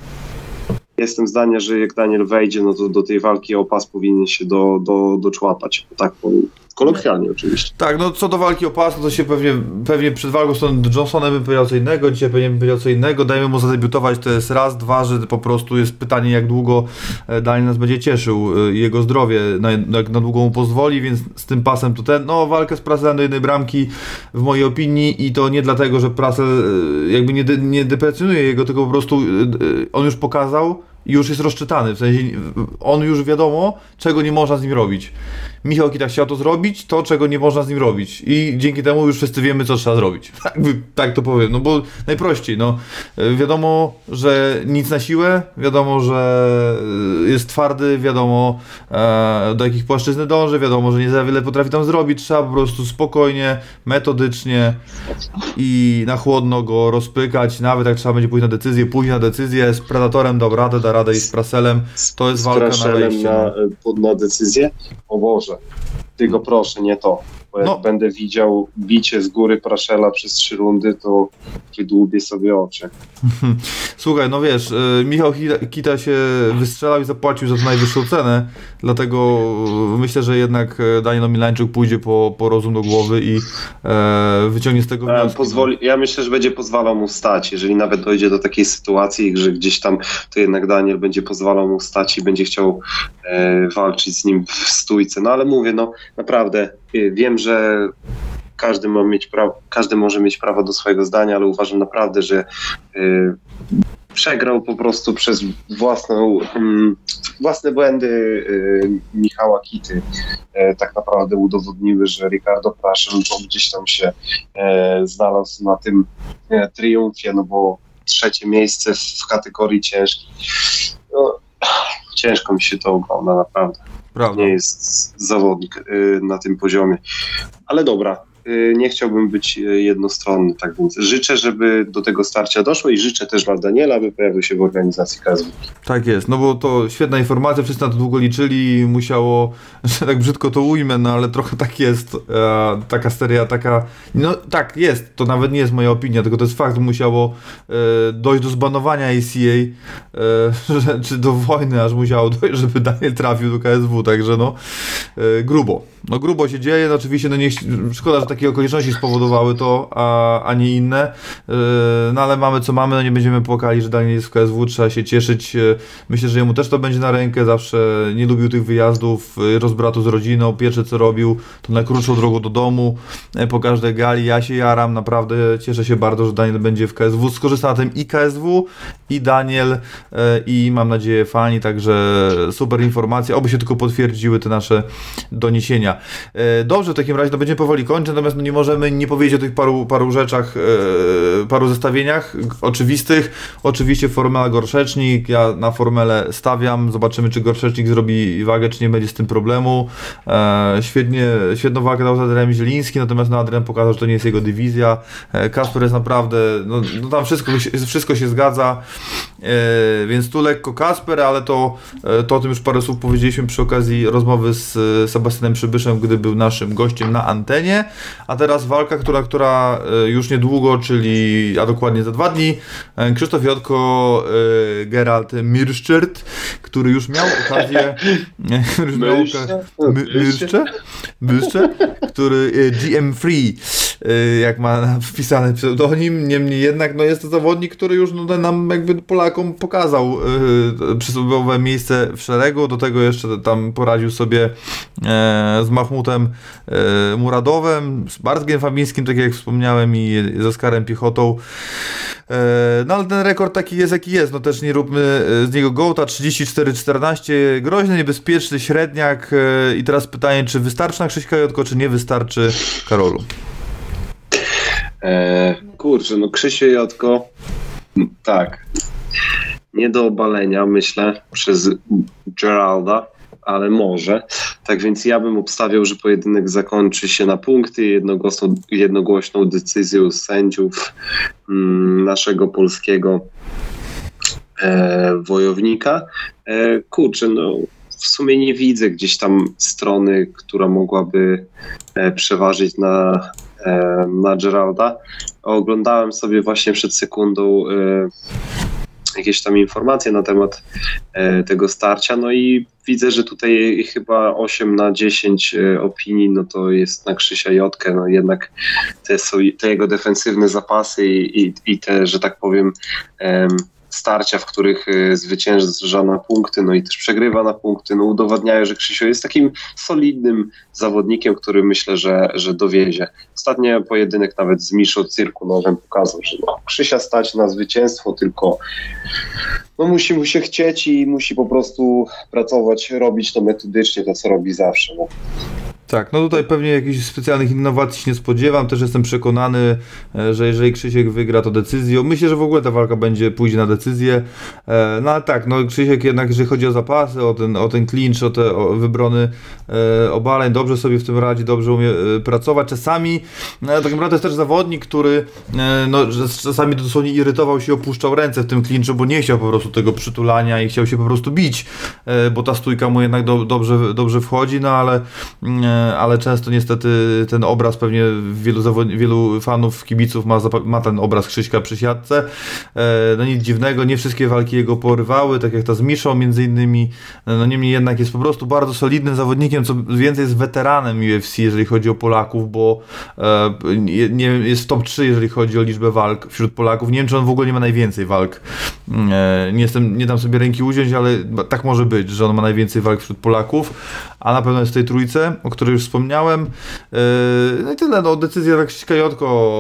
jestem zdania, że jak Daniel wejdzie, no to do tej walki o pas powinien się do, do, doczłapać. Tak, po- kolokwialnie oczywiście. Tak, no co do walki o pas, no to się pewnie, pewnie przed walką z Johnsonem bym powiedział co innego, dzisiaj pewnie bym powiedział co innego, dajmy mu zadebiutować, to jest raz, dwa, że po prostu jest pytanie jak długo e, Daniel nas będzie cieszył, e, jego zdrowie, na, jak na długo mu pozwoli, więc z tym pasem to ten, no walkę z Praselem do jednej bramki w mojej opinii i to nie dlatego, że Prasel e, jakby nie, de, nie deprecjonuje jego, tylko po prostu on już pokazał, już jest rozczytany, w sensie on już wiadomo, czego nie można z nim robić. Michał Kita chciał to zrobić, to czego nie można z nim robić i dzięki temu już wszyscy wiemy, co trzeba zrobić. Tak to powiem, no bo najprościej, no E, wiadomo, że nic na siłę, wiadomo, że e, jest twardy, wiadomo e, do jakich płaszczyzny dąży, wiadomo, że nie za wiele potrafi tam zrobić, trzeba po prostu spokojnie, metodycznie i na chłodno go rozpykać, nawet jak trzeba będzie pójść na decyzję, pójść na decyzję, z Predatorem radę, da radę i z Praselem, to jest Z walka na Praszelem wejście. na, no. pod, na decyzję. O Boże, tylko proszę, nie to. Bo jak No. będę widział bicie z góry Praszela przez trzy rundy, to wydłubię sobie oczy. Słuchaj, no wiesz, y, Michał Kita- się wystrzelał i zapłacił za najwyższą cenę, dlatego y, myślę, że jednak y, Daniel Milańczuk pójdzie po, po rozum do głowy i e, wyciągnie z tego E, wnioski. Pozwoli, ja myślę, że będzie pozwalał mu stać. Jeżeli nawet dojdzie do takiej sytuacji, że gdzieś tam to jednak Daniel będzie pozwalał mu stać i będzie chciał e, walczyć z nim w stójce. No ale mówię, no naprawdę wiem, że każdy, ma mieć prawo, każdy może mieć prawo do swojego zdania, ale uważam naprawdę, że e, przegrał po prostu przez własną, mm, własne błędy e, Michała Kity. Tak naprawdę udowodniły, że Ricardo Praszel to gdzieś tam się znalazł na tym triumfie, no bo trzecie miejsce w kategorii ciężkiej. No, ciężko mi się to ogląda, naprawdę. Prawda. Nie jest zawodnik y, na tym poziomie. Ale dobra, nie chciałbym być y, jednostronny, tak więc życzę, żeby do tego starcia doszło i życzę też dla Daniela, aby pojawił się w organizacji KSW. Tak jest, no bo to świetna informacja, wszyscy na to długo liczyli, musiało, że tak brzydko to ujmę, no ale trochę tak jest, e, taka seria, taka, no tak jest, to nawet nie jest moja opinia, tylko to jest fakt, musiało e, dojść do zbanowania ACA, e, czy do wojny aż musiało dojść, żeby Daniel trafił do KSW, także no e, grubo, no grubo się dzieje, no oczywiście no nie, szkoda, że takie okoliczności spowodowały to, a, a nie inne, e, no ale mamy co mamy, no nie będziemy płakali, że Daniel jest w KSW, trzeba się cieszyć, e, myślę, że jemu też to będzie na rękę, zawsze nie lubił tych wyjazdów, e, rozbratu z rodziną, pierwsze co robił, to na krótszą drogą do domu, po każdej gali, ja się jaram, naprawdę cieszę się bardzo, że Daniel będzie w KSW, skorzysta na tym i KSW, i Daniel, i mam nadzieję fani, także super informacja, oby się tylko potwierdziły te nasze doniesienia. Dobrze, w takim razie no będziemy powoli kończyć, natomiast no nie możemy nie powiedzieć o tych paru, paru rzeczach, e, paru zestawieniach oczywistych. Oczywiście Formela Gorszecznik, ja na Formelę stawiam, zobaczymy czy Gorszecznik zrobi wagę, czy nie będzie z tym problemu. E, Świetnie, świetną wagę dał z Adrianem Zieliński, natomiast no Adrian pokazał, że to nie jest jego dywizja. E, Kasper jest naprawdę, no, no tam wszystko, wszystko się zgadza, więc tu lekko Kasper, ale to, to o tym już parę słów powiedzieliśmy przy okazji rozmowy z Sebastianem Przybyszem, gdy był naszym gościem na antenie. A teraz walka, która, która e, już niedługo, czyli a dokładnie za dwa dni, e, Krzysztof Jotko, e, Gerald Mirszczyrt, który już miał okazję... już miał oka- My- Mirszcze? Który GM Free, jak ma wpisany pseudonim, niemniej jednak no jest to zawodnik, który już no, nam jakby Polakom pokazał przysłowiowe miejsce w szeregu, do tego jeszcze tam poradził sobie z Mahmutem Muradowem, z Bartkiem Fabińskim, tak jak wspomniałem, i z Oskarem Piechotą. E, No ale ten rekord taki jest jaki jest, no też nie róbmy e, z niego gołta, 34-14, groźny, niebezpieczny, średniak. E, i teraz pytanie, czy wystarczy na Krzyśka Jotko, czy nie wystarczy Karolu? E, kurczę, no Krzysiu Jotko, tak, nie do obalenia, myślę, przez Geralda, ale może. Tak więc ja bym obstawiał, że pojedynek zakończy się na punkty jednogłośną, jednogłośną decyzją sędziów mm, naszego polskiego e, wojownika. E, kurczę, no w sumie nie widzę gdzieś tam strony, która mogłaby e, przeważyć na, e, na Geralda. Oglądałem sobie właśnie przed sekundą e, jakieś tam informacje na temat e, tego starcia, no i widzę, że tutaj chyba 8 na 10 e, opinii, no to jest na Krzysia Jotkę, no jednak te, te jego defensywne zapasy i, i, i te, że tak powiem, em, starcia, w których e, zwycięża na punkty, no i też przegrywa na punkty, no udowadniają, że Krzysio jest takim solidnym zawodnikiem, który myślę, że, że dowiezie. Ostatni pojedynek nawet z Miszą Cyrkunowem pokazał, że no, Krzysia stać na zwycięstwo, tylko no musi mu się chcieć i musi po prostu pracować, robić to metodycznie, to co robi zawsze. No. Tak, no tutaj pewnie jakichś specjalnych innowacji się nie spodziewam. Też jestem przekonany, e, że jeżeli Krzysiek wygra, to decyzją. Myślę, że w ogóle ta walka będzie pójdzie na decyzję. E, No ale tak, no Krzysiek jednak, jeżeli chodzi o zapasy, o ten, o ten clinch, o te o wybrony e, obaleń, dobrze sobie w tym radzi, dobrze umie pracować. Czasami, no, tak naprawdę jest też zawodnik, który no, czasami dosłownie irytował się, opuszczał ręce w tym clinchu, bo nie chciał po prostu tego przytulania i chciał się po prostu bić, bo ta stójka mu jednak do, dobrze, dobrze wchodzi, no ale mm, ale często niestety ten obraz pewnie wielu, zawod- wielu fanów, kibiców ma, ma ten obraz Krzyśka przy siatce. E, No nic dziwnego, nie wszystkie walki jego porywały, tak jak ta z Miszą między innymi. No niemniej jednak jest po prostu bardzo solidnym zawodnikiem, co więcej jest weteranem UFC, jeżeli chodzi o Polaków, bo e, nie, jest w top 3, jeżeli chodzi o liczbę walk wśród Polaków. Nie wiem, czy on w ogóle nie ma najwięcej walk. E, Nie, jestem, nie dam sobie ręki uziąć, ale tak może być, że on ma najwięcej walk wśród Polaków, a na pewno jest w tej trójce, o której już wspomniałem. Yy, No i tyle, no decyzja tak Kajotko,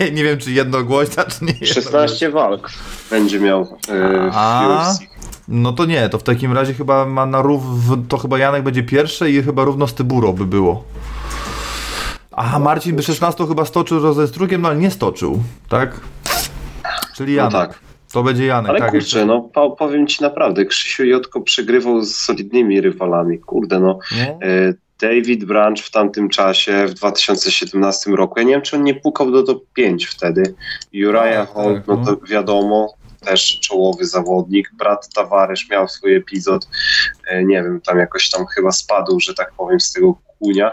yy, nie wiem czy jednogłośna, czy nie. 16 walk będzie miał e, w A. UFC. No to nie, to w takim razie chyba ma na rów, to chyba Janek będzie pierwszy i chyba równo z Tyburo by było. A Marcin by 16 chyba stoczył ze strugiem, no ale nie stoczył, tak? Czyli No Janek. tak. To będzie Janek, Ale tak. kurczę, jak- no po, powiem ci naprawdę, Krzysiu Jotko przegrywał z solidnymi rywalami. Kurde, no. No. E, David Branch w tamtym czasie, w 2017 roku, ja nie wiem, czy on nie pukał do top 5 wtedy. Uriah Tak, Holt, tak, no no. to wiadomo, też czołowy zawodnik. Brat Tavares miał swój epizod, e, nie wiem, tam jakoś tam chyba spadł, że tak powiem, z tego kunia,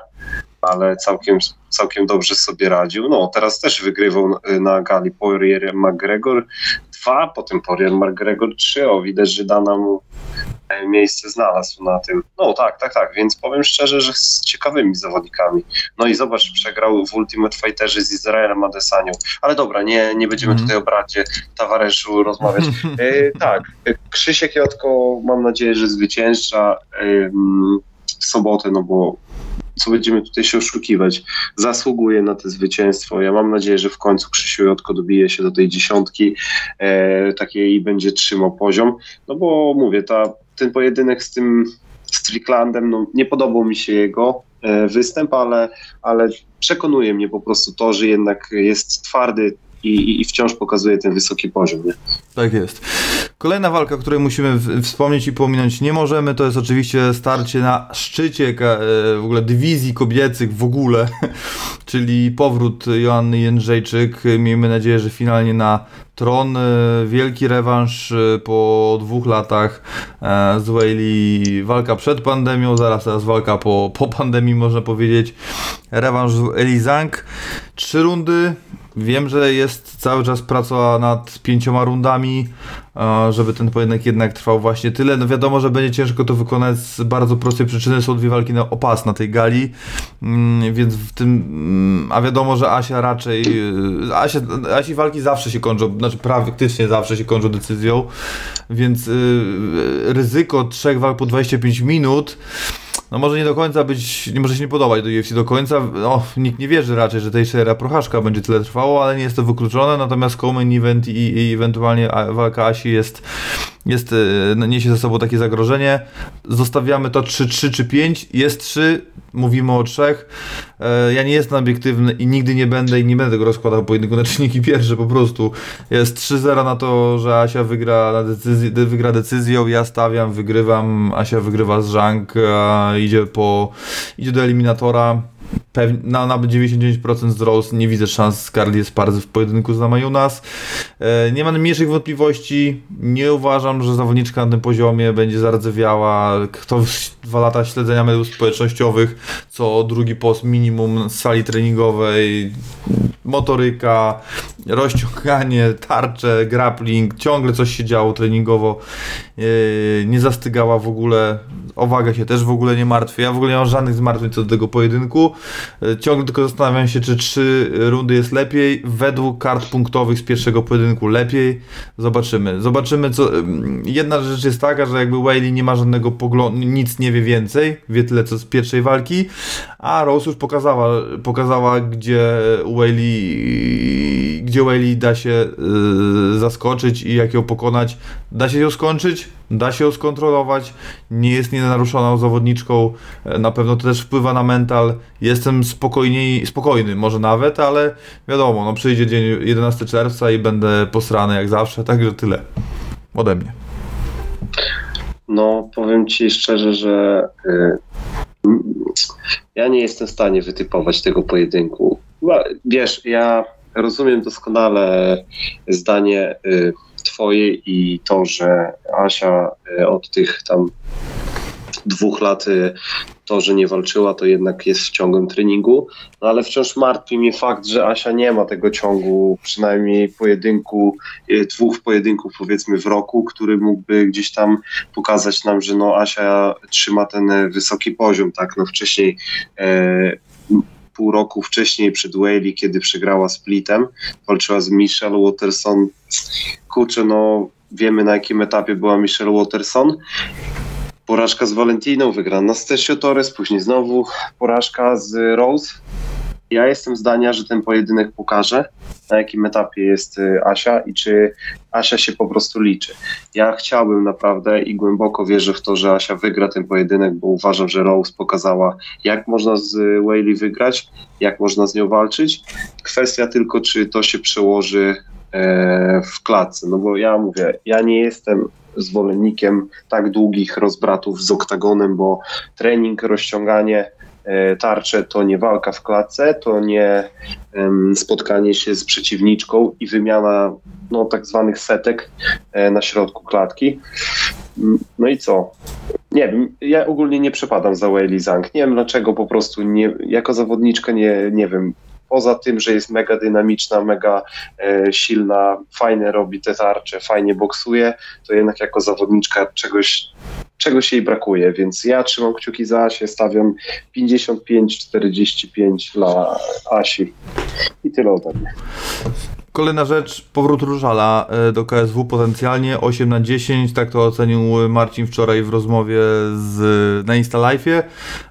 ale całkiem, całkiem dobrze sobie radził. No, teraz też wygrywał na, na gali Poirier McGregor 2, potem Poirier McGregor 3, o widać, że dana mu e, miejsce znalazł na tym. No tak, tak, tak, więc powiem szczerze, że z ciekawymi zawodnikami. No i zobacz, przegrał w Ultimate Fighterze z Izraelem Adesanią. Ale dobra, nie, nie będziemy Mhm. tutaj o bracie Tavareszu rozmawiać. E, tak, e, Krzysiek Jotko mam nadzieję, że zwycięża w sobotę, no bo co będziemy tutaj się oszukiwać, zasługuje na to zwycięstwo. Ja mam nadzieję, że w końcu Krzysiu Jotko dobije się do tej dziesiątki e, takiej i będzie trzymał poziom. No bo mówię, ta, ten pojedynek z tym Stricklandem, no nie podobał mi się jego e, występ, ale, ale przekonuje mnie po prostu to, że jednak jest twardy i, i wciąż pokazuje ten wysoki poziom. Nie? Tak jest. Kolejna walka, o której musimy wspomnieć i pominąć nie możemy, to jest oczywiście starcie na szczycie e, w ogóle dywizji kobiecych w ogóle, czyli powrót Joanny Jędrzejczyk. Miejmy nadzieję, że finalnie na tron. e, Wielki rewanż e, po dwóch latach z Whaley. Walka przed pandemią, zaraz teraz walka po, po pandemii można powiedzieć. Rewanż z Elizang. Trzy rundy. Wiem, że jest cały czas praca nad pięcioma rundami, żeby ten pojedynek jednak trwał właśnie tyle. No wiadomo, że będzie ciężko to wykonać z bardzo prostej przyczyny. Są dwie walki na opas na tej gali, mm, więc w tym, mm, a wiadomo, że Asia raczej, e, Asia, Asi walki zawsze się kończą, znaczy praktycznie zawsze się kończą decyzją, więc y, ryzyko trzech walk po 25 minut no może nie do końca być, nie może się nie podobać do UFC do końca. No, nikt nie wierzy raczej, że tej seria prochaszka będzie tyle trwało, ale nie jest to wykluczone. Natomiast Coleman Event i, i ewentualnie walka Asi jest, jest, e, no, niesie ze sobą takie zagrożenie. Zostawiamy to 3-3 czy 5. Jest 3, mówimy o trzech. E, Ja nie jestem obiektywny i nigdy nie będę i nie będę tego rozkładał pojedynku na czynniki pierwsze po prostu. Jest 3-0 na to, że Asia wygra, na decyzji, wygra decyzją, ja stawiam, wygrywam, Asia wygrywa z a idzie idzie do eliminatora. Pewnie, na, na 99% z nie widzę szans Scarlett Sparzy w pojedynku z Namajunas. E, nie mam najmniejszych wątpliwości. Nie uważam, że zawodniczka na tym poziomie będzie zardzewiała. Kto dwa lata śledzenia mediów społecznościowych, co drugi post minimum z sali treningowej, motoryka, rozciąganie, tarcze, grappling, ciągle coś się działo treningowo. E, nie zastygała w ogóle. O wagę się też w ogóle nie martwię. Ja w ogóle nie mam żadnych zmartwień co do tego pojedynku. E, Ciągle tylko zastanawiam się, czy trzy rundy jest lepiej. Według kart punktowych z pierwszego pojedynku lepiej. Zobaczymy. Zobaczymy, co. ym, Jedna rzecz jest taka, że jakby Whaley nie ma żadnego poglądu, nic nie wie więcej, wie tyle co z pierwszej walki, a Rose już pokazała, pokazała gdzie Whaley, gdzie da się yy, zaskoczyć i jak ją pokonać. Da się ją skończyć, da się ją skontrolować, nie jest nienaruszoną zawodniczką, e, na pewno to też wpływa na mental. Jestem spokojniej, spokojny może nawet, ale wiadomo, no przyjdzie dzień 11 czerwca i będę posrany jak zawsze, także tyle ode mnie. No, powiem ci szczerze, że y, mm, ja nie jestem w stanie wytypować tego pojedynku. Wiesz, ja rozumiem doskonale zdanie y, twoje i to, że Asia y, od tych tam dwóch lat y, to, że nie walczyła, to jednak jest w ciągłym treningu, no ale wciąż martwi mnie fakt, że Asia nie ma tego ciągu, przynajmniej pojedynku, dwóch pojedynków powiedzmy w roku, który mógłby gdzieś tam pokazać nam, że no Asia trzyma ten wysoki poziom, tak, no wcześniej e, pół roku wcześniej przed Whaley, kiedy przegrała splitem, walczyła z Michelle Watterson, kurczę, no wiemy na jakim etapie była Michelle Watterson, porażka z Valentiną, wygrana z Tessio Torres, później znowu porażka z Rose. Ja jestem zdania, że ten pojedynek pokaże, na jakim etapie jest y, Asia i czy Asia się po prostu liczy. Ja chciałbym naprawdę i głęboko wierzę w to, że Asia wygra ten pojedynek, bo uważam, że Rose pokazała, jak można z Whaley wygrać, jak można z nią walczyć. Kwestia tylko, czy to się przełoży e, w klatce. No bo ja mówię, ja nie jestem zwolennikiem tak długich rozbratów z oktagonem, bo trening, rozciąganie, e, tarcze to nie walka w klatce, to nie spotkanie się z przeciwniczką i wymiana no, tak zwanych setek e, na środku klatki. No i co? Nie wiem, ja ogólnie nie przepadam za Weili Zhang. Nie wiem dlaczego po prostu nie, jako zawodniczka nie, nie wiem. Poza tym, że jest mega dynamiczna, mega e, silna, fajnie robi te tarcze, fajnie boksuje, to jednak jako zawodniczka czegoś, czegoś jej brakuje, więc ja trzymam kciuki za Asię, stawiam 55-45 dla Asi. I tyle ode mnie. Kolejna rzecz, powrót Różala e, do KSW potencjalnie 8 na 10, tak to ocenił Marcin wczoraj w rozmowie z, na Insta Life'ie.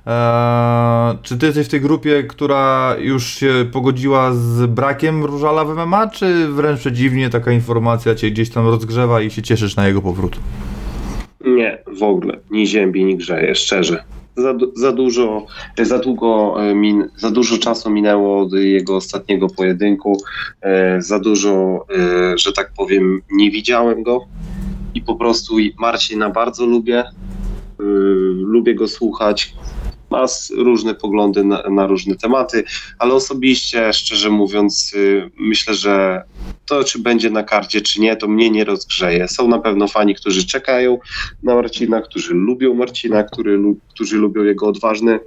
Eee, czy ty jesteś w tej grupie, która już się pogodziła z brakiem Różala w MMA, czy wręcz przeciwnie, taka informacja cię gdzieś tam rozgrzewa i się cieszysz na jego powrót? Nie, w ogóle. Ni ziębi, ni grzeje, szczerze. za, za dużo, za długo, e, min, za dużo czasu minęło od jego ostatniego pojedynku, e, za dużo, e, że tak powiem, nie widziałem go i po prostu Marcina bardzo lubię, e, lubię go słuchać, ma s- różne poglądy na, na różne tematy, ale osobiście, szczerze mówiąc, y, myślę, że to, czy będzie na karcie, czy nie, to mnie nie rozgrzeje. Są na pewno fani, którzy czekają na Marcina, którzy lubią Marcina, który, którzy lubią jego odważny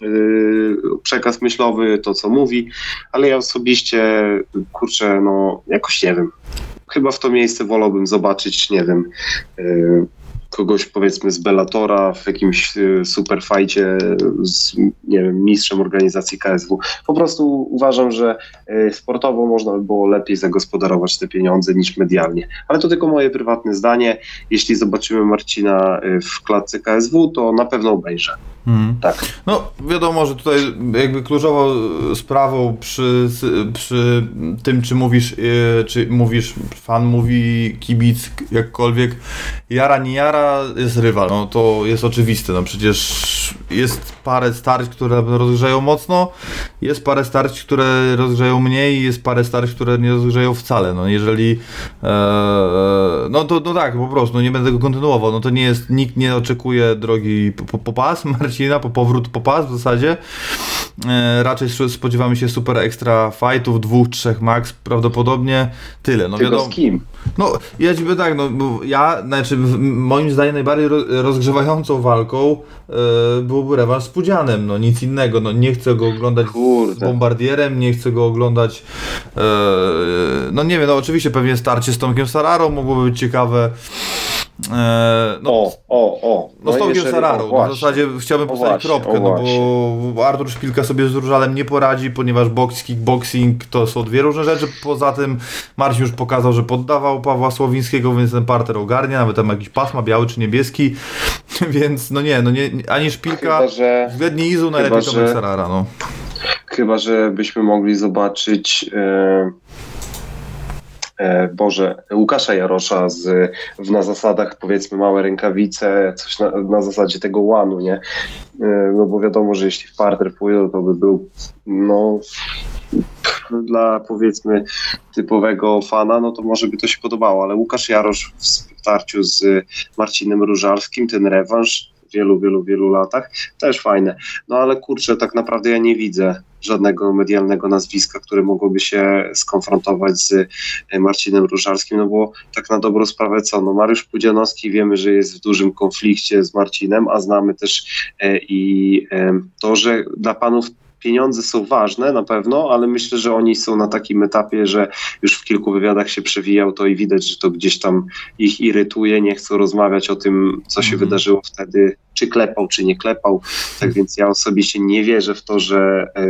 yy, przekaz myślowy, to co mówi, ale ja osobiście, kurczę, no jakoś nie wiem. Chyba w to miejsce wolałbym zobaczyć, nie wiem, yy, kogoś powiedzmy z Bellatora w jakimś y, super fajcie z nie wiem, mistrzem organizacji KSW. Po prostu uważam, że y, sportowo można by było lepiej zagospodarować te pieniądze niż medialnie. Ale to tylko moje prywatne zdanie. Jeśli zobaczymy Marcina y, w klatce KSW, to na pewno obejrzę. Mhm. Tak. No, wiadomo, że tutaj jakby kluczową sprawą przy, przy tym, czy mówisz, yy, czy mówisz, fan mówi, kibic, jakkolwiek, jara, nie jara, jest rywal, no to jest oczywiste, no przecież jest parę starć, które rozgrzeją mocno, jest parę starć, które rozgrzeją mniej, jest parę starć, które nie rozgrzeją wcale, no jeżeli, e, no to no tak, po prostu, no nie będę tego kontynuował, no to nie jest, nikt nie oczekuje drogi po, po, po pas Po powrót po pas w zasadzie, e, raczej spodziewamy się super ekstra fightów, dwóch, trzech max, prawdopodobnie tyle, no Tylko wiadomo. z kim? No, ja ci powiem tak, no, bo ja, znaczy, moim zdaniem najbardziej ro- rozgrzewającą walką e, byłby rewanż z Pudzianem, no nic innego, no nie chcę go oglądać z Kurde. Bombardierem, nie chcę go oglądać, e, no nie wiem, no oczywiście pewnie starcie z Tomkiem Sararą mogłoby być ciekawe, no, O, o, o. no z Tomkiem jeżeli- Sararą, o, no, w zasadzie chciałbym postawić właśnie, kropkę, no bo Artur Szpilka sobie z Różalem nie poradzi, ponieważ box, kickboxing to są dwie różne rzeczy, poza tym Marcin już pokazał, że poddawał Pawła Słowińskiego, więc ten parter ogarnia, nawet tam jakiś pas ma biały czy niebieski, więc no nie, no nie, ani Szpilka, Chyba, że... względnie Izu, najlepiej chyba, Tomek że- Sarara, no. Chyba, że byśmy mogli zobaczyć e, e, Boże, Łukasza Jarosza z, na zasadach powiedzmy małe rękawice, coś na, na zasadzie tego łanu, nie? E, no bo wiadomo, że jeśli w parter pójdą, to by był no dla powiedzmy typowego fana, no to może by to się podobało, ale Łukasz Jarosz w starciu z Marcinem Różalskim, ten rewanż wielu, wielu, wielu latach, też fajne. No ale kurczę, tak naprawdę ja nie widzę żadnego medialnego nazwiska, które mogłoby się skonfrontować z e, Marcinem Różalskim, no bo tak na dobrą sprawę co, no Mariusz Pudzianowski wiemy, że jest w dużym konflikcie z Marcinem, a znamy też e, i e, to, że dla panów pieniądze są ważne na pewno, ale myślę, że oni są na takim etapie, że już w kilku wywiadach się przewijał to i widać, że to gdzieś tam ich irytuje, nie chcą rozmawiać o tym, co się Mhm. wydarzyło wtedy, czy klepał, czy nie klepał. Tak więc ja osobiście nie wierzę w to, że e,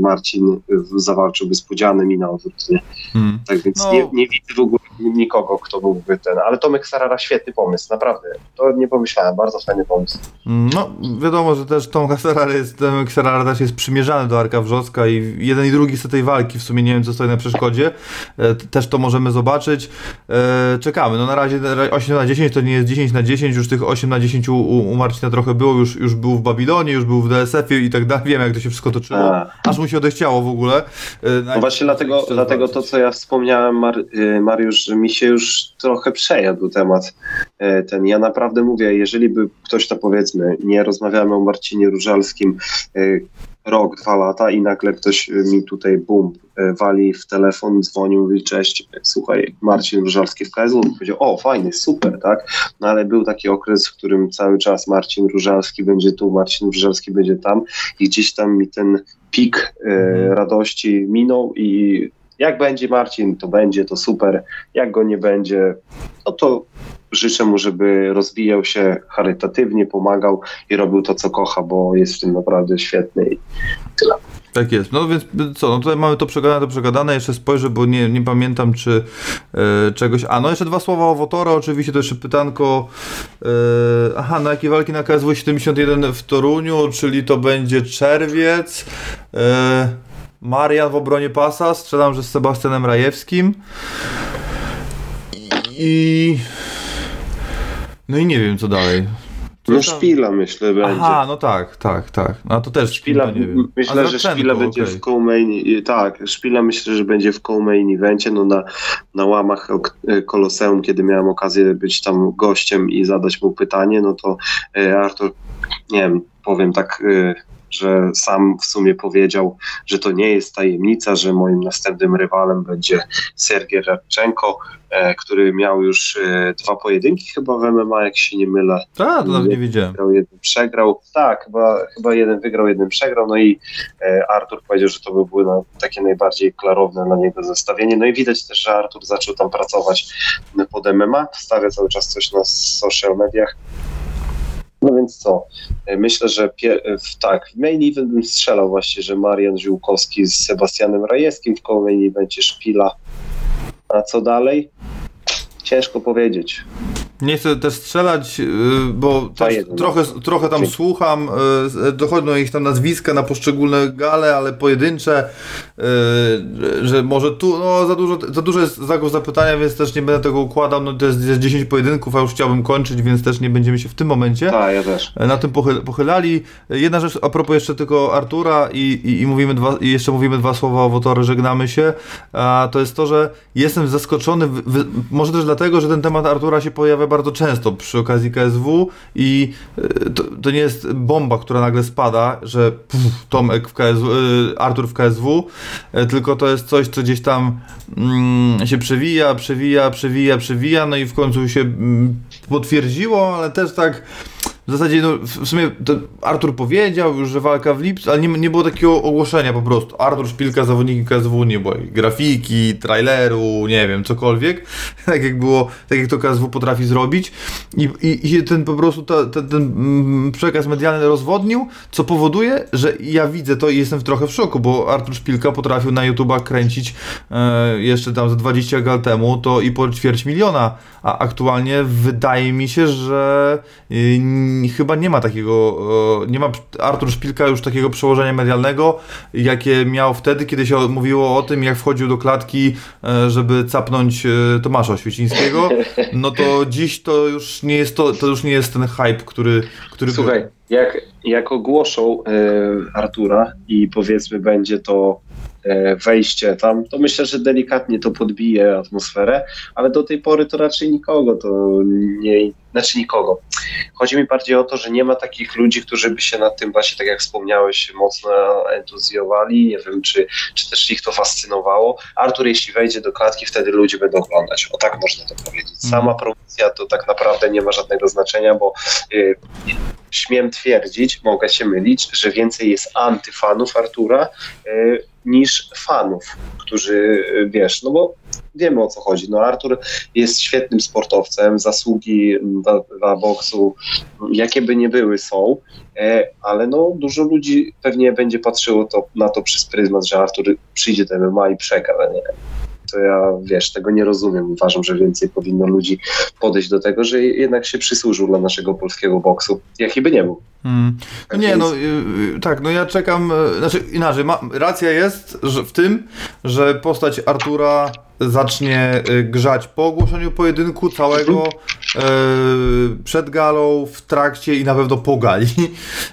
Marcin zawalczyłby z Pudzianem i na odwrót. Nie? Hmm. Tak więc No. nie, nie widzę w ogóle nikogo, kto byłby ten. Ale Tomek Sarara świetny pomysł, naprawdę. To nie pomyślałem, bardzo fajny pomysł. No, wiadomo, że też Tom Serrar jest, Tomek też jest przymierzany do Arka Wrzoska i jeden i drugi chce tej walki, w sumie nie wiem, co stoi na przeszkodzie. E, też to możemy zobaczyć. E, czekamy, no na razie na razie 8 na 10 to nie jest 10 na 10, już tych 8 na 10 u, u Marcina trochę było, już, już był w Babilonie, już był w DSF-ie i tak dalej, wiem jak to się wszystko toczyło. A. Aż mu się odechciało w ogóle. E, No właśnie dlatego, dlatego to, co ja wspomniałem, Mar y, Mariusz, że mi się już trochę przejadł temat y, ten. Ja naprawdę mówię, jeżeli by ktoś to powiedzmy, nie rozmawiamy o Marcinie Różalskim y, rok, dwa lata i nagle ktoś y, mi tutaj bum, y, wali w telefon, dzwoni, mówi cześć, słuchaj, Marcin Różalski w KSW, powiedział, o fajny, super, tak? No ale był taki okres, w którym cały czas Marcin Różalski będzie tu, Marcin Różalski będzie tam i gdzieś tam mi ten pik Mhm. radości minął i jak będzie Marcin, to będzie, to super. Jak go nie będzie, no to życzę mu, żeby rozwijał się charytatywnie, pomagał i robił to, co kocha, bo jest w tym naprawdę świetny. I Tak jest. No więc co, no tutaj mamy to przegadane, to przegadane. Jeszcze spojrzę, bo nie, nie pamiętam, czy e, czegoś. A no jeszcze dwa słowa o Wotoro. Oczywiście to jeszcze pytanko. E, aha, na jakie walki na KSW 71 w Toruniu, czyli to będzie czerwiec. E, Marian w obronie pasa. Strzelam, że z Sebastianem Rajewskim. I. No i nie wiem, co dalej. No szpila myślę będzie. Aha, no tak, tak, tak. No to też Szpila, nie wiem. myślę, że Szpila będzie w co-main, tak, Szpila myślę, że będzie w co-main evencie, no na, na łamach ok- Koloseum, kiedy miałem okazję być tam gościem i zadać mu pytanie, no to e, Artur, nie wiem, powiem tak, że sam w sumie powiedział, że to nie jest tajemnica, że moim następnym rywalem będzie Sergiej Radczenko, e, który miał już e, dwa pojedynki chyba w MMA, jak się nie mylę, Tak, to nawet nie wiedziałem. wygrał, jeden przegrał. Tak, chyba, chyba jeden wygrał, jeden przegrał. No i e, Artur powiedział, że to by było takie najbardziej klarowne na niego zestawienie. No i widać też, że Artur zaczął tam pracować pod MMA, wstawia cały czas coś na social mediach. No więc co? E, Myślę, że e, tak, w main event bym strzelał właśnie, że Marian Ziółkowski z Sebastianem Rajewskim w koło main evencie Szpila. A co dalej? Ciężko powiedzieć. Nie chcę też strzelać, yy, bo też trochę, trochę tam słucham, yy, dochodzą ich tam nazwiska na poszczególne gale, ale pojedyncze, yy, że może tu, no za dużo, za dużo jest znaków zapytania, więc też nie będę tego układał, no to jest, jest 10 pojedynków, a już chciałbym kończyć, więc też nie będziemy się w tym momencie Tak, ja na tym pochyl, pochylali. Jedna rzecz a propos jeszcze tylko Artura i, i, i, mówimy dwa, i jeszcze mówimy dwa słowa o Wotory, żegnamy się, a to jest to, że jestem zaskoczony, może też dlatego, że ten temat Artura się pojawia bardzo często przy okazji KSW i y, to, to nie jest bomba, która nagle spada, że puf, Tomek w KSW, y, Artur w KSW, y, tylko to jest coś, co gdzieś tam mm, się przewija, przewija, przewija, przewija, no i w końcu się mm, potwierdziło, ale też tak w zasadzie, no, w sumie Artur powiedział już, że walka w lipcu, ale nie, nie było takiego ogłoszenia po prostu. Artur Szpilka, zawodnikiem KSW, nie było grafiki, traileru, nie wiem, cokolwiek. Tak jak było, tak jak to KSW potrafi zrobić. I, i, i ten po prostu ta, ten, ten mm, przekaz medialny rozwodnił, co powoduje, że ja widzę to i jestem trochę w szoku, bo Artur Szpilka potrafił na YouTubach kręcić e, jeszcze tam z 20 gal temu, to i po ćwierć miliona, a aktualnie wydaje mi się, że y, chyba nie ma takiego, e, nie ma Artur Szpilka już takiego przełożenia medialnego, jakie miał wtedy, kiedy się mówiło o tym, jak wchodził do klatki, e, żeby capnąć e, Tomasza Świecińskiego, no to dziś to już nie jest to, to już nie jest ten hype, który, który Słuchaj, jak, jak ogłoszą e, Artura i powiedzmy będzie to wejście tam, to myślę, że delikatnie to podbije atmosferę, ale do tej pory to raczej nikogo to nie, znaczy nikogo. Chodzi mi bardziej o to, że nie ma takich ludzi, którzy by się nad tym właśnie, tak jak wspomniałeś, mocno entuzjowali, nie wiem, czy, czy też ich to fascynowało. Artur, jeśli wejdzie do klatki, wtedy ludzie będą oglądać, o tak można to powiedzieć. Sama promocja to tak naprawdę nie ma żadnego znaczenia, bo y, śmiem twierdzić, mogę się mylić, że więcej jest antyfanów Artura y, niż fanów, którzy, y, wiesz, no bo wiemy o co chodzi. No Artur jest świetnym sportowcem, zasługi dla, dla boksu, jakie by nie były, są, e, ale no dużo ludzi pewnie będzie patrzyło to, na to przez pryzmat, że Artur przyjdzie do MMA i przegra, nie? To ja, wiesz, tego nie rozumiem. Uważam, że więcej powinno ludzi podejść do tego, że jednak się przysłużył dla naszego polskiego boksu, jaki by nie był. Mm. No nie, no y, y, tak, no ja czekam, y, znaczy inaczej, ma, racja jest że w tym, że postać Artura zacznie grzać po ogłoszeniu pojedynku całego, y, przed galą, w trakcie i na pewno po gali.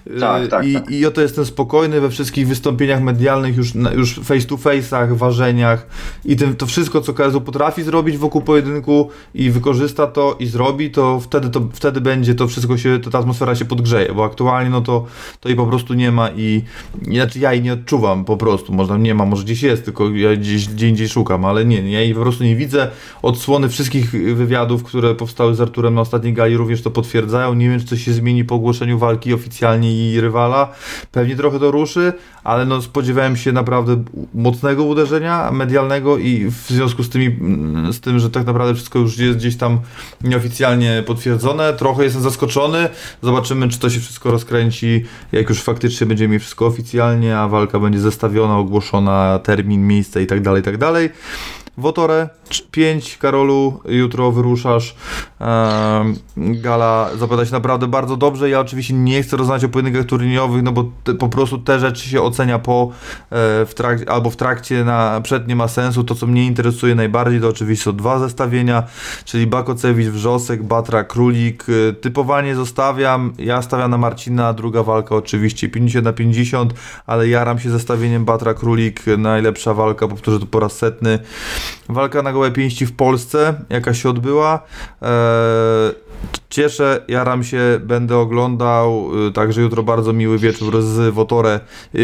Y, Tak, tak, I, tak. I oto jestem spokojny we wszystkich wystąpieniach medialnych, już, już face to face'ach, ważeniach i tym, to wszystko, co KSU potrafi zrobić wokół pojedynku i wykorzysta to i zrobi, to wtedy, to wtedy będzie to wszystko się, to ta atmosfera się podgrzeje, bo aktualnie no to, to jej po prostu nie ma i i znaczy ja jej nie odczuwam po prostu, może nie ma, może gdzieś jest, tylko ja gdzieś, gdzie indziej szukam, ale nie, nie, ja jej po prostu nie widzę. Odsłony wszystkich wywiadów, które powstały z Arturem na ostatniej gali również to potwierdzają. Nie wiem, czy coś się zmieni po ogłoszeniu walki oficjalnie i rywala. Pewnie trochę to ruszy, ale no spodziewałem się naprawdę mocnego uderzenia medialnego i w związku z, tymi, mm, z tym, że tak naprawdę wszystko już jest gdzieś tam nieoficjalnie potwierdzone, trochę jestem zaskoczony. Zobaczymy, czy to się wszystko rozkręci, jak już faktycznie będziemy mieli wszystko oficjalnie, a walka będzie zestawiona, ogłoszona, termin, miejsce i tak dalej, i tak dalej. Wotore 5, Karolu, jutro wyruszasz. Gala zapowiada się naprawdę bardzo dobrze. Ja oczywiście nie chcę rozmawiać o pojedynkach turniejowych, no bo te, po prostu te rzeczy się ocenia po e, w albo w trakcie na przed nie ma sensu. To co mnie interesuje najbardziej to oczywiście są dwa zestawienia, czyli Bakocewicz, Wrzosek, Batra, Królik. E, typowanie zostawiam. Ja stawiam na Marcina, druga walka oczywiście 50 na 50, ale jaram się zestawieniem Batra Królik. Najlepsza walka, powtórzę to po raz setny. Walka na gołe pięści w Polsce, jaka się odbyła. Eee, cieszę, jaram się, będę oglądał. y, Także jutro bardzo miły wieczór z Wotore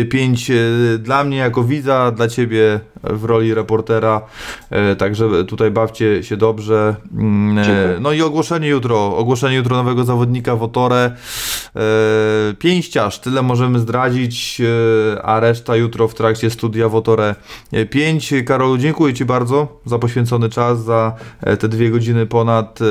5 dla mnie jako widza, dla ciebie w roli reportera. E, Także tutaj bawcie się dobrze. Mm, e. No i ogłoszenie jutro. Ogłoszenie jutro nowego zawodnika Wotore. E, Pięściarz, tyle możemy zdradzić, e, a reszta jutro w trakcie studia Wotore 5. Karolu, dziękuję Ci bardzo za poświęcony czas, za e, te dwie godziny ponad, e,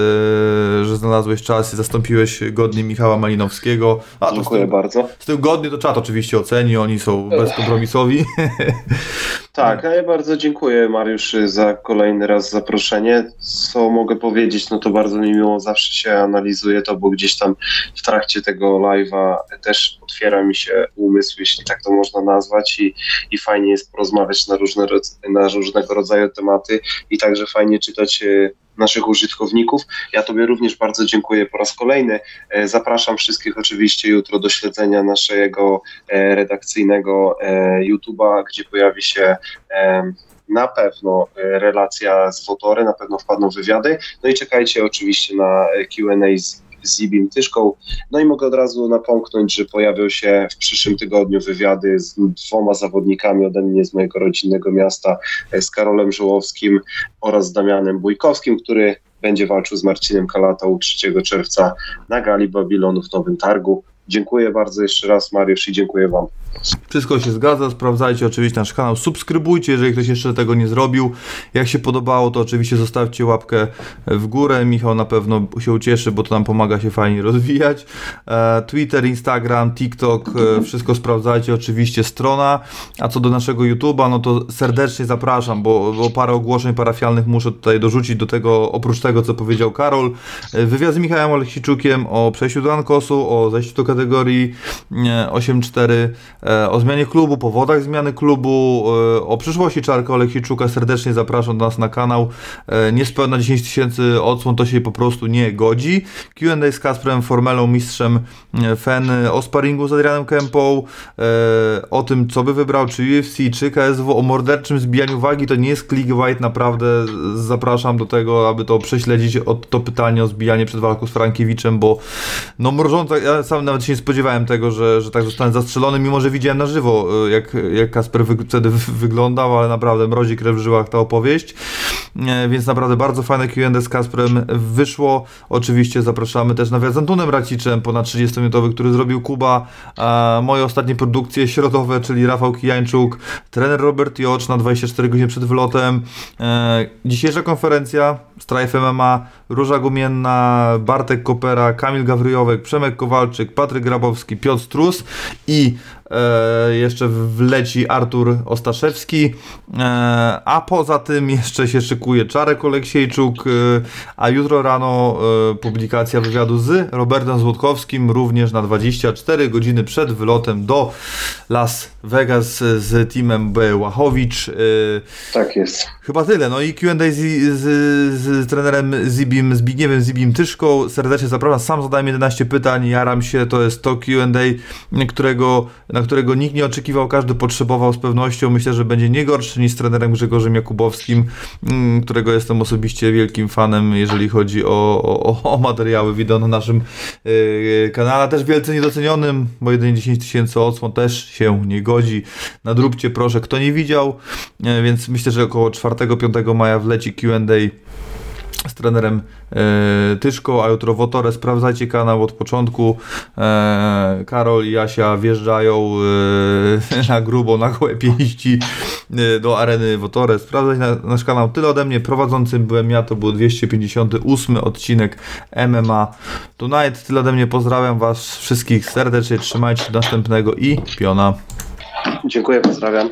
że znalazłeś czas i zastąpiłeś godnie Michała Malinowskiego. A Dziękuję z tym, bardzo. z tym godnie to czat oczywiście oceni, oni są bezkompromisowi. Tak, a ja bardzo dziękuję Mariusz za kolejny raz zaproszenie. Co mogę powiedzieć, no to bardzo mi miło zawsze się analizuje to, bo gdzieś tam w trakcie tego live'a. Też otwiera mi się umysł, jeśli tak to można nazwać i, i fajnie jest porozmawiać na, różne, na różnego rodzaju tematy i także fajnie czytać e, naszych użytkowników. Ja Tobie również bardzo dziękuję po raz kolejny. E, Zapraszam wszystkich oczywiście jutro do śledzenia naszego e, redakcyjnego e, YouTube'a, gdzie pojawi się na pewno relacja z Wotory, na pewno wpadną wywiady. No i czekajcie oczywiście na Q&A z Zibim Tyszką. No i mogę od razu napomknąć, że pojawią się w przyszłym tygodniu wywiady z dwoma zawodnikami ode mnie z mojego rodzinnego miasta, e, z Karolem Żołowskim oraz z Damianem Bójkowskim, który będzie walczył z Marcinem Kalatą 3 czerwca na gali Babilonu w Nowym Targu. Dziękuję bardzo jeszcze raz Mariusz i dziękuję Wam. Wszystko się zgadza, sprawdzajcie oczywiście nasz kanał, subskrybujcie, jeżeli ktoś jeszcze tego nie zrobił. Jak się podobało, to oczywiście zostawcie łapkę w górę. Michał na pewno się ucieszy, bo to nam pomaga się fajnie rozwijać. E, Twitter, Instagram, TikTok, e, wszystko sprawdzajcie, oczywiście strona. A co do naszego YouTube'a, no to serdecznie zapraszam, bo, bo parę ogłoszeń parafialnych muszę tutaj dorzucić do tego, oprócz tego, co powiedział Karol. E, Wywiad z Michałem Oleksiczukiem o przejściu do Ankosu, o zejściu do kategorii e, 8-4, e, o zmianie klubu, powodach zmiany klubu, e, o przyszłości Czarka Oleksiczuka. Serdecznie zapraszam do nas na kanał. E, Niespełna 10 tysięcy odsłon to się po prostu nie godzi. Q&A z Kasprem Formelą, mistrzem e, FEN, e, o sparingu z Adrianem Kempą, e, o tym, co by wybrał, czy UFC, czy KSW, o morderczym zbijaniu wagi. To nie jest clickbait, naprawdę zapraszam do tego, aby to prześledzić, o, to pytanie o zbijanie przed walką z Frankiewiczem, bo no mrożąco, ja sam nawet się nie spodziewałem tego, że, że tak zostanę zastrzelony, mimo że widziałem na żywo, e, jak, jak Kasper wy, wtedy wy- wyglądał, ale naprawdę mrozi krew w żyłach ta opowieść, e, więc naprawdę bardzo fajne Q&A z Kasprem wyszło, oczywiście zapraszamy też na wywiad z Antonem Raciczem, ponad 30-minutowy, który zrobił Kuba, moje ostatnie produkcje środowe, czyli Rafał Kijańczuk, trener Robert Jocz na 24 godziny przed wylotem, e, dzisiejsza konferencja, Strife MMA, Róża Gumienna, Bartek Kopera, Kamil Gawryjowek, Przemek Kowalczyk, Patryk Grabowski, Piotr Strus i e, jeszcze wleci Artur Ostaszewski, e, a poza tym jeszcze się szykuje Czarek Oleksiejczuk, e, a jutro rano e, publikacja wywiadu z Robertem Złotkowskim, również na 24 godziny przed wylotem do Las Vegas z teamem B. Łachowicz. E, Tak jest. Chyba tyle. No i Q&A z, z, z trenerem Zibim, Zbigniewem Zibim Tyszką. Serdecznie zapraszam. Sam zadałem 11 pytań. Jaram się. To jest to Q&A, którego, na którego nikt nie oczekiwał. Każdy potrzebował z pewnością. Myślę, że będzie nie gorszy niż z trenerem Grzegorzem Jakubowskim, mm, którego jestem osobiście wielkim fanem, jeżeli chodzi o, o, o materiały wideo na naszym yy, kanale. Też wielce niedocenionym, bo jedynie 10 tysięcy odsłon też się nie godzi. Nadróbcie proszę, kto nie widział. E, więc myślę, że około 4-5 maja wleci Q&A z trenerem e, a jutro Wotore. Sprawdzajcie kanał od początku. E, Karol i Jasia wjeżdżają e, na grubo, na gołe pięści e, do areny Wotore. Sprawdzać na, nasz kanał. Tyle ode mnie. Prowadzącym byłem ja, to był 258 odcinek MMA Tonight. Tyle ode mnie. Pozdrawiam Was wszystkich serdecznie. Trzymajcie się do następnego i piona. Dziękuję, pozdrawiam.